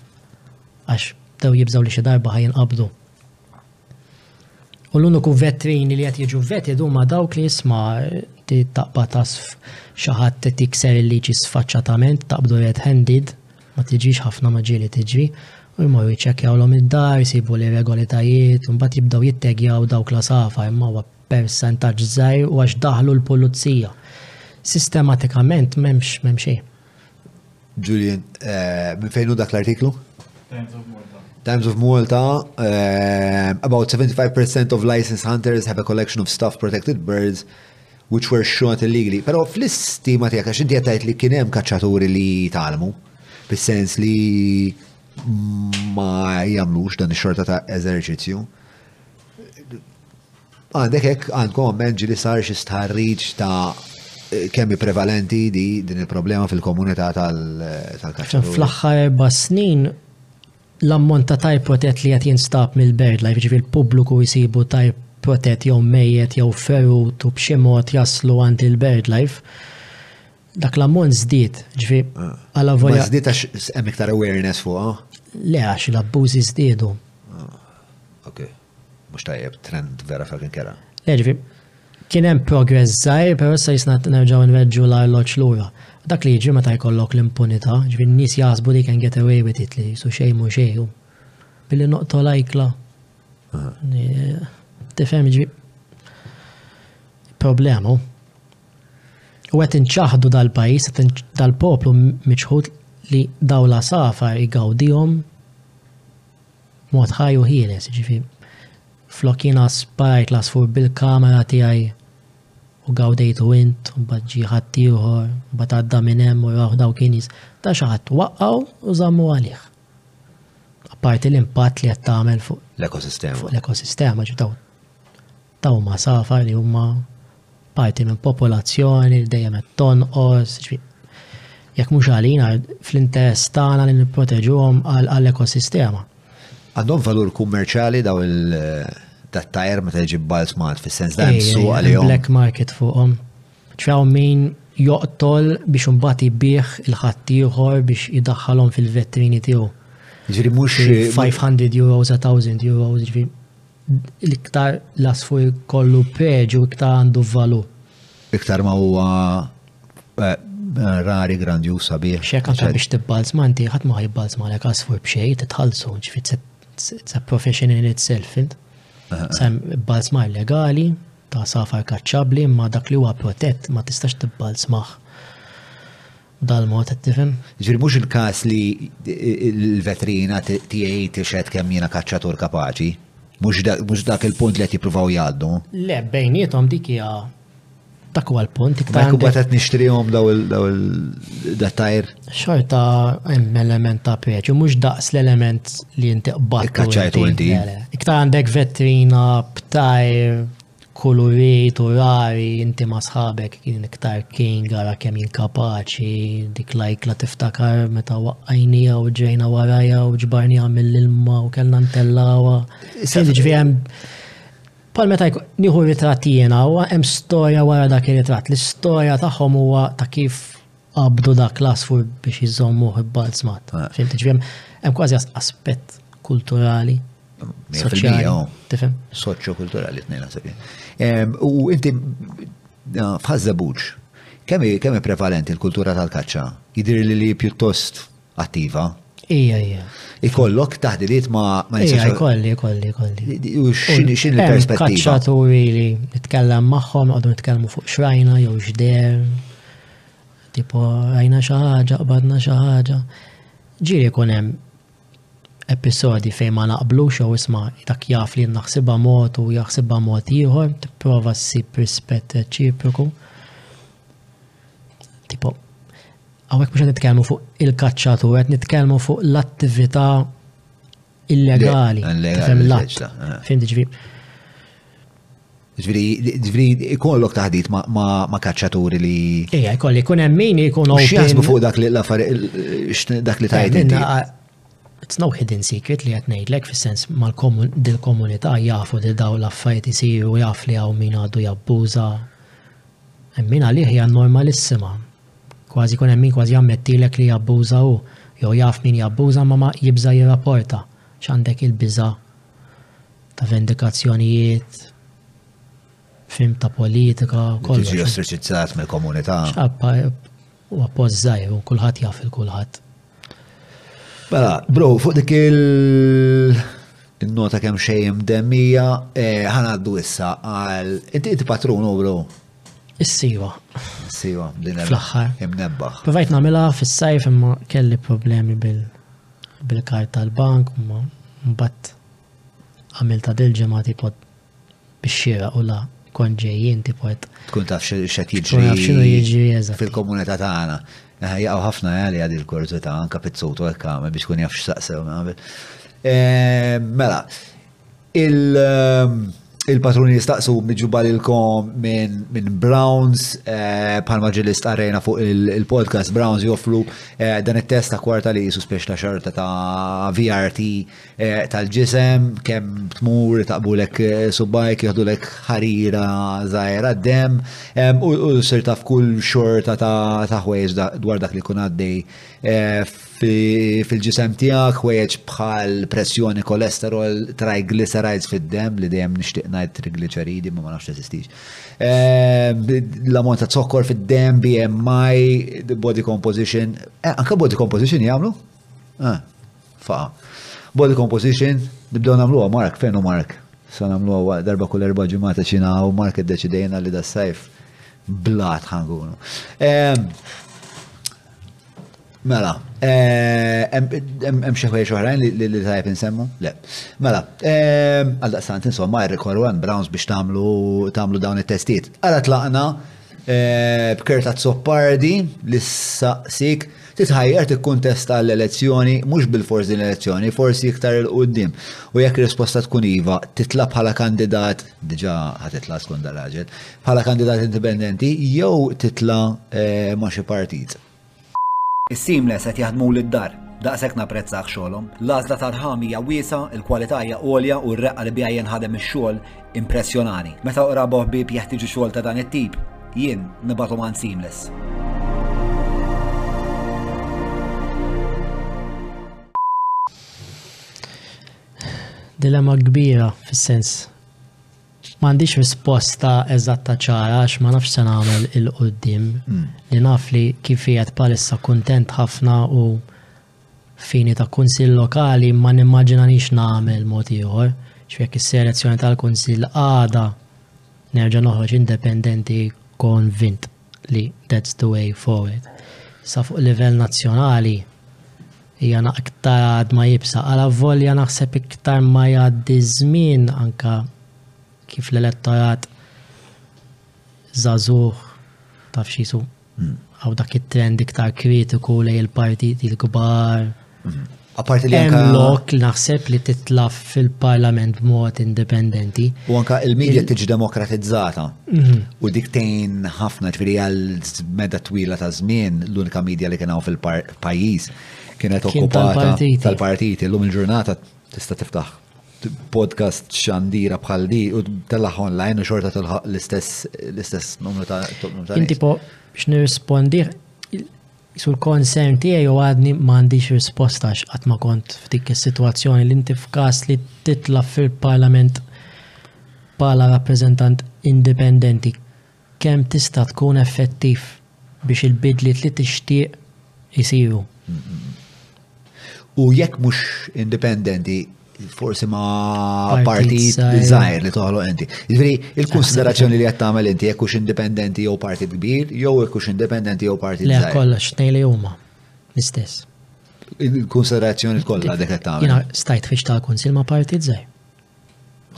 għax bdew jibżgħu li xi darba ħa jinqabdu. U l-uniku vetrini li qed jiġu veted huma dawk li jisma' taqba tasf xi ħadd tikser il-liġi sfaċċatament taqbdu red-handed Ma tiġix ħafna ma ġieli tiġri u jmorru jċekkjawlhom id-dar, jsibu l-irregolitajiet u mbagħad jibdew jittegjaw dawk l-għasafar imma huwa persentaġġ żgħir u għax daħlu l-pulizija. Sistematikament m'hemmx m'hemm xejn. Julian, eh, minn fejn hu dak l-artiklu? Times of Malta. Times of Malta, eh, about 75% of licensed hunters have a collection of stuffed protected birds which were shot illegally. Però fl-istima tiegħek, għax inti qed tgħid li kien hemm kaċċaturi li jitgħallmu, fis-sens li ma jagħmlux dan ix-xorta ta' eżerċizzju. Għandek hekk għandkom amment ġili sar xi stħarriġ ta' kemm prevalenti di din il-problema fil-komunità tal-kaċċaturi. Fl-aħħar erba' snin L-ammont ta' tajr protett li qed jinstab mill-BirdLife, jiġifieri l-pubbliku jsibu tajr protett jew mejjet jew ferut u b'xi mod jaslu għand il-BirdLife, dak l-ammont żdied, jiġifieri alavolja. Ma żdied għax hemm iktar awareness fuqha? Le, għax l-abbużi żdiedu. Mhux tajjeb, trend vera fucking kera. Le ġifi, kien hemm progress żgħir, però issa jisna nerġgħu nreġġu l-arloġġ lura. Dak li jiġri meta jkollok l-impunità, ġifi n-nies jaħsbu li can get away with it li su xejn mhu xejn. Billi noqtol ajkla. Tifhem ġifi. Problema. U qed inċaħdu dal-pajjiż, dal-poplu miċħud li dawla safar igawdihom Mod ħaj u ħieles, ġifi. Flok jiena sparajt l-għasfur bil-kamera tiegħi u gawdejtu int, u mbagħad ġie ħadd ieħor, mbagħad għadda minn hemm u raw dawk in-nies. Da xi ħadd waqqgħu u żammu għalih. Apparti l-impatt li qed tagħmel fuq l-ekosistema. Fuq l-ekosistema, ġifi Dawn huma għasafar li huma parti minn popolazzjoni li dejjem qed tonqos, jekk mhux għalina fl-interess tagħna li nipproteġuhom għall-ekosistema. Għandhom valur kummerċjali daw il tajr meta jiġi bal smart fis-sens dan su għalihom. Black market fuqhom. Ċraw min joqtol biex imbagħad jibih il-ħadd ieħor biex idaħħalhom fil-vetrini tiegħu. Ġifieri mhux 500 euros, 1000 euros, ġifieri L-iktar l-għasfur jkollu preġu iktar għandu valur. Iktar ma huwa eh, rari grandju sabiħ. Xek għandu biex tibbalz ma inti ħadd ma jibbalz ma lek għasfur b'xej titħallsu ġifi it's a profession in itself. Eh, eh. Sam balz ma legali ta' safar kaċċabli ma dak li huwa protett ma tistax tibbalz maħ. B'dal-mod, qed tifhem? Jiġifieri mhux il-każ li l-vetrina tiegħi tixhed kemm jiena kaċċatur kapaċi. Mhux dak il-punt li qed jippruvaw jgħaddu. Le, bejniethom dik hija dak huwa l-punt. Ma jkun bad qed nixtrihom daw il-dettajr. Xorta hemm element ta' preċu, mhux daqs l-element li inti qbad. Ikkaċċajtu inti. Iktar għandek vetrina, b'tajr, Kuluriet u rari inti ma' sħabek kien iktar king ara kemm inkapaċi dik l-ajkla tiftakar meta waqqajnija u ġrejna warajha u ġbarniha mill-ilma u kellna ntellgħuha. Jiġifieri hemm Pal meta nieħu ritratt jiena huwa hemm storja wara dak ir-ritratt. L-istorja tagħhom huwa ta' kif qabdu dak l-għasfur biex jiżommuh ibbalzmat. Ah. Fimti ġviem, hemm kważi aspett kulturali. Soċjali, oh. tifhem? Soċjo-kulturali tnejn naħseb. U inti ah, f'ħażebuġ, kemm kemm prevalenti l-kultura tal-kaċċa? Jidir li li pjuttost attiva. Ija, ija. Ikollok taħdiliet ma' ma' Ija, ikolli, ikolli, ikolli. Xin il-perspettiva? Kaċċaturi li nitkellem maħħom, għadu nitkellmu fuq xrajna, jew xder, tipo għajna xaħġa, qbadna xaħġa. Ġiri kunem episodi fej ma naqblu xew isma dak jaf li naħsibha mod u jaħsibha mod ieħor, tipprova ssib rispett reċiproku. Tipo, għawek mux nitkellmu fuq il-kacċatu, għed nitkellmu fuq l-attività illegali. Fem l-att. Fem diġvi. Ġviri, ikollok taħdit ma kacċaturi li. Ija, ikolli, kun emmin ikun għu. Xjasbu fuq dak li l-affar, dak li tajt. It's no hidden secret li għatnejdlek fil-sens mal-komunità jafu li daw l-affajt jisiru jaf li għaw min għaddu jabbuza Hemm min għalih hija normalissima. Kważi jkun hemm min kważi jammettilek li jabbuża hu, jew jaf min jabbuża imma ma jibża' jirrapporta, għax għandek il-biża' ta' vendikazzjonijiet, fhimt ta' politika, kollox. Li tiġi ostriċizzat mill-komunità. Huwa post żgħir u kulħadd jaf il kulħadd. Mela, bro, fuq dik il-nota kemm xejn demmija, eh, ħanaddu issa għal. Inti inti patrun u bro. Is-siwa. Is-siwa, din fl-aħħar. Imnebbaħ. Provajt nagħmilha fis-sajf imma kelli problemi bil bil-kart tal-bank, mbagħad għamilta dil-ġemgħa tipo bix-xieraq u la kont ġej inti port. Tkun taf x'qed jiġri. Tkun taf x'inhu jiġri eżatt. Fil-komunità tagħna. Jaqgħu ħafna għalija din il-kurżità anke pizzutu hekk għamel biex tkun jaf x'saqsew nagħmel. Mela, il-patruni jistaqsu miġuba lilkom minn Browns bħalma ġieli stqarrejna fuq il-podcast Browns jofflu dan it-test ta' kwarta li jisu spiex ta' xorta ta' VRT tal-ġisem, kemm tmur taqbulek subajk, jieħdulek ħarira żgħira d-dem, u sir taf kull xorta ta' ħwejġ dwar dak li kun għaddej fil-ġisem tiegħek, ħwejġ bħal pressjoni, kolesterol, triglycerides fid-dem li dejjem nixtieq ngħid trigliċeridi ma ma nafx teżistix. L-ammont ta' zokkor fid-dem, BMI, body composition, anke body composition jagħmlu? Ah, faqa. Body composition, nibdew namluwa Mark, fejn u Mark? Sa namluwa darba kull erba ġimata ċina u Mark id-deċidejna li da sajf blat ħangunu. Mela, hemm xi ħwejjeġ oħrajn li tajb insemmu? Le. Mela, għal daqstant insomma rrikorru hemm Browns biex tagħmlu tagħmlu dawn it-testijiet. Ara tlaqna B'kert Azzopardi li ssaqsik titħajjar tikkuntesta għall-elezzjoni, mhux bilfors din l-elezzjoni, forsi iktar 'il quddiem. U jekk ir-risposta tkun iva, titla' bħala kandidat, diġà ħa titla' skont dar-raġel, bħala kandidat indipendenti jew titla' ma' xi partit? Is-seamless qed jaħdmuli d-dar. Daqshekk napprezzah xogħolhom. L-għażla ta' rħam hija wiesgħa, il-kwalità hija għolja u r-reqqa li biha jinħadem ix-xogħol impressjonani. Meta qraba u ħbieb jeħtieġu xogħol ta' dan it-tip, jien nibgħathom għand Seamless. dilemma kbira fis-sens Ma għandix risposta eżatta ċara għax ma nafx se nagħmel il-qudiem hmm. li naf li kif qiegħed palissa kuntent ħafna u fini ta' kunsill lokali ma nimmaġina nix nagħmel mod ieħor. X'jekk is-selezzjoni tal-kunsill għada nerġa' noħroġ indipendenti konvint. li that's the way forward. Sa fuq livell nazzjonali hija aktar għadma jibsa għal volja naħseb iktar ma jgħaddi żmien anka kif l-elettorat żagħżugħ taf xisu hmm. għaw dak it-trend iktar kritiku lej il-partiti l-kbar. Apparti li anka. Lok naħseb li titlaf fil-parlament mod indipendenti. U anka il-medja tiġi demokratizzata. Mhm. U dik tejn ħafna ġviri għal meda twila ta' żmien l-unika medja li kienaw fil-pajjiż kienet okkupata tal-partiti. L-lum il-ġurnata tista' tiftaħ podcast xandira bħal di u tellaħ online u xorta telħaq l-istess numru ta' Inti po biex nirrispondi Qisu l-concern tiegħi u għadni ma għandix risposta għax qatt ma kont f'dik is-sitwazzjoni li inti f'każ li titla' fil-Parlament bħala rappreżentant indipendenti kemm tista' tkun effettiv biex il-bidliet li tixtieq isiru. U jekk mhux indipendenti forsi ma partit zaħir li toħlo inti. Ġviri, il-konsiderazzjoni li għattamel inti jekkux indipendenti jew partit kbir, jew jekkux indipendenti jew partit zaħir. Le, kollox, nej li huma, l-istess. Il-konsiderazzjoni kollha dik qed Jina stajt fiex ta' konsil ma partit zaħir.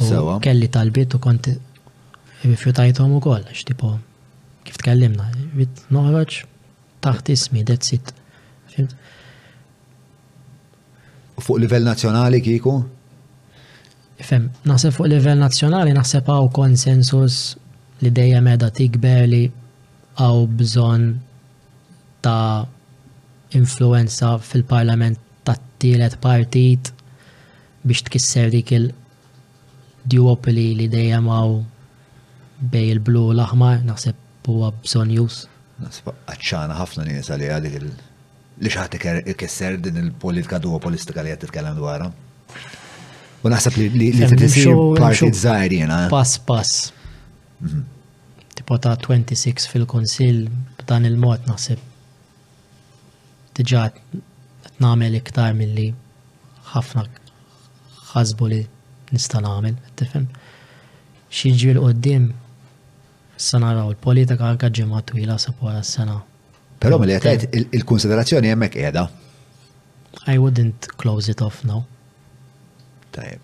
Sewa. Kelli talbiet u kont rifjutajthom u koll, xtipu, kif tkellimna, noħroġ taħt ismi, that's it. Fuq livell nazzjonali kieku? Fem, naħseb fuq livell nazzjonali naħseb għaw konsensus li dejjem edha tikber li għaw bżon ta' influenza fil-parlament ta' tielet partit biex tkisser dik il-duopoli li dejjem għaw bej il-blu l-aħmar naħseb huwa bżon jus. Nasib għacċana ħafna nies għalija dik il- li xi ħadd ikisser din il-politika duopolistika li qed titkellem dwarha. U naħseb li li tisir parti żgħir jiena. Eh. Pass pass. Mhm. Tipo ta' 26 fil-Kunsill b'dan il-mod naħseb diġà qed nagħmel iktar milli ħafna ħasbu li nista' nagħmel, tifhem? Xi ġiel qudiem Issa naraw il-politika anke ġimgħa twila sab wara s-sena. Però milli qed tgħid il-kunsiderazzjoni hemmhekk qiegħda. I wouldn't close it off now. Tajjeb.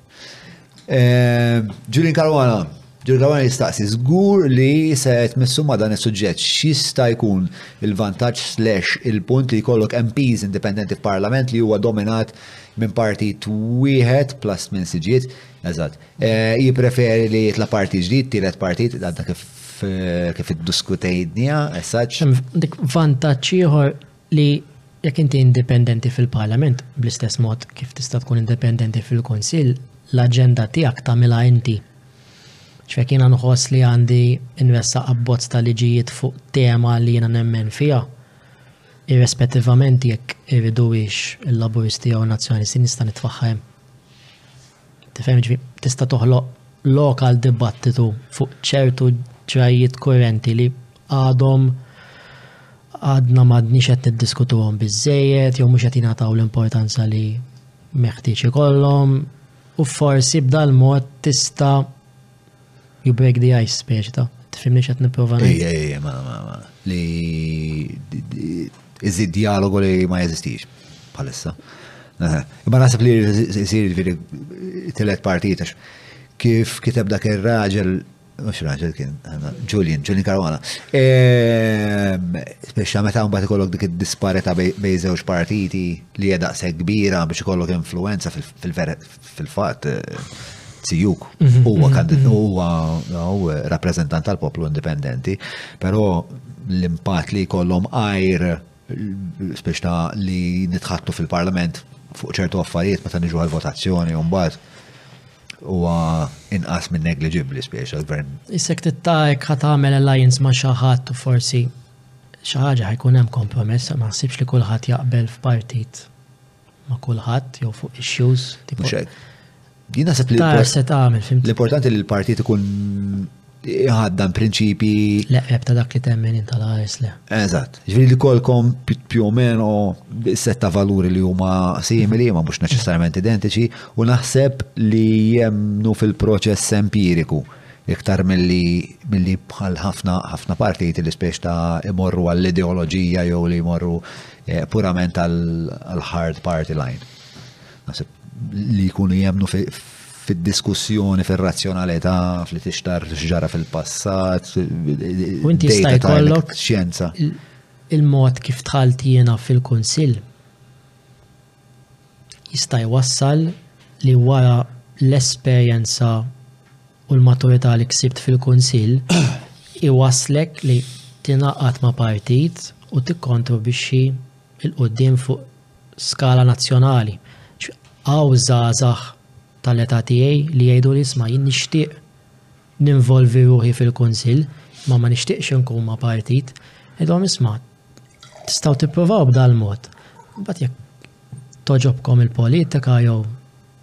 Eh, Julian Caruana, Julian Caruana jistaqsi, żgur li se tmissu ma' dan is-suġġett x'jista' jkun il-vantaġġ slash il-punt li jkollok MPs indipendenti f'Parlament li huwa dominat minn partit wieħed plus minn siġiet Eżatt. Eh, jipreferi li jitla parti ġdid, tielet parti, għadda kif eh, kif id-diskutejnija, esaċ. Dik vantaġġ ieħor li jekk inti indipendenti fil-Parlament, bl-istess mod kif tista' tkun indipendenti fil-Kunsill, l-aġenda tiegħek tagħmilha inti. Ċfek jiena nħoss li għandi nwessa abbozz ta' liġijiet fuq tema li jiena nemmen fiha irrespettivament jekk irridu il-laburisti jew nazzjonisti nista' nitfaħħem. Tifhem ġifi, tista' toħloq lok għal dibattitu fuq ċertu ġrajjiet kurrenti li għadhom għadna m'għadniex qed niddiskutuhom biżżejjed jew mhux qed jingħataw l-importanza li meħtieġ ikollhom u forsi b'dal mod tista' You break the ice, speċi ta' tifhimni x'qed nipprova ngħid. Ejja, ejja, ma ma ma. Li iżid dialogu li ma jeżistix bħalissa. Imma naħseb li jsir veri telet partijiet għax kif kiteb dak ir-raġel Mux raġel kien, Julian, Julian Caruana. Ehm, Speċa meta un bat ikollok dik id-disparita bej żewġ partiti li jeda se kbira biex ikollok influenza fil-verità fil-fatt Zijuk mhm, huwa mhm, mhm. huwa rappreżentant tal-poplu indipendenti, però l-impatt li jkollhom għajr biex ta' li nitħattu fil-parlament fuq ċertu affarijiet meta niġu għal-votazzjoni u mbagħad huwa inqas minn negliġibbli spiex għal-gvern. Issek tittajk ħat għamel alliance ma' xi ħadd u forsi xi ħaġa ħajkun hemm kompromess ma naħsibx li kulħadd jaqbel f'partit ma' kulħadd jew fuq issues. Mhux hekk. Jien naħseb li. Tar se tagħmel fim. L-importanti li l-partit ikun ħaddan prinċipi. Leqreb ta' dak li temmen inta la le. Eżatt. Ġifieri li kolkom più o meno setta valuri li huma simili ma mhux neċessarjament identiċi u naħseb li jemnu fil-proċess empiriku iktar mill-li bħal ħafna ħafna partiti li spiex ta' imorru għall-ideoloġija jew li jmorru Eh, purament għal-hard party line. Nasib li jkunu jemnu fil-diskussjoni, fil-razzjonalità, fil tixtar xġara fil-passat, u inti staj kollok xienza. Il-mod kif tħalt jiena fil-konsil, jista' jwassal li wara l-esperjenza u l-maturità li ksibt fil-Kunsill iwasslek li tingħaqad ma' partit u tikkontribwixxi 'l quddiem fuq skala nazzjonali. Hawn żgħażagħ tal-età tiegħi li jgħiduli 'isma' jien nixtieq ninvolvi ruħi fil-Kunsill imma ma nixtieqx inkun ma' partit, ngħidilhom isma' tistgħu tipprovaw b'dal-mod, imbagħad jekk togħġobkom il-politika jew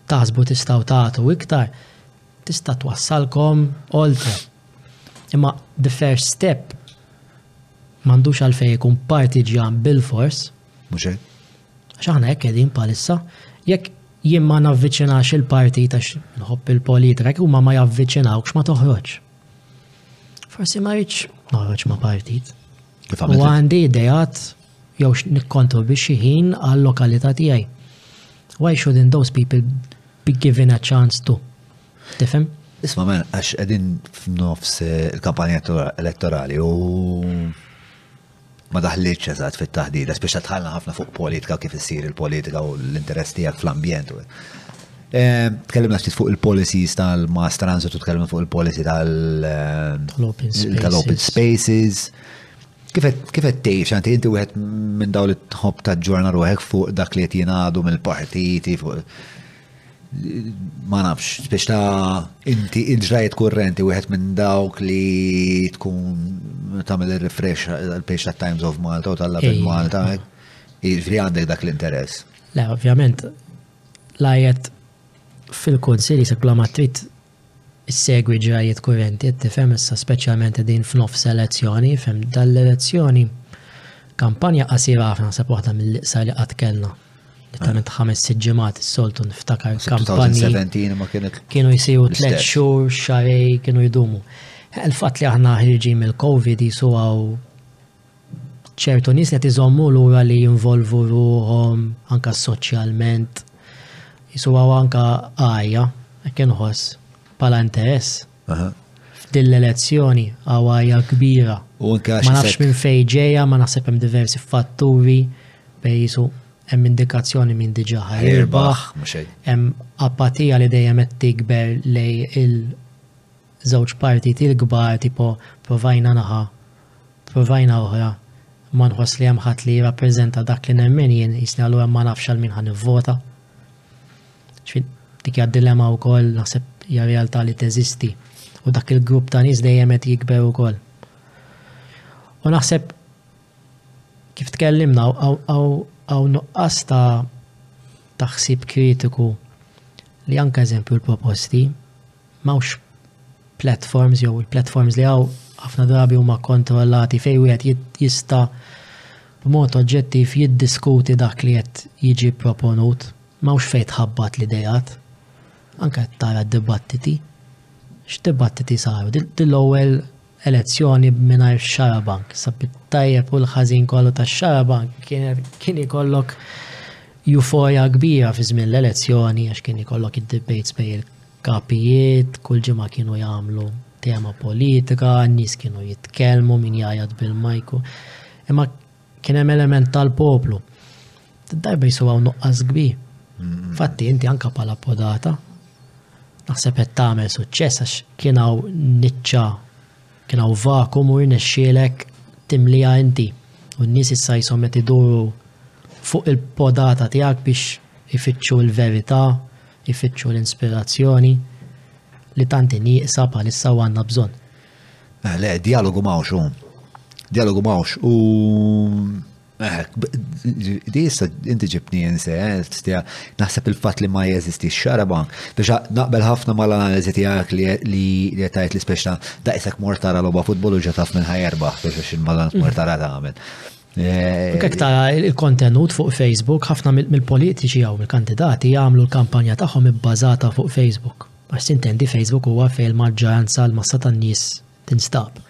taħsbu tistgħu tagħtu iktar, tista' twassalkom oltre. Imma the first step m'għandux għalfejn ikun partiġjan bilfors. Mhux hekk? Għax aħna hekk qegħdin bħalissa, jekk jien ma navviċinax il-partit għax nħobb il-politika, jekk huma ma javviċinawx ma toħroġ. Forsi ma rridx noħroġ ma' partit. U għandi idejat jew nikkontribwixxi ħin għal lokalità tiegħi. Why shouldn't those people be given a chance to? Tifhem? Isma men, għax edin f'nofs eh, il-kampanja elettorali u ma daħlitx eżatt fit-taħdida, spiċċa tħallna ħafna fuq politika kif issir il-politika u l-interess tiegħek fl-ambjent. Ehm, tkellimna ftit fuq il-policies tal-mass transit u tkellimna fuq il-policy ehm, tal-open spaces. Kif qed tgħix għanti inti wieħed minn dawn it-tħobb ta' ġurna ruħek fuq dak li qed jingħadu mill-partiti fuq ma nafx, biex ta' inti il-ġrajiet kurrenti wieħed minn dawk li tkun tagħmel ir-refresh għal-page ta' Times of Malta u tal-Lab in Malta, jiġri għandek dak l-interess. Le, ovvjament, lajet fil-konsil jisekla ma trid Issegwi ġrajjiet kurrenti, qed tifhem issa speċjalment qegħdin f'nofs elezzjoni, fhemm dal-elezzjoni, kampanja qasira ħafna naħseb waħda mill-iqsar li qatt kellna. Letteralment ħames sitt ġimgħat is-soltu niftakar kampanji. Kienu jsiru tliet xhur, xarej, kienu jdumu. Il-fatt li aħna ħirġin mill-COVID jisuwaw ċertu nies li qed iżommu lura li jinvolvu ruħhom anke soċjalment jisuwaw anke għajja, hekk inħoss, bħala interess. F'din l-elezzjoni għaw għajja kbira. Ma nafx minn fejn ġejja, ma naħseb hemm diversi fatturi bej jisu hemm indikazzjoni minn diġà ħajrbaħ, hemm apatija li dejjem qed tikber lej il-żewġ partiti l-kbar tipo provajna naħa Provajna oħra, ma nħoss li hemm ħadd li jirrappreżenta dak li nemmen jien, jisni allura ma nafx għal min ħa nivvota. X'fin, dik hija dilemma wkoll naħseb hija realtà li teżisti u dak il-grupp ta' nies dejjem qed jikber ukoll. U naħseb kif tkellimna għaw nuqqas ta' ħsib kritiku li anke eżempju l-proposti M'hawnx platforms jew il-platforms li hawn ħafna drabi huma kontrollati fejn wieħed jista' b'mod oġġettiv jiddiskuti dak li qed jiġi proponut. M'hawnx fejn tħabbat l-ideat. Anke qed tara d-dibattiti. X'dibattiti saru? Din l-ewwel Elezzjoni b'mingħajr xarabank, sa bit-tajjeb u l-ħażin kollu tax-xarabank kien ikollok euforia kbira fi żmien l-elezzjoni għax kien ikollok id-debates bejn il-kapijiet, kull ġimgħa kienu jagħmlu tema politika, n-nies kienu jitkellmu, min jgħajjat bil-majku. Imma kien hemm element tal-poplu. Darba jisu hawn nuqqas kbir. Fatti inti anka bħala podata naħseb qed tagħmel suċċess għax kien hawn niċċa kien hawn vakum u rnexxielek timliha inti. U n-nies issa jisom qed iduru fuq il-podata tiegħek biex ifittxu l-verità, ifittxu l-inspirazzjoni li tanti nieqsa bħalissa u għandna bżonn. Eh, le, dialogu mawx, dialogu mawx u Eh, di jissa inti ġibni jinse, eh, naħseb il-fat li ma jeżisti xarabank, biex naqbel ħafna ma l-analizi tijak li jetajt li speċna da jisek mortara loba futbol u ġataf minn ħajerba, biex xin ma l-analizi mortara ta' għamil. Eh, Kek tara il-kontenut fuq Facebook, ħafna mill-politiċi għaw mill-kandidati jgħamlu l-kampanja tagħhom ibbażata fuq Facebook. Għax intendi Facebook huwa fejn maġġoranza l-massa tan-nies tinstab.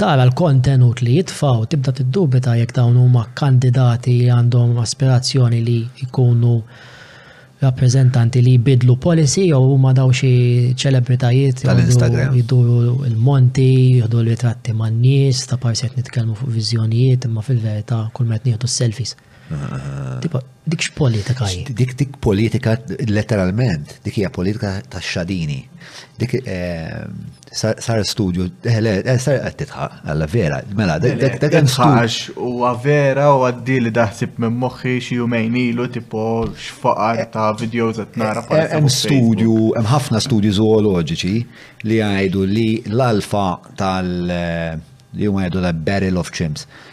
Tara l-kontenut li jitfa' u tibda tiddubita jekk dawn huma kandidati li għandhom aspirazzjoni li jkunu rappreżentanti li jbiddlu policy jew huma daw xi ċelebritajiet tal-Instagram jduru l-monti, jieħdu l-ritratti man-nies, ta' parsi qed nitkellmu fuq viżjonijiet imma fil-verità kull ma qed nieħdu s-selfies. Tipo, dik x'politika hi? Dik dik politika letteralment, dik hija politika ta' xadini. Dik eh, sar sar studju, eh, le, eh, sar qed titħaq, alla vera, mela, dak dak dak hemm studju. Tħax u vera u għaddi li daħsib minn moħħi xi jumejn ilu tipo x'faqar ta' videos qed nara Eh, bħalissa Hemm fuq Facebook. studju, hemm ħafna studju zooloġiċi li jgħidu li l-alfa tal eh, li huma jgħidu la barrel of chimps.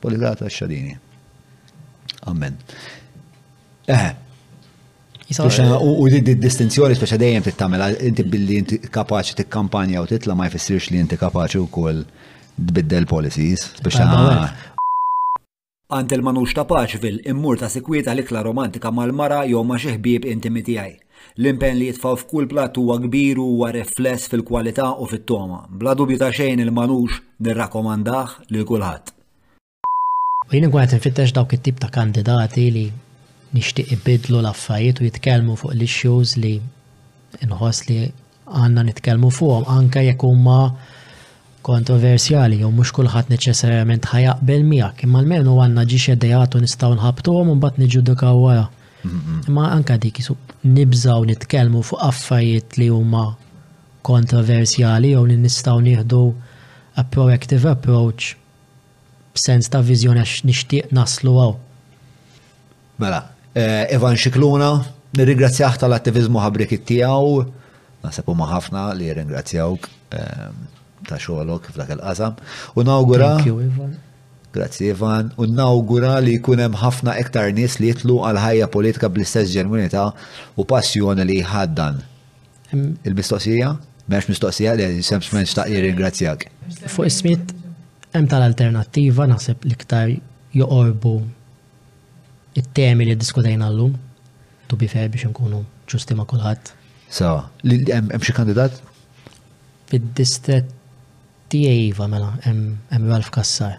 Poligrata xadini. Amen. Eh, Speċa, u di distinzjoni speċa dejjem tittamela, inti billi inti kapaċi tikkampanja u titla ma jfissirx li inti kapaċi u koll tbiddel policies, speċa. Għant il-manux ta' Paċvil immur ta' sikwita l-ikla romantika mal-mara jew ma' xi ħbieb intimi tiegħi. L-impenn li jitfgħu f'kull platt huwa kbir u huwa rifless fil-kwalità u fit-togħma. Bla dubju ta' xejn il-Manouche nirrakkomandah lil kulħadd. U jien inkun qed infittex dawk it-tip ta' kandidati li nixtieq ibiddlu l-affarijiet u jitkellmu fuq l-issues li nħoss li Għandna nitkellmu fuqhom anke jekk huma kontroversjali jew mhux kulħadd neċessarjament ħajaqbel miegħek, imma almenu għandna ġiex edejat u nistgħu nħabtuhom u mbagħad niġġudikaw wara. Imma anke dik nibżgħu nitkellmu fuq affarijiet li huma kontroversjali jew li nistgħu nieħdu a proactive approach b'sens ta' viżjoni għax nixtieq naslu hawn. Mela, Ivan Scicluna, nirringrazzjah tal-attiviżmu ħabriekik tiegħu, naħseb huma ħafna li jirringrazzjawk ta' xogħolok f'dak il-qasam, u nawgura. Thank you, Ivan. Grazzi Ivan, u nawgura li jkun hemm ħafna iktar nies li jitlu għal ħajja politika bl-istess ġenwinità u passjoni li jħaddan. Il-mistoqsija? M'hemmx mistoqsija li sempliċement xtaq jirringrazzjak. Fuq is-smit hemm tal-alternattiva naħseb l-iktar joqorbu it-temi li diskutejna llum to be fair biex nkunu ġusti ma' kulħadd. Sawa, li hemm hemm xi kandidat? Fid-distret tiegħi iva mela hemm hemm Ralf Kassar.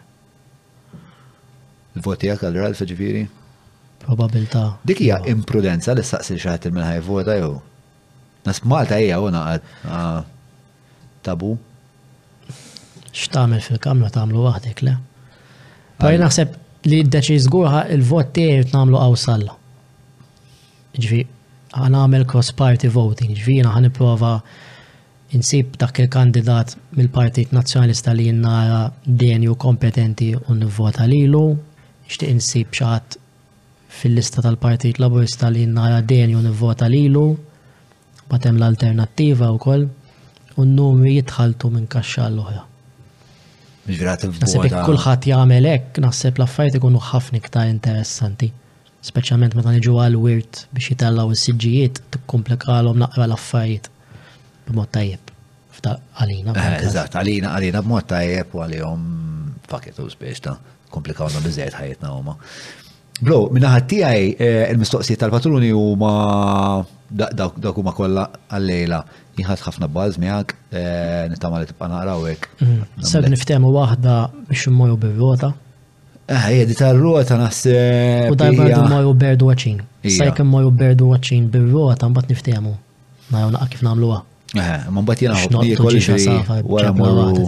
Il-vot tiegħek għal Ralf ġifieri? Probabilità. Dik hija imprudenza li staqsil xi ħadd minn ħajvota jew. Nas Malta hija u naqgħad ah, tabu. X'tagħmel fil-kamra tagħmlu waħdek le? Pari naħseb li d-deċi żgurħa il-vot tiegħi tagħmlu qawsalla. Ġifi, għan għamel cross party voting, ġifi, għan prova Insib dak il-kandidat mill-Partit Nazzjonalista li jien nara deni u kompetenti u nivvota lilu. Nixtieq insib xi ħadd fil-lista tal-Partit Laburista li jien nara deni u nivvota lilu. Mbagħad hemm l-alternattiva wkoll u n-numri jitħaltu minn kaxxa għall oħra. Naħseb kulħadd jagħmel hekk, naħseb l-affarijiet ikunu ħafna iktar interessanti. speċjalment meta niġu għal wirt biex jitellgħu s-siġġijiet tikkumplikalhom naqra l-affarijiet b'mod tajjeb. F'da għalina. Eh, eżatt, għalina għalina b'mod tajjeb u għalihom faket u biex ta' komplikawna biżejjed ħajjitna huma. Bro, minna ħattijaj eh, il-mistoqsijiet tal-patruni huma dawk huma kollha għallejla. Jħad ħafna balz miegħek eh, nittama li tibqa' naqrawek. Mm. Sed niftehmu waħda biex immorru bir-rota Ah, hija di tar-rota naħseb. U darba rdu morru bird watching. Sa jekk immorru bird watching bir-rota mbagħad niftehmu. Naraw naqgħa kif nagħmluha. Eh, ma mbagħad jiena nikol wara morru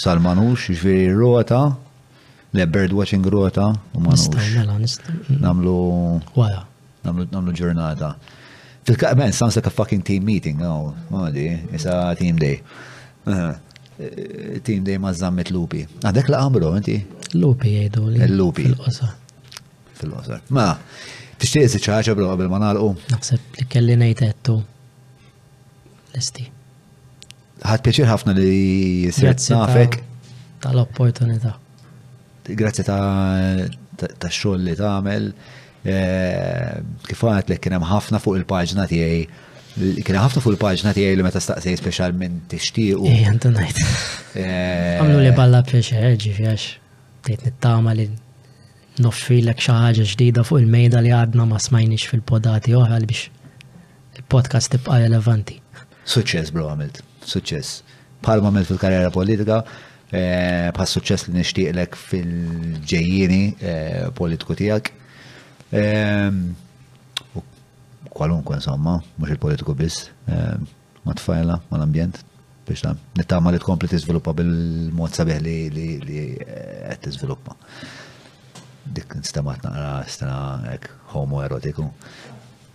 sal-manux, ġifieri r-rota, le bird watching rota u manux. Nistgħu mela nistgħu. Nagħmlu. Wara. Namlu namlu ġurnata. Tilka man sounds like a fucking team meeting, oh, għadi, isa team day. Team day ma' zammit lupi. Għadek la għamru, inti? Lupi jgħidu li. Lupi. Fil-qosor. Fil-qosor. Ma, tixtieq si ċaċa bro qabel ma nagħlqu. Naħseb li kelli ngħid għettu. Lesti. Ħadd pjaċir ħafna li sirt nafek. Tal-opportunità. Grazzi ta' xogħol li tagħmel. Eh, kif għanet li kienem ħafna fuq il-paġna tiegħi. Kienem ħafna fuq il-paġna tiegħi li meta staqsej speċjal minn tixtiequ. Ej, għandu ngħid. Eh, Għamlu li balla pjaċer ġifi għax tgħid nittama li Noffrilek xi ħaġa ġdida fuq il-mejda li għadna ma smajniex fil-podati oħra li biex il-podcast tibqa' relevanti. Suċċess bro għamilt, suċċess. Bħal għamilt fil-karriera politika, eh, bħal suċċess li nixtieqlek fil-ġejjini eh, politiku tiegħek. Ehm, kwalunkwe insomma, mhux il-politiku biss. Ehm, ma' tfajla, ma' l-ambjent, biex ta' nittama li tkompli tiżviluppa bil-mod sabiħ li qed tiżviluppa. Dik nistamat naqra stra ek homo erotiku.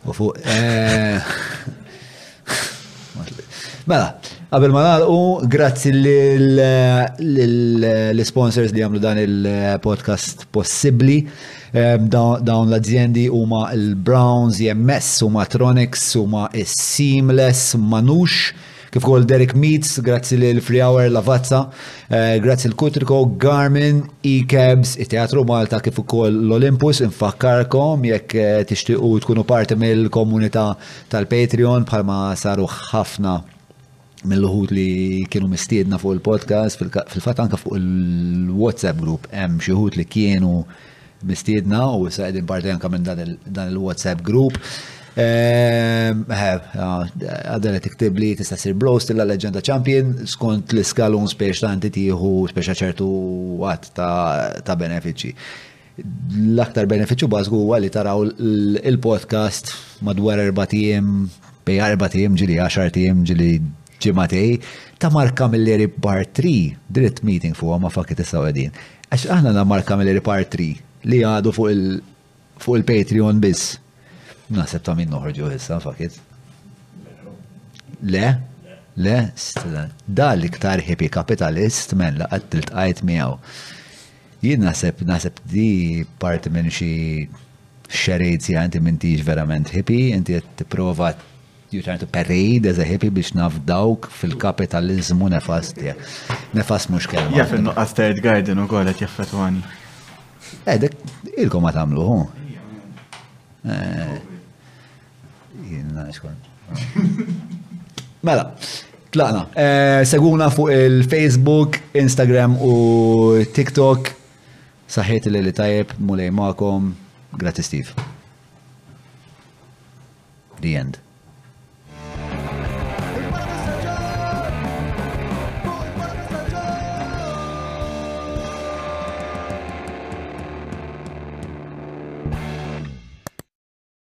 U fuq. Eh, mela, qabel ma nagħlqu, grazzi l-sponsors li għamlu dan il-podcast possibbli. Dawn l-azjendi huma l-Browns, EMS, huma Tronics, huma Seamless, Manux, kif ukoll Derek Meats, grazzi lil Free Hour Lavazza, eh, grazzi l Kutriko, Garmin, E-Cabs, it-Teatru Malta kif ukoll l-Olympus, infakkarkom jekk eh, tixtiequ tkunu parti mill-komunità tal-Patreon bħalma saru ħafna mill-uħud li kienu mistiedna fuq il-podcast, fil-fat anka fuq il-WhatsApp group, hemm xi li kienu mistiedna u issa qegħdin parti anka minn dan il-WhatsApp group. Ehm, Għadda tiktib li tista' sir blows tilla leġenda champion skont l-iskalun speċ ta' inti tieħu speċa ċertu għat ta' benefiċċji. L-aktar benefiċċju bażgu huwa li taraw il-podcast madwar erba' tim, bej erba' tim ġili għaxar tim ġili ġimatej, ta' Mark Camilleri Part 3, dritt meeting fuq ma' fakki tistaw għedin. Għax aħna na Mark Camilleri Part 3 li għadu fuq il-Patreon biss. Naħseb ta' min noħorġu issa fakit. Le? Le? Da l-iktar hippie kapitalist mella għattilt għajt miegħu. Jien naħseb naħseb di parti minn xi xerejt si għanti minn tix verament hippy, inti qed tipprova you trying to parade as a hippy biex naf dawk fil-kapitalizmu nefast ja. Nefast mux kelma. Jaf innu third garden u għolet jaffetwani. Eh, dek, il-kom għatamlu, hu. Eh. Mela, tlaqna. Eh, seguna fuq il-Facebook, Instagram u TikTok. Saħħiet li li tajjeb, mulej ma'kom. Grazie Steve. The end.